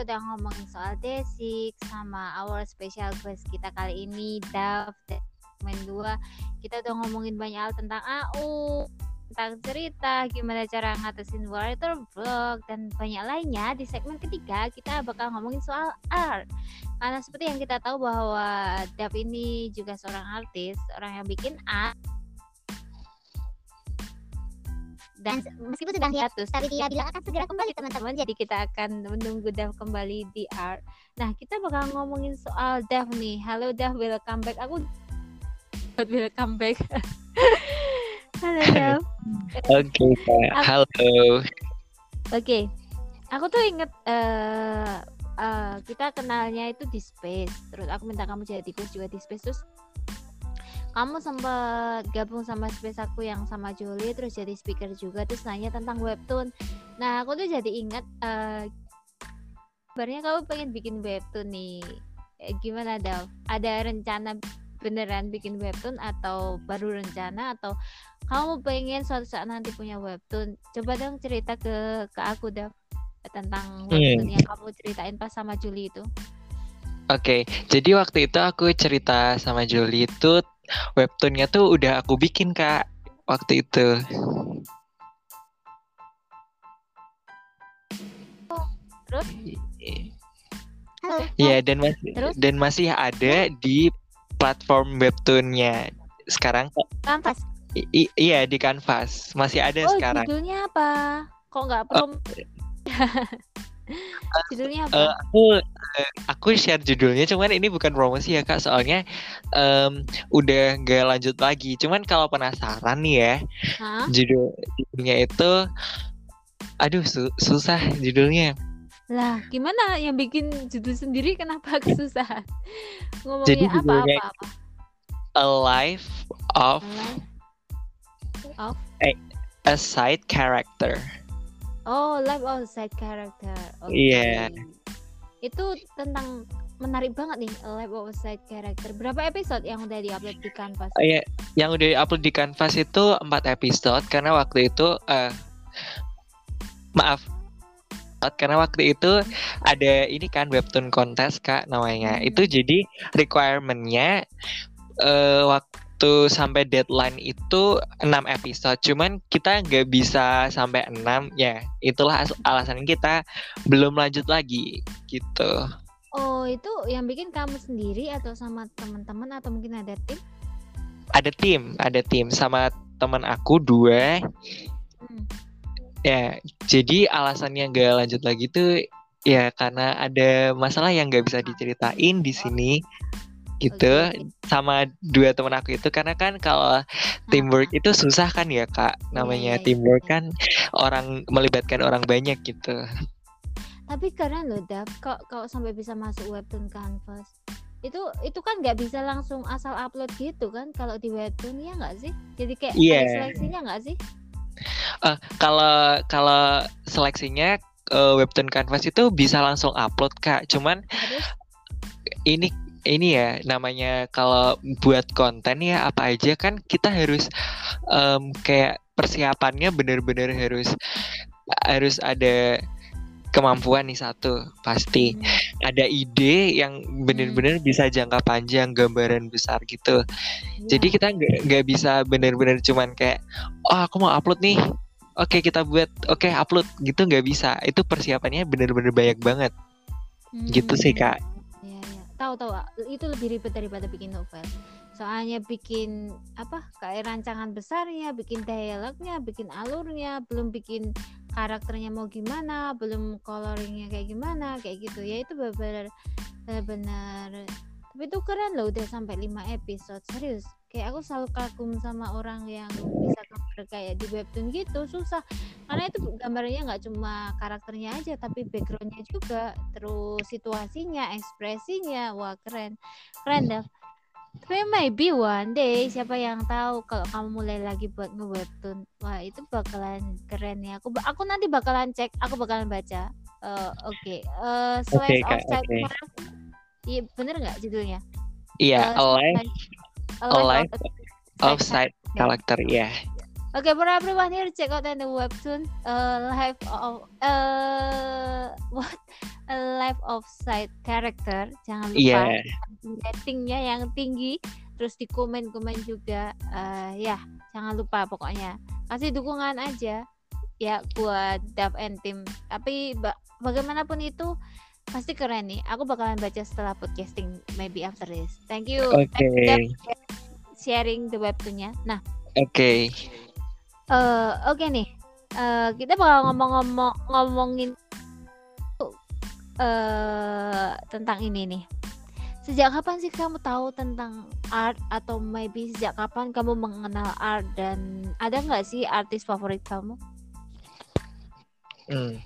Udah ngomongin soal Desik sama our special guest kita kali ini Dav. Segmen 2 kita udah ngomongin banyak hal tentang AU, tentang cerita, gimana cara ngatasin writer block dan banyak lainnya. Di segmen ketiga kita bakal ngomongin soal art. Karena seperti yang kita tahu bahwa Dav ini juga seorang artis, orang yang bikin art dan se- meskipun sudah hiatus, tapi dia bilang akan segera kembali teman-teman. teman-teman jadi kita akan menunggu Dav kembali di art nah kita bakal ngomongin soal Dav nih. Halo Dav welcome back. Aku buat welcome back. Halo Dav Oke, Kak. Halo. oke. Aku tuh inget eh eh, kita kenalnya itu di space. Terus aku minta kamu jadi coach juga di space. Terus kamu sempat gabung sama space aku yang sama Jolie terus jadi speaker juga terus nanya tentang webtoon nah aku tuh jadi ingat eh kabarnya kamu pengen bikin webtoon nih Eh, gimana Dav? Ada rencana beneran bikin webtoon atau baru rencana atau kamu pengen suatu saat nanti punya webtoon? Coba dong cerita ke ke aku Dav tentang webtoon yang kamu ceritain pas sama Juli itu. Oke, jadi waktu itu aku cerita sama Jolie itu webtoonnya tuh udah aku bikin kak waktu itu. Terus? Halo. Iya dan masih Terus? dan masih ada di platform webtoonnya sekarang. Kanvas. I- iya di Canvas masih ada Oh, sekarang. judulnya apa? Kok nggak prom? judulnya apa? Eh, aku eh, aku share judulnya cuman ini bukan promosi ya kak soalnya em, udah gak lanjut lagi cuman kalau penasaran nih ya Hah? judul judulnya itu aduh su- susah judulnya Lah, gimana yang bikin judul sendiri kenapa kesusahan? Jadi Ngomongnya judulnya- apa-apa-apa? a life of a side character Oh, life outside character. Oke. Iya. Itu tentang menarik banget nih life outside character. Berapa episode yang udah diupload di Canvas? Oh, iya, yang udah upload di Canvas itu empat episode karena waktu itu eh maaf karena waktu itu ada ini kan webtoon kontes kak namanya Hmm. itu jadi requirementnya eh waktu sampai deadline itu 6 episode. Cuman kita nggak bisa sampai 6 ya. Itulah as- alasan kita belum lanjut lagi gitu. Oh, itu yang bikin kamu sendiri atau sama teman-teman atau mungkin ada tim? ada tim ada tim. Sama teman aku dua. Hmm. Ya, jadi alasannya nggak lanjut lagi tuh ya karena ada masalah yang nggak bisa diceritain di sini gitu Oke, oke. sama dua teman aku itu karena kan kalau teamwork itu susah kan ya kak namanya iya, iya, teamwork iya. kan orang melibatkan orang banyak gitu Tapi keren loh Dav, kok kalau sampai bisa masuk webtoon canvas. Itu itu kan nggak bisa langsung asal upload gitu kan kalau di webtoon ya nggak sih? Jadi kayak ada seleksinya nggak sih? Eh, kalau kalau seleksinya eh, webtoon canvas itu bisa langsung upload kak cuman Harus ini ini ya namanya kalau buat konten ya apa aja kan kita harus em, kayak persiapannya bener-bener harus harus ada kemampuan nih satu pasti. Hmm, ada ide yang bener-bener bisa jangka panjang gambaran besar gitu. Jadi iya. kita nggak bisa bener-bener cuman kayak oh aku mau upload nih. Oke kita buat. Oke upload. Gitu nggak bisa. Itu persiapannya bener-bener banyak banget. Gitu sih Hmm, kak. Tahu tahu ah, itu lebih ribet daripada bikin novel. Soalnya bikin apa? Kayak rancangan besarnya, bikin dialognya, bikin alurnya, belum bikin karakternya mau gimana, belum coloringnya kayak gimana, kayak gitu. Ya itu benar-benar tapi itu keren loh udah sampai 5 episode serius. Kayak aku selalu kagum sama orang yang bisa gambar kayak di webtoon gitu susah. Karena itu gambarnya nggak cuma karakternya aja tapi backgroundnya juga terus situasinya ekspresinya wah keren. Keren dah. Tapi maybe one day siapa yang tahu kalau kamu mulai lagi buat nge webtoon wah itu bakalan keren ya. Aku aku nanti bakalan cek aku bakalan baca. Eh, oke. Eh, slice of Kak, Side oke. Mark. Iya bener nggak judulnya iya Eh, alive Alive Alive of- outside karakter ya Okay, for everyone here, check out the webtoon uh, Life of uh, what a life of side character. Jangan lupa iya ratingnya yang tinggi, terus di komen-komen juga. Uh, ya, jangan lupa pokoknya kasih dukungan aja ya buat Dav and Tim. Tapi ba- bagaimanapun itu pasti keren nih. Aku bakalan baca setelah podcasting maybe after this. Thank you. oke Dav, sharing the webtoonnya. Nah. oke Eh, oke nih. Eh, kita bakal ngomong-ngomong ngomongin eh tentang ini nih. Sejak kapan sih kamu tahu tentang art atau maybe sejak kapan kamu mengenal art dan ada nggak sih artis favorit kamu? Hmm.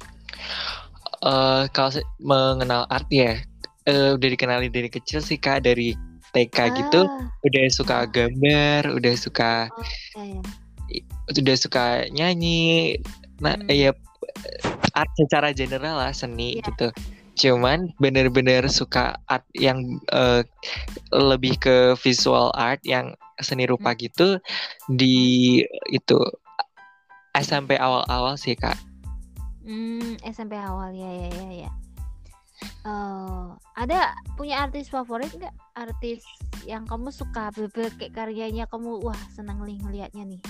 Eh, kalau mengenal art ya eh, udah dikenali dari kecil sih kak dari TK gitu Ah, udah suka Ah. gambar udah suka ya. udah suka nyanyi nah Hmm. ya art secara general lah seni Iya. gitu cuman bener-bener suka art yang eh, lebih ke visual art yang seni rupa gitu di itu SMP awal-awal sih kak Hmm, SMP awal ya ya ya ya. Oh, ada punya artis favorit nggak? Artis yang kamu suka, bener kayak karyanya kamu wah seneng nih ngelihatnya nih.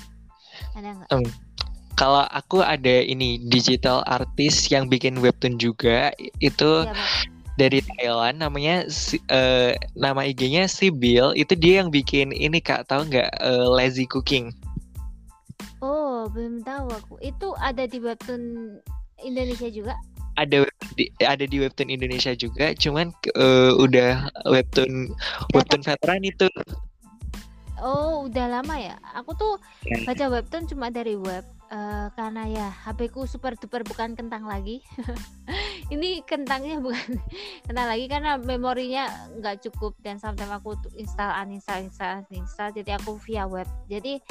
Ada nggak? kalau aku ada ini digital artis yang bikin webtoon juga itu Siapa? dari Thailand namanya eh, nama IG-nya si Bill itu dia yang bikin ini kak tahu nggak eh, lazy cooking Oh, belum tahu aku. Itu ada di webtoon Indonesia juga. ada di, ada di webtoon Indonesia juga cuman eh, udah webtoon webtoon veteran itu Oh, udah lama ya. Aku tuh Ya. baca webtoon cuma dari web eh, karena ya HP ku super duper bukan kentang lagi. Ini kentangnya bukan kentang lagi karena memorinya nggak cukup dan sometimes aku install uninstall install uninstall jadi aku via web. Jadi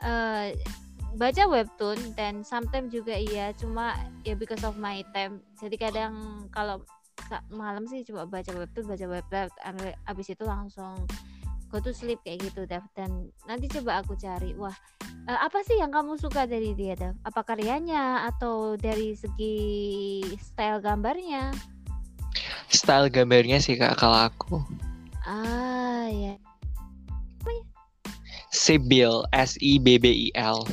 eh baca webtoon dan sometimes juga iya cuma ya because of my time. Jadi kadang kalau malam sih cuma baca webtoon, baca web abis itu langsung go to sleep kayak gitu Dav dan nanti coba aku cari wah eh, apa sih yang kamu suka dari dia Dav apa karyanya atau dari segi style gambarnya? Style gambarnya sih kak kalau aku. Ah ya si Bill S I B B I L.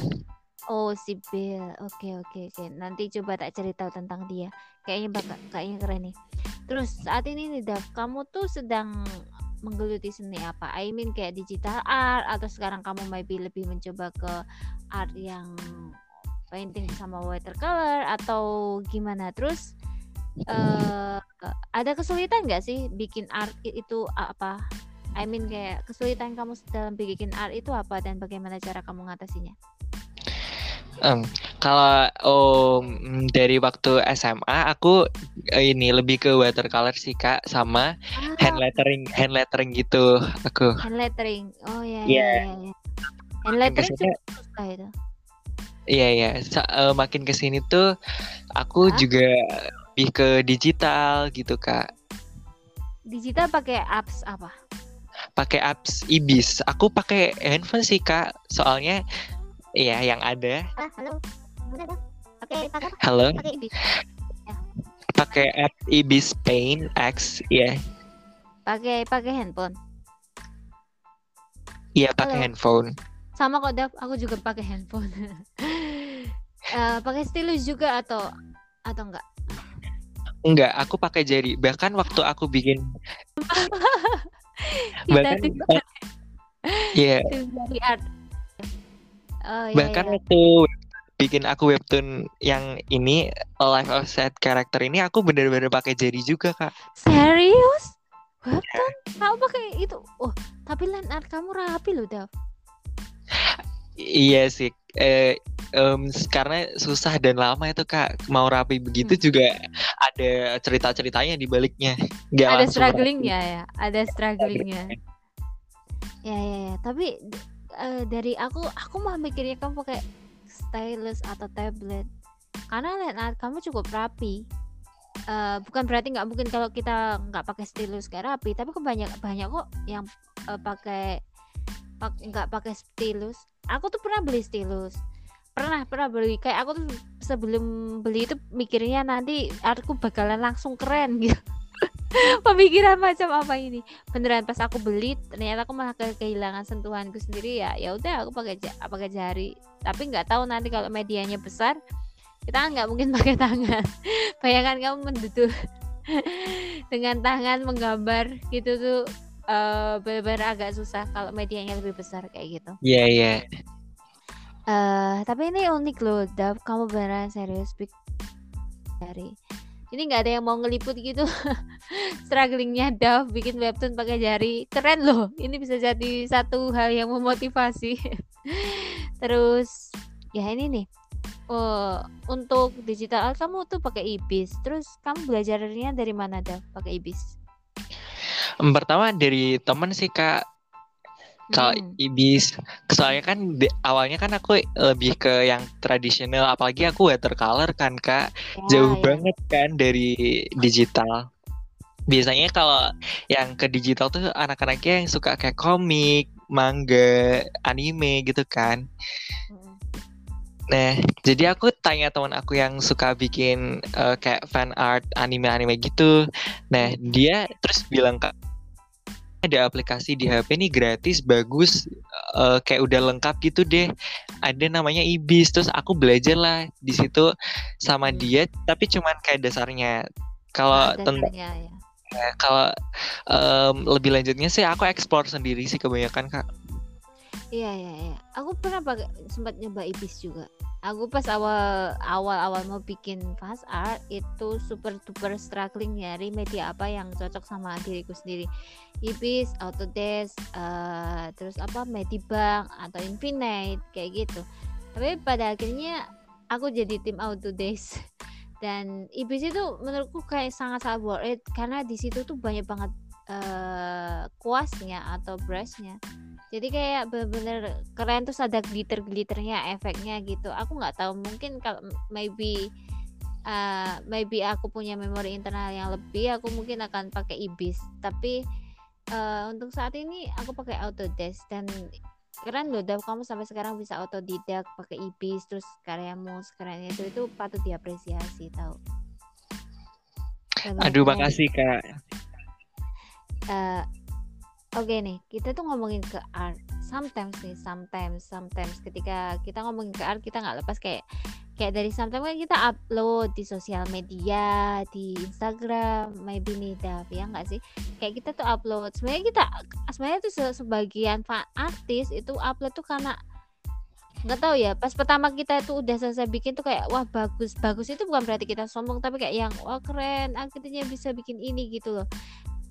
Oh si Bill oke oke oke. Nanti coba tak cari tahu tentang dia. Kayaknya bakal kayaknya keren nih. Terus saat ini nih Dav kamu tuh sedang menggeluti seni apa? I mean kayak digital art atau sekarang kamu maybe lebih mencoba ke art yang painting sama watercolor atau gimana? Terus eh ada kesulitan nggak sih bikin art itu apa I mean kayak kesulitan kamu dalam bikin art itu apa dan bagaimana cara kamu ngatasinya? Em, kalau om dari waktu SMA aku ini lebih ke watercolor sih kak sama hand ah, lettering hand lettering gitu aku. Hand lettering. Oh ya Iya. ya ya, ya. hand lettering cukup susah itu. Iya iya. Sa- eh, makin ke sini tuh aku Hah? juga lebih ke digital gitu kak. Digital pakai apps apa pakai apps ibis. Aku pakai handphone sih kak. Soalnya iya yang ada. Ah, halo. Halo? Pakai ibis. pakai app ibis paint x iya. Pakai pakai handphone. Iya pakai handphone. Sama kok Dav aku juga pakai handphone. Eh, pakai stylus juga atau atau enggak? Enggak aku pakai jari. Bahkan waktu aku bikin bahkan eh, iya. Tim dari art. Oh iya bahkan iya. waktu bikin aku webtoon yang ini live of set character ini aku bener-bener pakai jari juga kak. Serius? Webtoon? Kamu pakai itu. Oh tapi line art kamu rapi loh Dav iya sih eh em, karena susah dan lama itu kak. Mau rapi begitu Hmm. juga ada cerita-ceritanya di baliknya. Nggak ada strugglingnya ya? Ada strugglingnya. Ya ya ya. Tapi eh, dari aku aku mah mikirnya kamu pakai stylus atau tablet. Karena line art kamu cukup rapi. Eh, bukan berarti nggak mungkin kalau kita nggak pakai stylus kayak rapi tapi kebanyak banyak kok yang eh, pakai pak- nggak pakai stylus aku tuh pernah beli stylus. Pernah pernah beli. Kayak aku tuh sebelum beli itu mikirnya nanti artku bakalan langsung keren gitu. Pemikiran macam apa ini? Beneran pas aku beli ternyata aku malah ke- kehilangan sentuhanku sendiri. Ya ya udah aku pakai pakai jari. Tapi nggak tahu nanti kalau medianya besar kita kan nggak mungkin pakai tangan. Bayangkan kamu menduduk dengan tangan menggambar gitu tuh eh benar-benar agak susah kalau medianya lebih besar kayak gitu. Iya iya. Eh tapi ini unik loh Dav kamu beneran serius big dari. Ini nggak ada yang mau ngeliput gitu. Strugglingnya Dav bikin webtoon pakai jari. Keren loh. Ini bisa jadi satu hal yang memotivasi. Terus ya ini nih. Oh untuk digital kamu tuh pakai ibis. Terus kamu belajarnya dari mana Dav pakai ibis pertama dari temen sih kak kalau Hmm. ibis soalnya kan di- awalnya kan aku lebih ke yang tradisional apalagi aku watercolor kan kak Ya, jauh ya. banget kan dari digital biasanya kalau yang ke digital tuh anak-anaknya yang suka kayak komik manga anime gitu kan Mm-mm. Nah jadi aku tanya teman aku yang suka bikin eh, kayak fan art anime-anime gitu. Nah dia terus bilang kak ada aplikasi di HP ini gratis bagus eh, kayak udah lengkap gitu deh. Ada namanya Ibis. Terus aku belajar lah di situ sama Hmm. dia tapi cuman kayak dasarnya. Kalau Ada tentang ya. kalau em, lebih lanjutnya sih aku explore sendiri sih kebanyakan kak Iya iya iya. Aku pernah pakai sempat nyoba ibis juga. Aku pas awal awal awal mau bikin fast art itu super duper struggling nyari media apa yang cocok sama diriku sendiri. Ibis, Autodesk, eh, terus apa Medibank atau Infinite kayak gitu. Tapi pada akhirnya aku jadi tim Autodesk dan Ibis itu menurutku kayak sangat sangat worth it karena di situ tuh banyak banget eh kuasnya atau brushnya. Jadi kayak bener-bener keren terus ada glitter glitternya efeknya gitu. Aku nggak tahu mungkin kalau maybe uh, maybe aku punya memori internal yang lebih aku mungkin akan pakai ibis. Tapi uh, untuk saat ini aku pakai Autodesk dan keren loh Dav kamu sampai sekarang bisa autodidak pakai ibis terus karyamu sekarang itu itu patut diapresiasi tahu. Aduh makasih kak eh oke nih kita tuh ngomongin ke art sometimes nih sometimes sometimes. Ketika kita ngomongin ke art kita nggak lepas kayak kayak dari sometimes kan kita upload di sosial media di Instagram maybe nih Dav ya nggak sih? Kayak kita tuh upload. Sebenarnya kita sebenarnya tuh se- sebagian artis itu upload tuh karena nggak tahu ya pas pertama kita itu udah selesai bikin tuh kayak wah bagus. Bagus itu bukan berarti kita sombong tapi kayak yang wah keren akhirnya bisa bikin ini gitu loh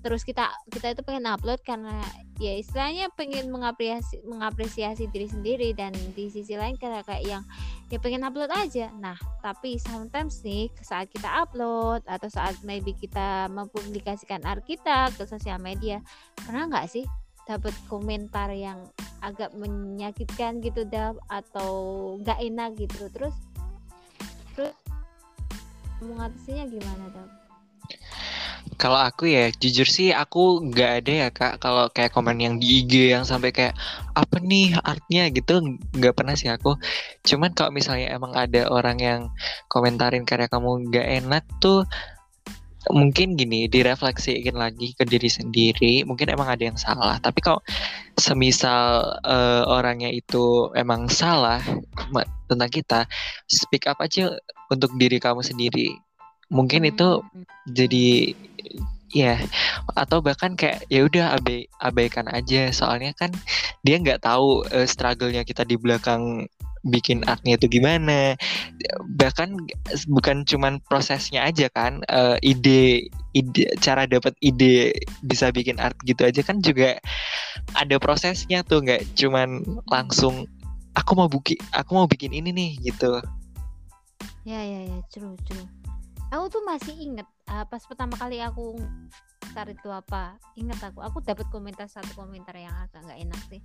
terus kita kita itu pengen upload karena ya istilahnya pengen mengapresiasi mengapresiasi diri sendiri dan di sisi lain kayak kayak yang ya pengen upload aja. Nah tapi sometimes nih saat kita upload atau saat maybe kita mempublikasikan art kita ke sosial media pernah nggak sih dapat komentar yang agak menyakitkan gitu dah atau nggak enak gitu? Terus terus mengatasinya gimana dah Kalau aku ya jujur sih aku nggak ada ya kak. Kalau kayak komen yang di IG yang sampai kayak apa nih artnya? gitu nggak pernah sih aku. Cuman kalau misalnya emang ada orang yang komentarin karya kamu nggak enak tuh mungkin gini direfleksiin lagi ke diri sendiri. Mungkin emang ada yang salah. Tapi kalau semisal uh, orangnya itu emang salah tentang kita speak up aja untuk diri kamu sendiri mungkin itu Hmm. jadi ya atau bahkan kayak ya udah abai abaikan aja soalnya kan dia nggak tahu eh, struggle-nya kita di belakang bikin artnya itu gimana bahkan bukan cuman prosesnya aja kan eh, ide ide cara dapat ide bisa bikin art gitu aja kan juga ada prosesnya tuh nggak cuman langsung aku mau buki aku mau bikin ini nih gitu Ya ya ya, true true. Aku tuh masih inget uh, pas pertama kali aku komentar itu apa. Ingat aku, aku dapat komentar satu komentar yang agak nggak enak sih.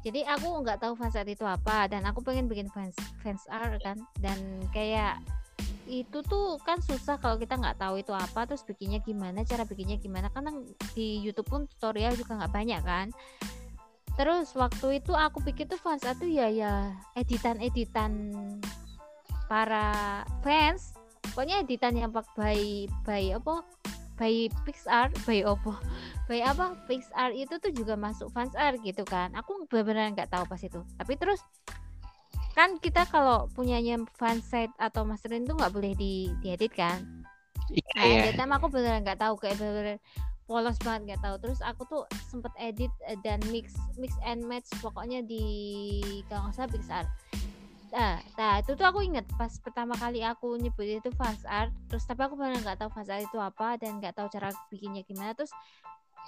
Jadi aku nggak tahu fans art itu apa dan aku pengen bikin fans fans art kan dan kayak itu tuh kan susah kalau kita nggak tahu itu apa terus bikinnya gimana cara bikinnya gimana karena di YouTube pun tutorial juga nggak banyak kan terus waktu itu aku pikir tuh fans art tuh ya ya editan editan para fans pokoknya editan yang pak by by apa? By Pixar by apa? By apa? Pixar itu tuh juga masuk fans art gitu kan. Aku benar-benar nggak tahu pas itu. Tapi terus kan kita kalau punyanya fansite atau masterin tuh nggak boleh di diedit kan? Iya nah ya yang time aku beneran nggak tahu kayak bener-bener polos banget nggak tahu. Terus aku tuh sempet edit dan mix mix and match pokoknya di kalau nggak salah Pixar Nah, nah itu tuh aku inget pas pertama kali aku nyebut itu fans art terus tapi aku benar nggak tahu fans art itu apa dan nggak tahu cara bikinnya gimana terus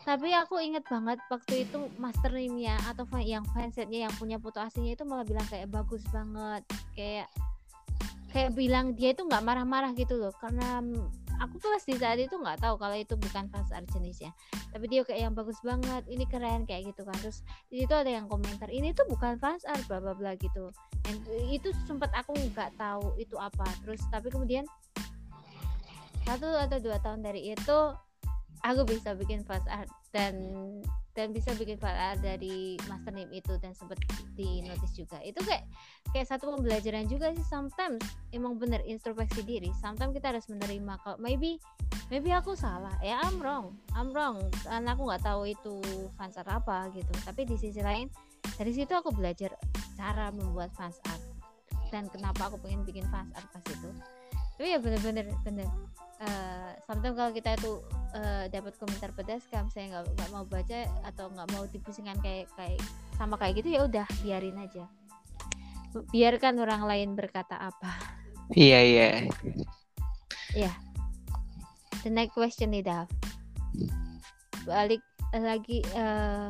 tapi aku inget banget waktu itu master name-nya atau yang fansetnya yang punya foto aslinya itu malah bilang kayak bagus banget kayak kayak bilang dia itu nggak marah-marah gitu loh karena aku pas di saat itu nggak tahu kalau itu bukan fans art jenisnya tapi dia kayak yang bagus banget ini keren kayak gitu kan. Terus di situ ada yang komentar ini tuh bukan fans art bla bla bla gitu. Dan itu sempat aku nggak tahu itu apa. Terus tapi kemudian satu atau dua tahun dari itu aku bisa bikin fans art dan dan bisa bikin fans art dari master name itu dan sempat di notice juga. Itu kayak kayak satu pembelajaran juga sih. Sometimes emang bener introspeksi diri. Sometimes kita harus menerima kalau maybe maybe aku salah. Ya I'm wrong. I'm wrong. Karena aku nggak tahu itu fans art apa gitu. Tapi di sisi lain dari situ aku belajar cara membuat fans art dan kenapa aku pengen bikin fans art pas itu. Tapi ya bener-bener bener Eh, sometimes kalau kita itu eh, dapat komentar pedas kalau saya nggak nggak mau baca atau nggak mau dipusingkan kayak kayak sama kayak gitu ya udah biarin aja. Biarkan orang lain berkata apa. Iya iya. The next question nih Dav balik lagi eh,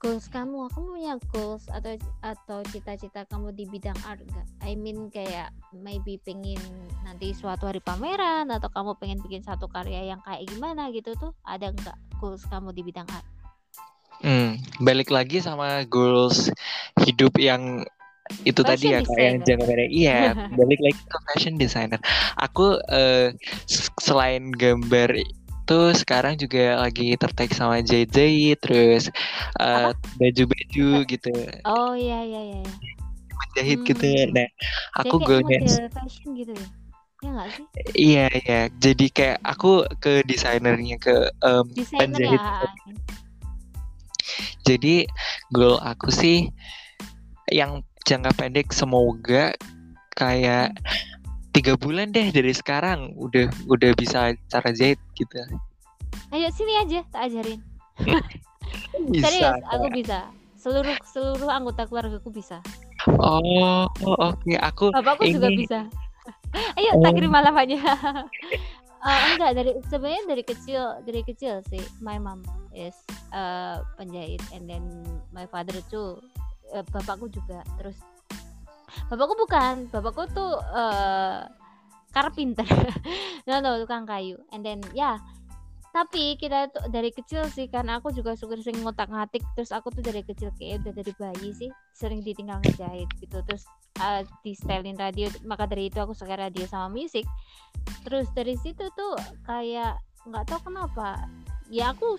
goals kamu kamu punya goals atau atau cita-cita kamu di bidang art gak? I mean kayak maybe pengen nanti suatu hari pameran atau kamu pengen bikin satu karya yang kayak gimana gitu tuh ada nggak goals kamu di bidang art? Hmm, balik lagi sama goals hidup yang itu tadi ya Fashion yang designer. jangka pendek. Iya, balik lagi ke fashion designer. Aku s- selain gambar itu sekarang juga lagi tertarik sama jahit-jahit, terus eh, baju-baju gitu, Oh iya iya iya. iya. menjahit gitu. Hmm. Nah, aku Jadi kayak goalnya model fashion gitu ya? Ya sih? iya iya. Jadi kayak aku ke desainernya ke Desainer penjahit. ya. Jadi goal aku sih yang jangka pendek semoga kayak tiga bulan deh dari sekarang udah udah bisa cara jahit gitu. Ayo sini aja tak ajarin. Bisa. Serius, aku bisa. Seluruh seluruh anggota keluargaku bisa. Oh, oh, oke. Aku Bapakku juga ini bisa. Ayo tak oh, kirim alamatnya. Eh, enggak dari sebenarnya dari kecil dari kecil sih my mom is eh, penjahit and then my father tuh eh, bapakku juga terus bapakku bukan. Bapakku tuh eh carpenter no no tukang kayu. And then ya. Tapi kita tuh dari kecil sih karena aku juga suka sering ngotak ngatik terus aku tuh dari kecil kayak udah dari bayi sih sering ditinggal ngejahit gitu. Terus uh, di stylein radio. Maka dari itu aku suka radio sama musik. Terus dari situ tuh kayak nggak tahu kenapa. Ya aku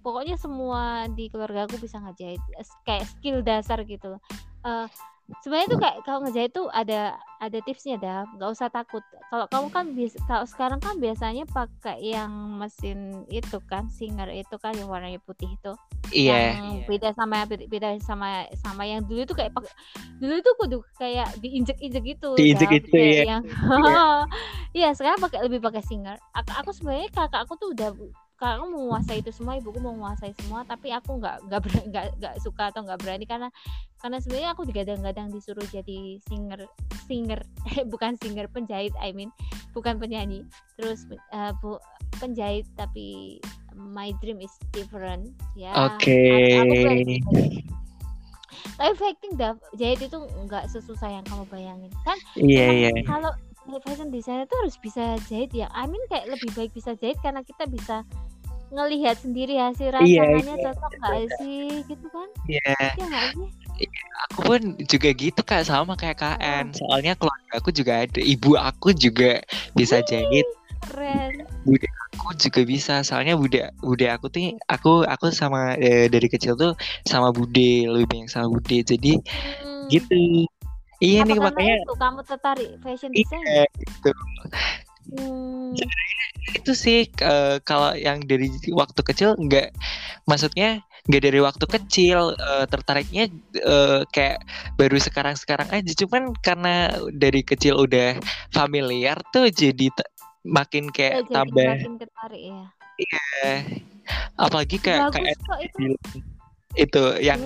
pokoknya semua di keluarga aku bisa ngejahit. Kayak skill dasar gitu. Eh, sebenarnya tuh kayak kalau ngejahit tuh ada ada tipsnya dah nggak usah takut. Kalau kamu kan biasa kalau sekarang kan biasanya pakai yang mesin itu kan singer itu kan yang warnanya putih itu. Iya. yang beda sama beda sama sama yang dulu itu kayak pakai dulu itu kudu kayak diinjek-injek gitu Diinjek itu, ya. yang iya. Sekarang pakai lebih pakai singer. Aku, aku sebenarnya kakak aku tuh udah kakakku menguasai itu semua ibuku mau menguasai semua tapi aku nggak nggak nggak nggak suka atau nggak berani karena karena sebenarnya aku digadang-gadang disuruh jadi singer singer bukan singer penjahit I mean bukan penyanyi terus eh, bu, penjahit tapi my dream is different ya Oke. jahit. tapi dah jahit itu nggak sesusah yang kamu bayangin kan Iya, iya. kalau fashion designer tuh harus bisa jahit ya I mean kayak lebih baik bisa jahit karena kita bisa ngelihat sendiri hasil Iya, rancangannya iya, cocok nggak sih gitu kan Iya. ya nggak sih Aku pun juga gitu Kak sama kayak KN. Soalnya keluarga aku juga ada. Ibu aku juga bisa jahit. keren Bude aku juga bisa. Soalnya bude bude aku tuh aku aku sama eh, dari kecil tuh sama bude lebih banyak sama bude. Jadi Hmm. gitu. Iya apa nih makanya itu kamu tertarik fashion design iya gitu. Hmm. Itu sih eh, kalau yang dari waktu kecil nggak maksudnya nggak dari waktu kecil eh, tertariknya eh, kayak baru sekarang-sekarang aja. Cuman karena dari kecil udah familiar tuh jadi makin Oh, kayak jadi tambah makin tertarik ya eh, apalagi kayak bagus kayak kok itu itu yang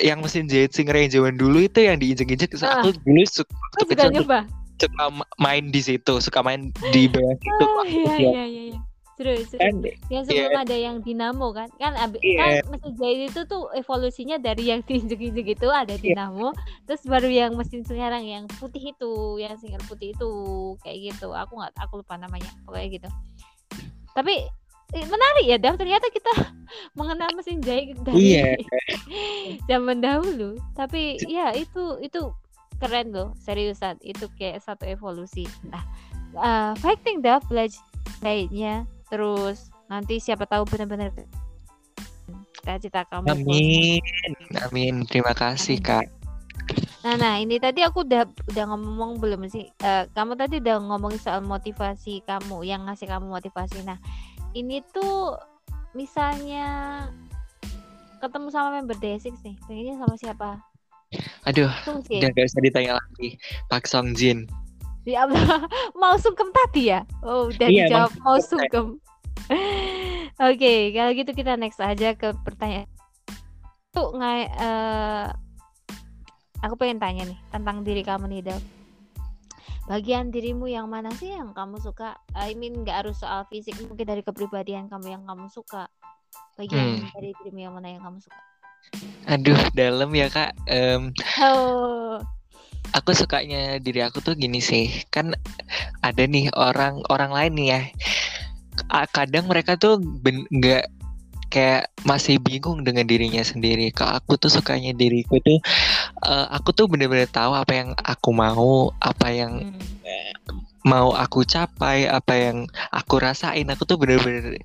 yang mesin jahit singer yang zaman dulu itu yang diinjek-injek Ah. aku dulu suka waktu kecil nyoba suka ma- main di situ suka main di bawah situ ah, iya kecil. iya iya iya. Seru seru. Kan yang sebelum ada yang dinamo kan. Kan abi- Iya. kan mesin jahit itu tuh evolusinya dari yang diinjek-injek itu ada Iya. dinamo terus baru yang mesin sekarang yang putih itu yang singer putih itu kayak gitu. Aku nggak aku lupa namanya pokoknya gitu. Tapi eh, menarik ya Dav ternyata kita mengenal mesin jahit dari Iya. zaman dahulu. Tapi ya itu itu keren loh seriusan itu kayak satu evolusi nah eh, fighting Dav belajar jahitnya terus nanti siapa tahu benar-benar cita-cita kamu amin amin terima kasih Amin. kak Nah, nah ini tadi aku udah udah ngomong belum sih? Eh, kamu tadi udah ngomongin soal motivasi kamu yang ngasih kamu motivasi. Nah, ini tuh misalnya ketemu sama member Day6 nih, pengennya sama siapa? Aduh sih. udah gak usah ditanya lagi Pak Song Jin Allah, mau sungkem tadi ya? Oh, udah Iya, dijawab mau sungkem. Oke, kalau gitu kita next aja ke pertanyaan. Tuh nggak eh, aku pengen tanya nih tentang diri kamu nih, Dav. Bagian dirimu yang mana sih yang kamu suka? I mean nggak harus soal fisik, mungkin dari kepribadian kamu yang kamu suka. Bagian Hmm. dari dirimu yang mana yang kamu suka? Aduh dalam ya kak. Em, Oh, aku sukanya diri aku tuh gini sih. Kan ada nih orang orang lain nih ya. Kadang mereka tuh nggak kayak masih bingung dengan dirinya sendiri kalau aku tuh sukanya diriku tuh eh, aku tuh bener-bener tahu apa yang aku mau apa yang hmm. mau aku capai apa yang aku rasain aku tuh bener-bener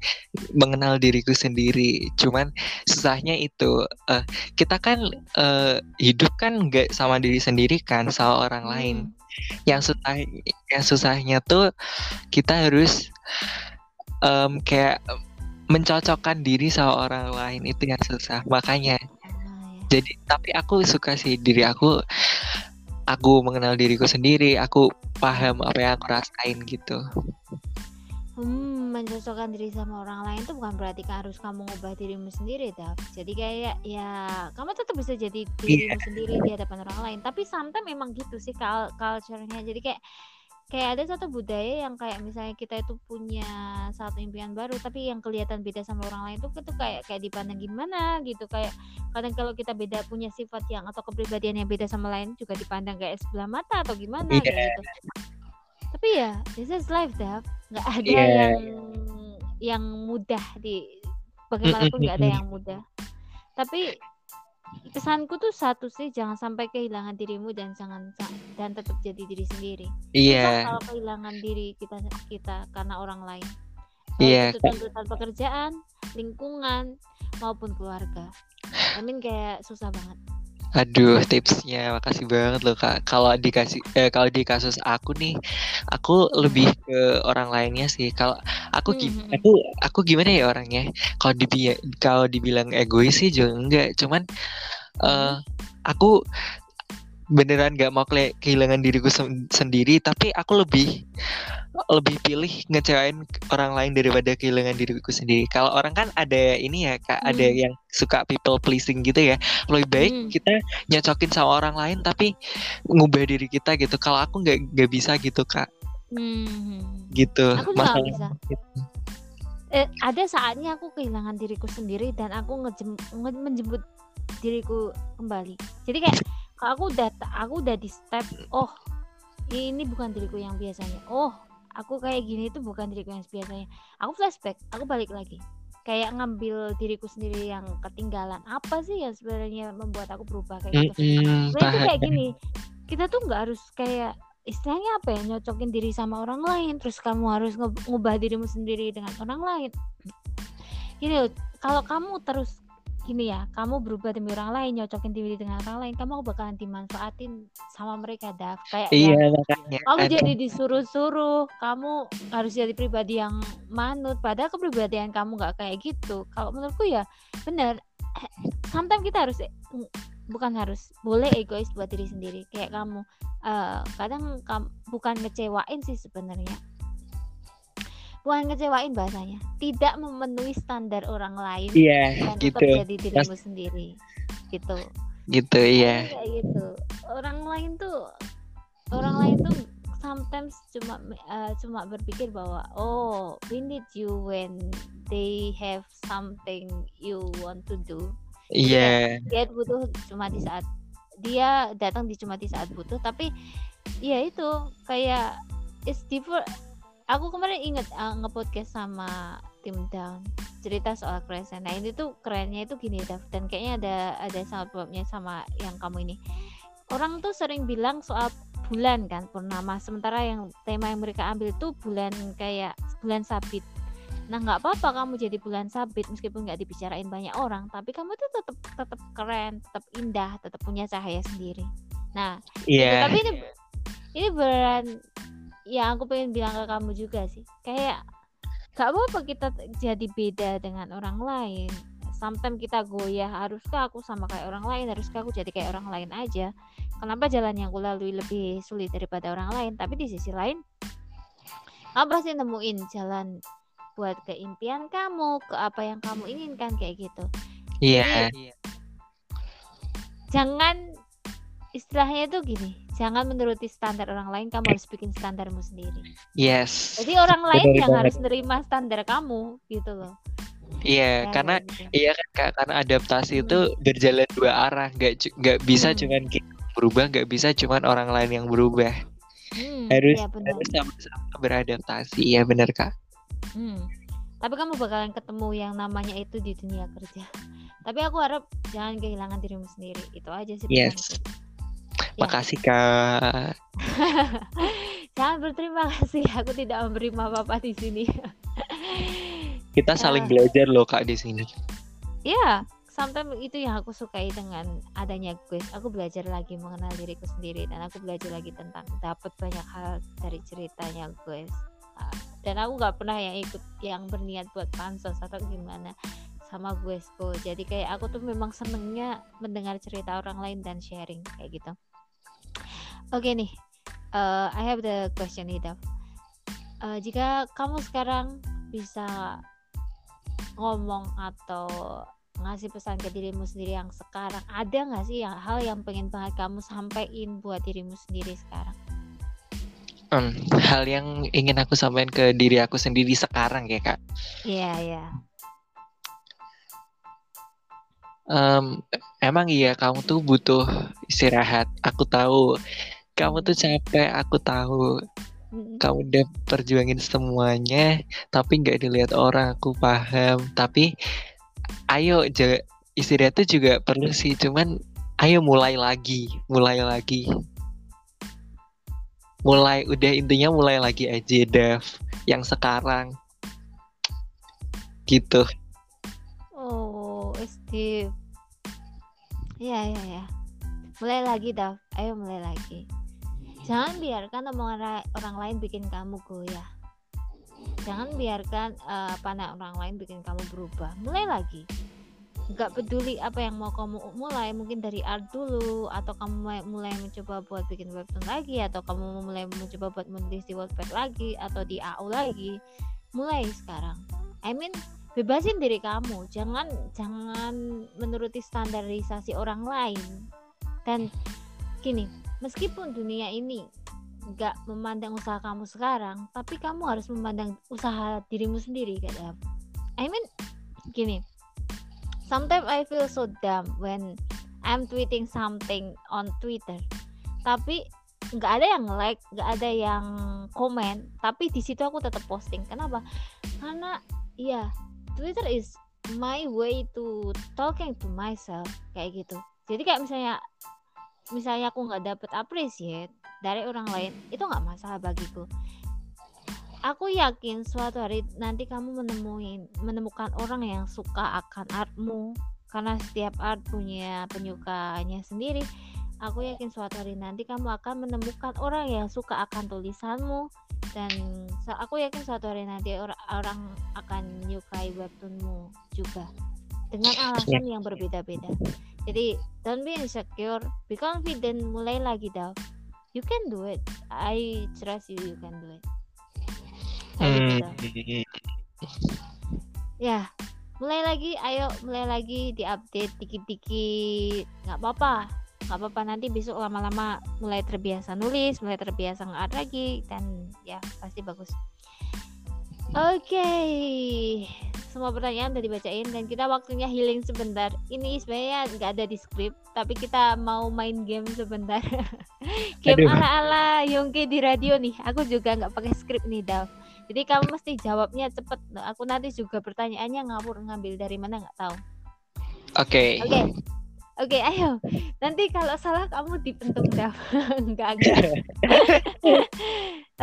mengenal diriku sendiri cuman susahnya itu eh, kita kan eh, hidup kan nggak sama diri sendiri kan sama orang lain Hmm. yang susah yang susahnya tuh kita harus em, kayak mencocokkan diri sama orang lain itu yang susah makanya Ah, ya. jadi tapi aku suka sih diri aku aku mengenal diriku sendiri aku paham apa yang aku rasain gitu Hmm, mencocokkan diri sama orang lain itu bukan berarti kan harus kamu ngubah dirimu sendiri, Dap. Jadi kayak ya kamu tetap bisa jadi dirimu sendiri di hadapan orang lain. Tapi sometimes memang gitu sih cul- culture-nya. Jadi kayak kayak ada satu budaya yang kayak misalnya kita itu punya satu impian baru tapi yang kelihatan beda sama orang lain tuh itu kayak kayak dipandang gimana gitu kayak kadang kalau kita beda punya sifat yang atau kepribadian yang beda sama lain juga dipandang kayak sebelah mata atau gimana Iya. kayak gitu tapi ya this is life Dap nggak ada Iya. yang yang mudah di bagaimanapun nggak ada yang mudah tapi pesanku tuh satu sih jangan sampai kehilangan dirimu dan jangan dan tetap jadi diri sendiri. Iya. Susah kalau kehilangan diri kita kita karena orang lain. Iya, itu tuntutan pekerjaan lingkungan maupun keluarga. I mean kayak susah banget Aduh, tipsnya makasih banget loh kak. Kalau dikasih, eh, kalau di kasus aku nih, aku lebih ke orang lainnya sih. Kalau aku, gi- Hmm, hmm, hmm. aku, aku gimana ya orangnya? Kalau dibi, kalau dibilang egois sih juga enggak. Cuman, eh, aku beneran gak mau kehilangan diriku sen- sendiri. Tapi aku lebih, lebih pilih ngecewain orang lain daripada kehilangan diriku sendiri. Kalau orang kan ada ini ya kak, ada Hmm. yang suka people pleasing gitu ya. Lebih baik Hmm. kita nyocokin sama orang lain tapi ngubah diri kita gitu kalau aku nggak nggak bisa gitu kak Hmm. gitu Aku masalah bisa. Eh, ada saatnya aku kehilangan diriku sendiri dan aku ngejem, nge- menjemput diriku kembali. Jadi kayak kalau aku udah aku udah di step, oh ini bukan diriku yang biasanya. Oh aku kayak gini itu bukan diriku yang biasanya. Aku flashback, aku balik lagi. Kayak ngambil diriku sendiri yang ketinggalan. Apa sih yang sebenarnya membuat aku berubah kayak gitu? Sebenarnya tuh paham. kayak gini, kita tuh nggak harus kayak istilahnya apa ya nyocokin diri sama orang lain terus kamu harus ngubah dirimu sendiri dengan orang lain gini loh kalau kamu terus gini ya kamu berubah demi orang lain nyocokin diri dengan orang lain kamu bakalan dimanfaatin sama mereka Dav kayak iya makanya kamu Aduh, jadi disuruh-suruh kamu harus jadi pribadi yang manut. Padahal kepribadian kamu nggak kayak gitu. Kalau menurutku ya bener sometimes kita harus bukan harus boleh egois buat diri sendiri kayak kamu. Eh, kadang kam- bukan ngecewain sih sebenarnya bukan ngecewain bahasanya. Tidak memenuhi standar orang lain iya dan gitu. tetap jadi dirimu sendiri. Gitu. Gitu iya. Kayak gitu. Orang lain tuh orang lain tuh sometimes cuma uh, cuma berpikir bahwa oh we need you when they have something you want to do? Iya. dia butuh cuma di saat dia datang di cuma di saat butuh tapi ya itu kayak it's different aku kemarin inget uh, nge-podcast sama tim down cerita soal crescent nah ini tuh kerennya itu gini Dav dan kayaknya ada ada sangat babnya sama yang kamu ini. Orang tuh sering bilang soal bulan kan purnama. Sementara yang tema yang mereka ambil itu bulan kayak bulan sabit. Nah nggak apa-apa kamu jadi bulan sabit meskipun nggak dibicarain banyak orang tapi kamu tuh tetap tetap keren tetap indah tetap punya cahaya sendiri. Nah iya. tapi ini ini beneran yang aku pengen bilang ke kamu juga sih. Kayak gak apa-apa kita jadi beda dengan orang lain. Sometimes kita goyah haruskah aku sama kayak orang lain? Haruskah aku jadi kayak orang lain aja? Kenapa jalan yang aku lalui lebih sulit daripada orang lain? Tapi di sisi lain kamu pasti nemuin jalan buat ke impian kamu ke apa yang kamu inginkan kayak gitu. Iya. Jangan istilahnya itu gini jangan menuruti standar orang lain kamu harus bikin standarmu sendiri yes jadi orang lain Benar yang banget. harus nerima standar kamu gitu loh iya Ya, karena kayak gitu. iya kan Kak, karena adaptasi itu berjalan dua arah nggak nggak bisa Hmm. cuman kita berubah nggak bisa cuman orang lain yang berubah Hmm, harus benar. harus sama-sama beradaptasi iya benar kak Hmm. Tapi kamu bakalan ketemu yang namanya itu di dunia kerja. Tapi aku harap jangan kehilangan dirimu sendiri. Itu aja sih. Yes. Ya. makasih kak Jangan berterima kasih. Aku tidak memberi apa-apa di sini. kita saling Ah. belajar loh kak di sini Ya, sometimes itu yang aku sukai dengan adanya quiz. Aku belajar lagi mengenal diriku sendiri dan aku belajar lagi tentang dapat banyak hal dari ceritanya quiz. Ah, Dan aku nggak pernah yang ikut yang berniat buat pansos atau gimana sama guesku. Jadi kayak aku tuh memang senengnya mendengar cerita orang lain dan sharing kayak gitu. Oke nih, eh, I have the question nih, Dav. eh, jika kamu sekarang bisa ngomong atau ngasih pesan ke dirimu sendiri yang sekarang ada nggak sih yang hal yang pengen banget kamu sampaikan buat dirimu sendiri sekarang Hmm, hal yang ingin aku sampaikan ke diri aku sendiri sekarang ya kak. iya iya Em, emang iya kamu tuh butuh istirahat. Aku tahu kamu tuh capek. Aku tahu kamu udah perjuangin semuanya, tapi nggak dilihat orang. Aku paham. Tapi ayo ja- istirahat tuh juga perlu sih. Cuman ayo mulai lagi, mulai lagi. Mulai udah intinya mulai lagi aja Dav yang sekarang gitu. Steve iya iya iya. Mulai lagi Dav. Ayo mulai lagi. Jangan biarkan omongan ra- orang lain bikin kamu goyah. Jangan biarkan eh, pandangan orang lain bikin kamu berubah. Mulai lagi. Nggak peduli apa yang mau kamu mulai. Mungkin dari art dulu atau kamu mulai, mencoba buat bikin webtoon lagi atau kamu mulai mencoba buat menulis di Wattpad lagi atau di AU lagi. Mulai sekarang. I mean bebasin diri kamu jangan jangan menuruti standarisasi orang lain. Dan gini meskipun dunia ini nggak memandang usaha kamu sekarang tapi kamu harus memandang usaha dirimu sendiri kan I mean gini sometimes I feel so dumb when I'm tweeting something on Twitter. Tapi nggak ada yang like nggak ada yang komen tapi di situ aku tetap posting. Kenapa? Karena ya Twitter is my way to talking to myself kayak gitu. Jadi kayak misalnya misalnya aku nggak dapet appreciate dari orang lain itu nggak masalah bagiku. Aku yakin suatu hari nanti kamu menemuin menemukan orang yang suka akan artmu. Karena setiap art punya penyukanya sendiri aku yakin suatu hari nanti kamu akan menemukan orang yang suka akan tulisanmu. Dan aku yakin suatu hari nanti or- orang akan menyukai webtoonmu juga. Dengan alasan yang berbeda-beda. Jadi don't be insecure. Be confident. Mulai lagi Dav you can do it. I trust you you can do it. Gitu, Dav. ya mulai lagi. Ayo mulai lagi diupdate dikit-dikit. Nggak apa-apa nggak apa-apa nanti besok lama-lama mulai terbiasa nulis mulai terbiasa nge lagi dan ya pasti bagus. Oke semua pertanyaan udah dibacain dan kita waktunya healing sebentar. Ini sebenarnya nggak ada di skrip tapi kita mau main game sebentar. Game ala-ala Yongki di radio nih. Aku juga nggak pakai skrip nih Dav jadi kamu mesti jawabnya cepet. Aku nanti juga pertanyaannya ngawur ngambil dari mana nggak tahu. Oke. Oke. Oke, ayo. Nanti kalau salah kamu dipentung Dav. enggak, enggak.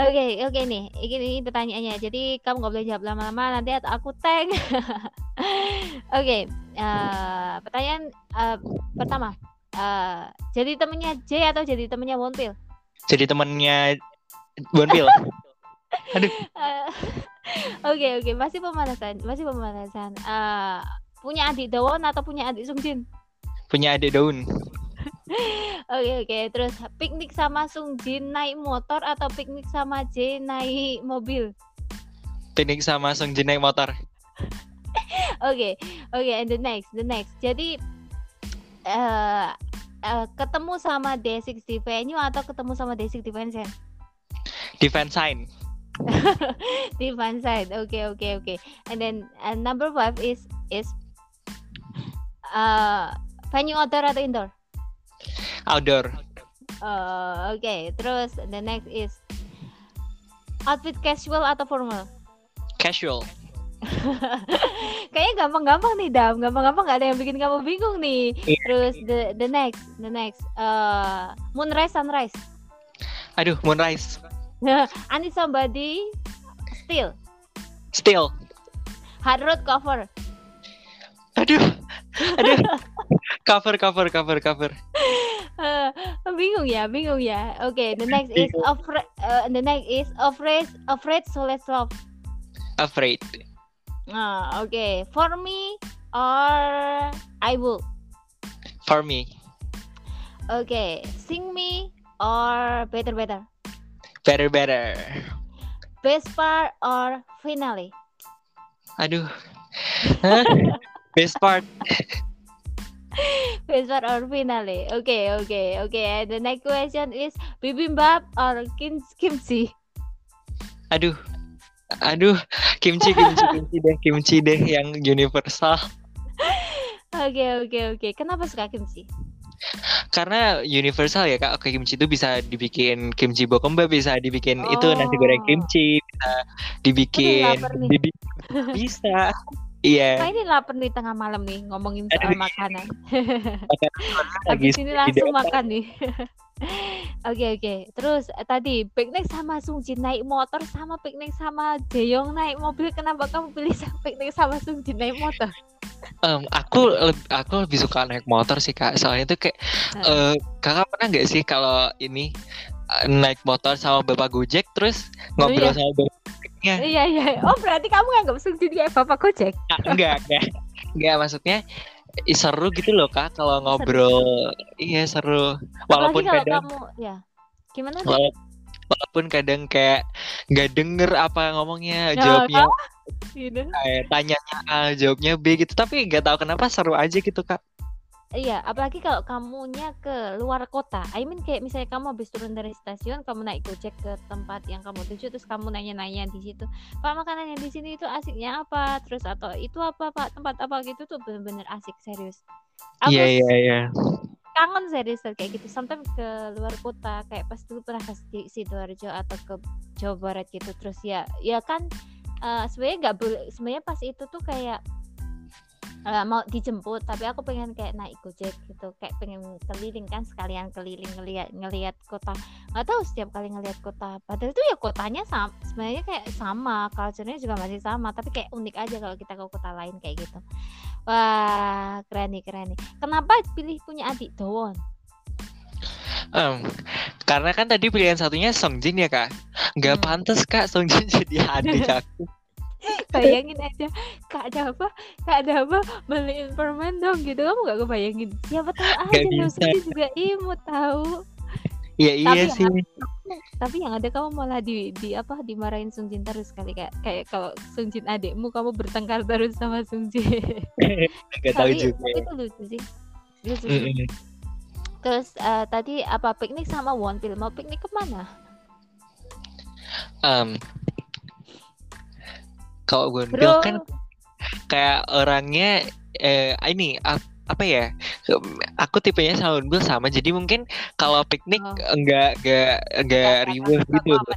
Oke, oke nih. Ini, ini pertanyaannya. Jadi kamu nggak boleh jawab lama-lama nanti atau aku tag. oke. eh, pertanyaan eh, pertama. Eh, jadi temennya J atau jadi temennya Wonpil? Jadi temannya Bonpil. Eh, Oke, oke. Masih pemanasan. Masih pemanasan. Eh, punya adik Dawon atau punya adik Sungjin? Punya adik daun. Oke oke terus piknik sama Sung Jin naik motor atau piknik sama J naik mobil? Piknik sama Sung Jin naik motor. Oke oke and the next the next jadi eh eh, ketemu sama D6 di venue atau ketemu sama D6 di fansite? Defense sign. di fansite oke oke oke and then uh, number five is is uh, venue outdoor atau indoor? Outdoor. Uh, oke terus the next is outfit casual atau formal? Casual. Kayaknya gampang-gampang nih Dam, gampang-gampang nggak ada yang bikin kamu bingung nih. Iya. Terus the the next, the next, uh, moonrise sunrise. Aduh, Moonrise. I need somebody still Still. hard road cover. Aduh. Aduh. cover, cover, cover, cover. Uh, bingung ya, bingung ya. Oke, the next is afraid. Uh, the next is afraid, afraid so let's love. Afraid. Ah, oke. For me or I will. For me. Oke, sing me or better better. Better, better. best part or finale? Aduh. Best part. Part or finale? Okay, okay, okay. The next question is bibimbap or kim kimchi? Aduh. Aduh, kimchi kimchi kimchi deh, kimchi deh yang universal. Oke, oke, oke. Kenapa suka kimchi? Karena universal ya Kak. Oke, kimchi itu bisa dibikin kimchi bokomba, bisa dibikin itu nasi goreng Oh. kimchi, bisa dibikin bibi bisa. Iya. Wah ini lapar nih tengah malam nih ngomongin soal Aduh. makanan. Habis ini langsung makan nih. Oke oke. Terus eh, tadi piknik sama Sungjin naik motor sama piknik sama Jeyong naik mobil. Kenapa kamu pilih piknik sama Sungjin naik motor? Em, aku leb- aku lebih suka naik motor sih kak. Soalnya tuh kayak eh, kakak pernah nggak sih kalau ini eh, naik motor sama bapak gojek terus ngobrol iya. sama bapak gojeknya? Iya iya. Oh berarti kamu nganggap Sungjin kayak bapak Gojek? Ah, enggak enggak enggak maksudnya seru gitu loh kak kalau ngobrol. Iya seru. Walaupun Apalagi kadang kamu ya gimana? wala- walaupun kadang kayak nggak denger apa ngomongnya Ya, jawabnya Gitu. kayak tanyanya A jawabnya B gitu tapi nggak tahu kenapa seru aja gitu kak. Iya, apalagi kalau kamunya ke luar kota. I mean kayak misalnya kamu habis turun dari stasiun, kamu naik Gojek ke tempat yang kamu tuju, terus kamu nanya-nanya di situ, Pak makanan yang di sini itu asiknya apa? Terus atau itu apa Pak tempat apa gitu tuh bener-bener asik serius. Iya iya iya. kangen serius kayak gitu. Sometimes ke luar kota, kayak pas dulu pernah ke sidoarjo atau ke Jawa Barat gitu. Terus ya, ya kan eh, sebenarnya nggak boleh. Sebenarnya pas itu tuh kayak eh, mau dijemput, tapi aku pengen kayak naik gojek gitu, kayak pengen keliling kan sekalian keliling ngeliat ngelihat kota. Nggak tahu setiap kali ngelihat kota, padahal itu ya kotanya sama, sebenarnya kayak sama, culture-nya juga masih sama, tapi kayak unik aja kalau kita ke kota lain kayak gitu. Wah, keren nih, keren nih. Kenapa pilih punya adik Dowon? Em, karena kan tadi pilihan satunya Songjin ya kak. Nggak Hmm. pantas kak Songjin jadi adik aku. Bayangin aja, Kak ada apa? Kak ada apa? Beliin permen dong gitu. Kamu gak kebayangin. Siapa tahu aja Nggak loh, bisa. Juga imut tahu. Ya iya Tapi sih. Tapi yang ada kamu malah di di apa dimarahin Sungjin terus kali kayak kayak kalau Sungjin adikmu kamu bertengkar terus sama Sungjin. Nggak tahu tapi, juga. tapi itu lucu sih. Lucu sih. Mm-mm. Terus eh, tadi apa piknik sama Wonpil mau piknik ke mana? Em, kalau gue Bro, kan kayak orangnya eh ini ap- apa ya aku tipenya sama Unbil sama jadi mungkin kalau piknik Oh. enggak enggak enggak ribet gitu. apa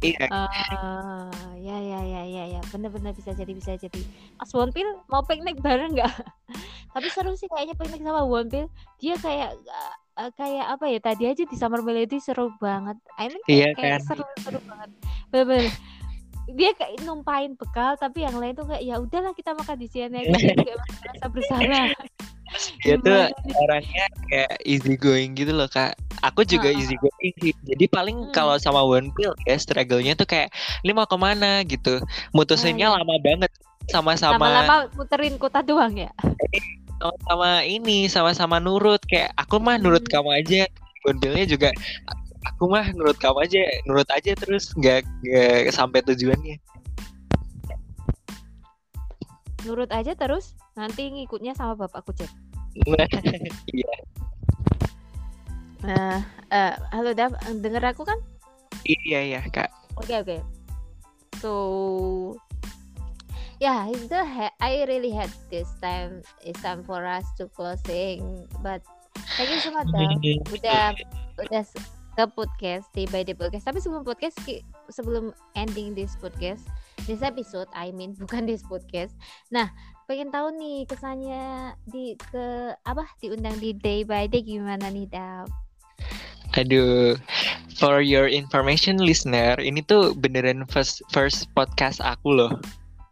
iya. Ah, ya ya ya ya ya. Bener-bener bisa jadi bisa jadi. Mas Wonpil mau piknik bareng nggak? Tapi seru sih kayaknya piknik sama Wonpil. Dia kayak eh, kayak apa ya tadi aja di Summer Melody seru banget. I mean Iya kayak, kayak kan? seru seru banget. Bener dia kayak numpain bekal tapi yang lain tuh kayak ya udahlah kita makan di sini aja jadi kayak merasa bersalah. Dia tuh Gimana? sih? orangnya kayak easy going gitu loh kak. Aku juga easy going sih. Jadi paling Hmm. kalau sama One Pill ya struggle-nya tuh kayak ini mau ke mana? gitu. Mutusinnya iya. lama banget. Sama-sama lama-lama muterin kota doang ya? Sama ini sama-sama nurut. Kayak aku mah nurut Hmm. kamu aja. One Pill-nya juga aku mah nurut kamu aja nurut aja terus nggak nggak sampai tujuannya nurut aja terus nanti ngikutnya sama bapakku cek iya Nah, eh, halo Dav, denger aku kan? iya iya kak Oke oke. So, yeah, it's the I really had this time. It's time for us to closing. But thank you so much Dav. Udah udah ke podcast di by the podcast. Tapi sebelum podcast, sebelum ending this podcast, this episode, I mean bukan this podcast. Nah, pengen tahu nih kesannya di ke apa diundang di day by day gimana nih Dav? Aduh, for your information listener, ini tuh beneran first first podcast aku loh.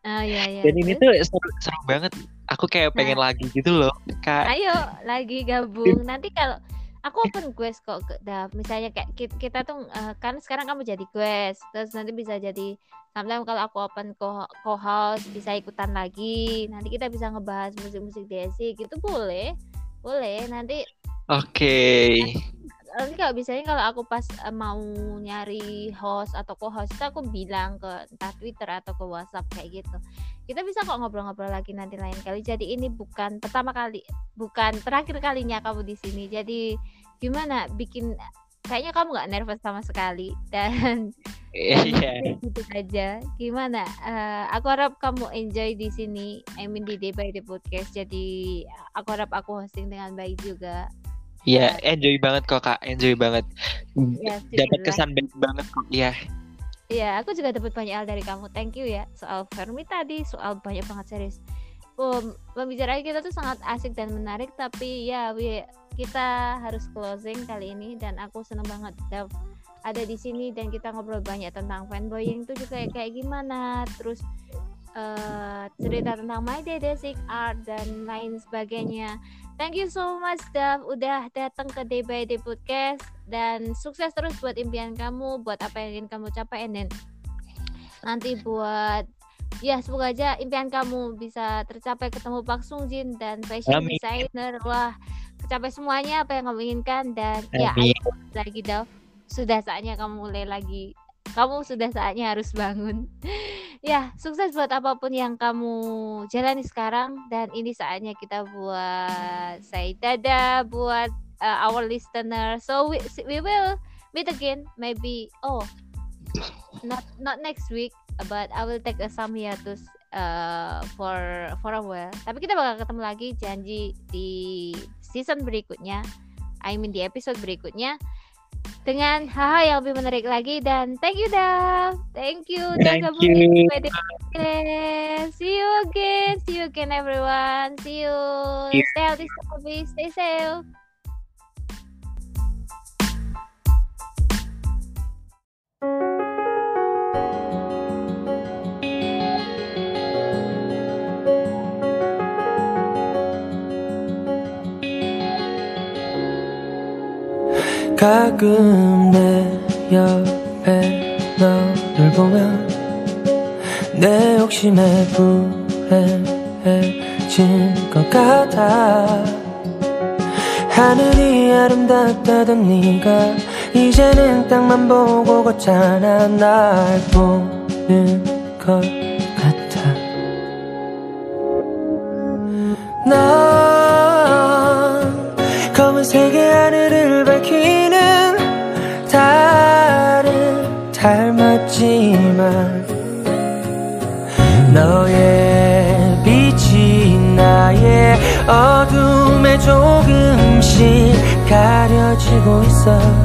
Ah ya ya. Dan ini tuh seru, seru banget. Aku kayak pengen lagi gitu loh, kak. Ayo lagi gabung. Nanti kalau aku open quest kok Dav. Misalnya kayak ki- kita, tuh eh, kan sekarang kamu jadi quest, terus nanti bisa jadi sometimes kalau aku open co- co-host bisa ikutan lagi. Nanti kita bisa ngebahas musik-musik DSC gitu boleh. Boleh. Nanti Oke, nanti kalau biasanya kalau aku pas uh, mau nyari host atau co-host itu aku bilang ke entah Twitter atau ke WhatsApp kayak gitu. Kita bisa kok ngobrol-ngobrol lagi nanti lain kali. Jadi ini bukan pertama kali, bukan terakhir kalinya kamu di sini. Jadi gimana bikin kayaknya kamu nggak nervous sama sekali dan Iya. gitu aja gimana uh, aku harap kamu enjoy di sini I mean di day by day podcast jadi aku harap aku hosting dengan baik juga Iya, enjoy banget kok kak, enjoy banget. ya Dapat kesan baik banget kok. Iya, Iya, aku juga dapat banyak hal dari kamu. Thank you ya. Soal Fermi tadi, soal banyak banget serius. Um, pembicaraan kita tuh sangat asik dan menarik, tapi ya we- kita harus closing kali ini dan aku seneng banget ada di sini dan kita ngobrol banyak tentang fanboying itu juga kayak gimana, terus eh, cerita tentang My Day Basic Art dan lain sebagainya. Thank you so much Dav udah datang ke Day by Day Podcast dan sukses terus buat impian kamu, buat apa yang ingin kamu capai dan nanti buat ya semoga aja impian kamu bisa tercapai ketemu Pak Sung Jin dan fashion Amin. designer. Wah, kecapai semuanya apa yang kamu inginkan dan ya Amin. ayo lagi Dav. Sudah saatnya kamu mulai lagi. Kamu sudah saatnya harus bangun. ya, sukses buat apa pun yang kamu jalani sekarang dan ini saatnya kita buat say dadah buat uh, our listener. So we, we will meet again maybe oh not not next week but I will take a some hiatus uh, for for a while. Tapi kita bakal ketemu lagi janji di season berikutnya. I mean di episode berikutnya dengan hal-hal yang lebih menarik lagi dan thank you Dav. Thank you udah you. See you again. See you again everyone. See you. Yeah. Stay healthy, stay safe. 가끔 내 옆에 너를 보면 내 욕심에 불행해진 것 같아. 하늘이 아름답다던 네가 이제는 땅만 보고 걷잖아. 날 보는 것 너의 빛이 나의 어둠에 조금씩 가려지고 있어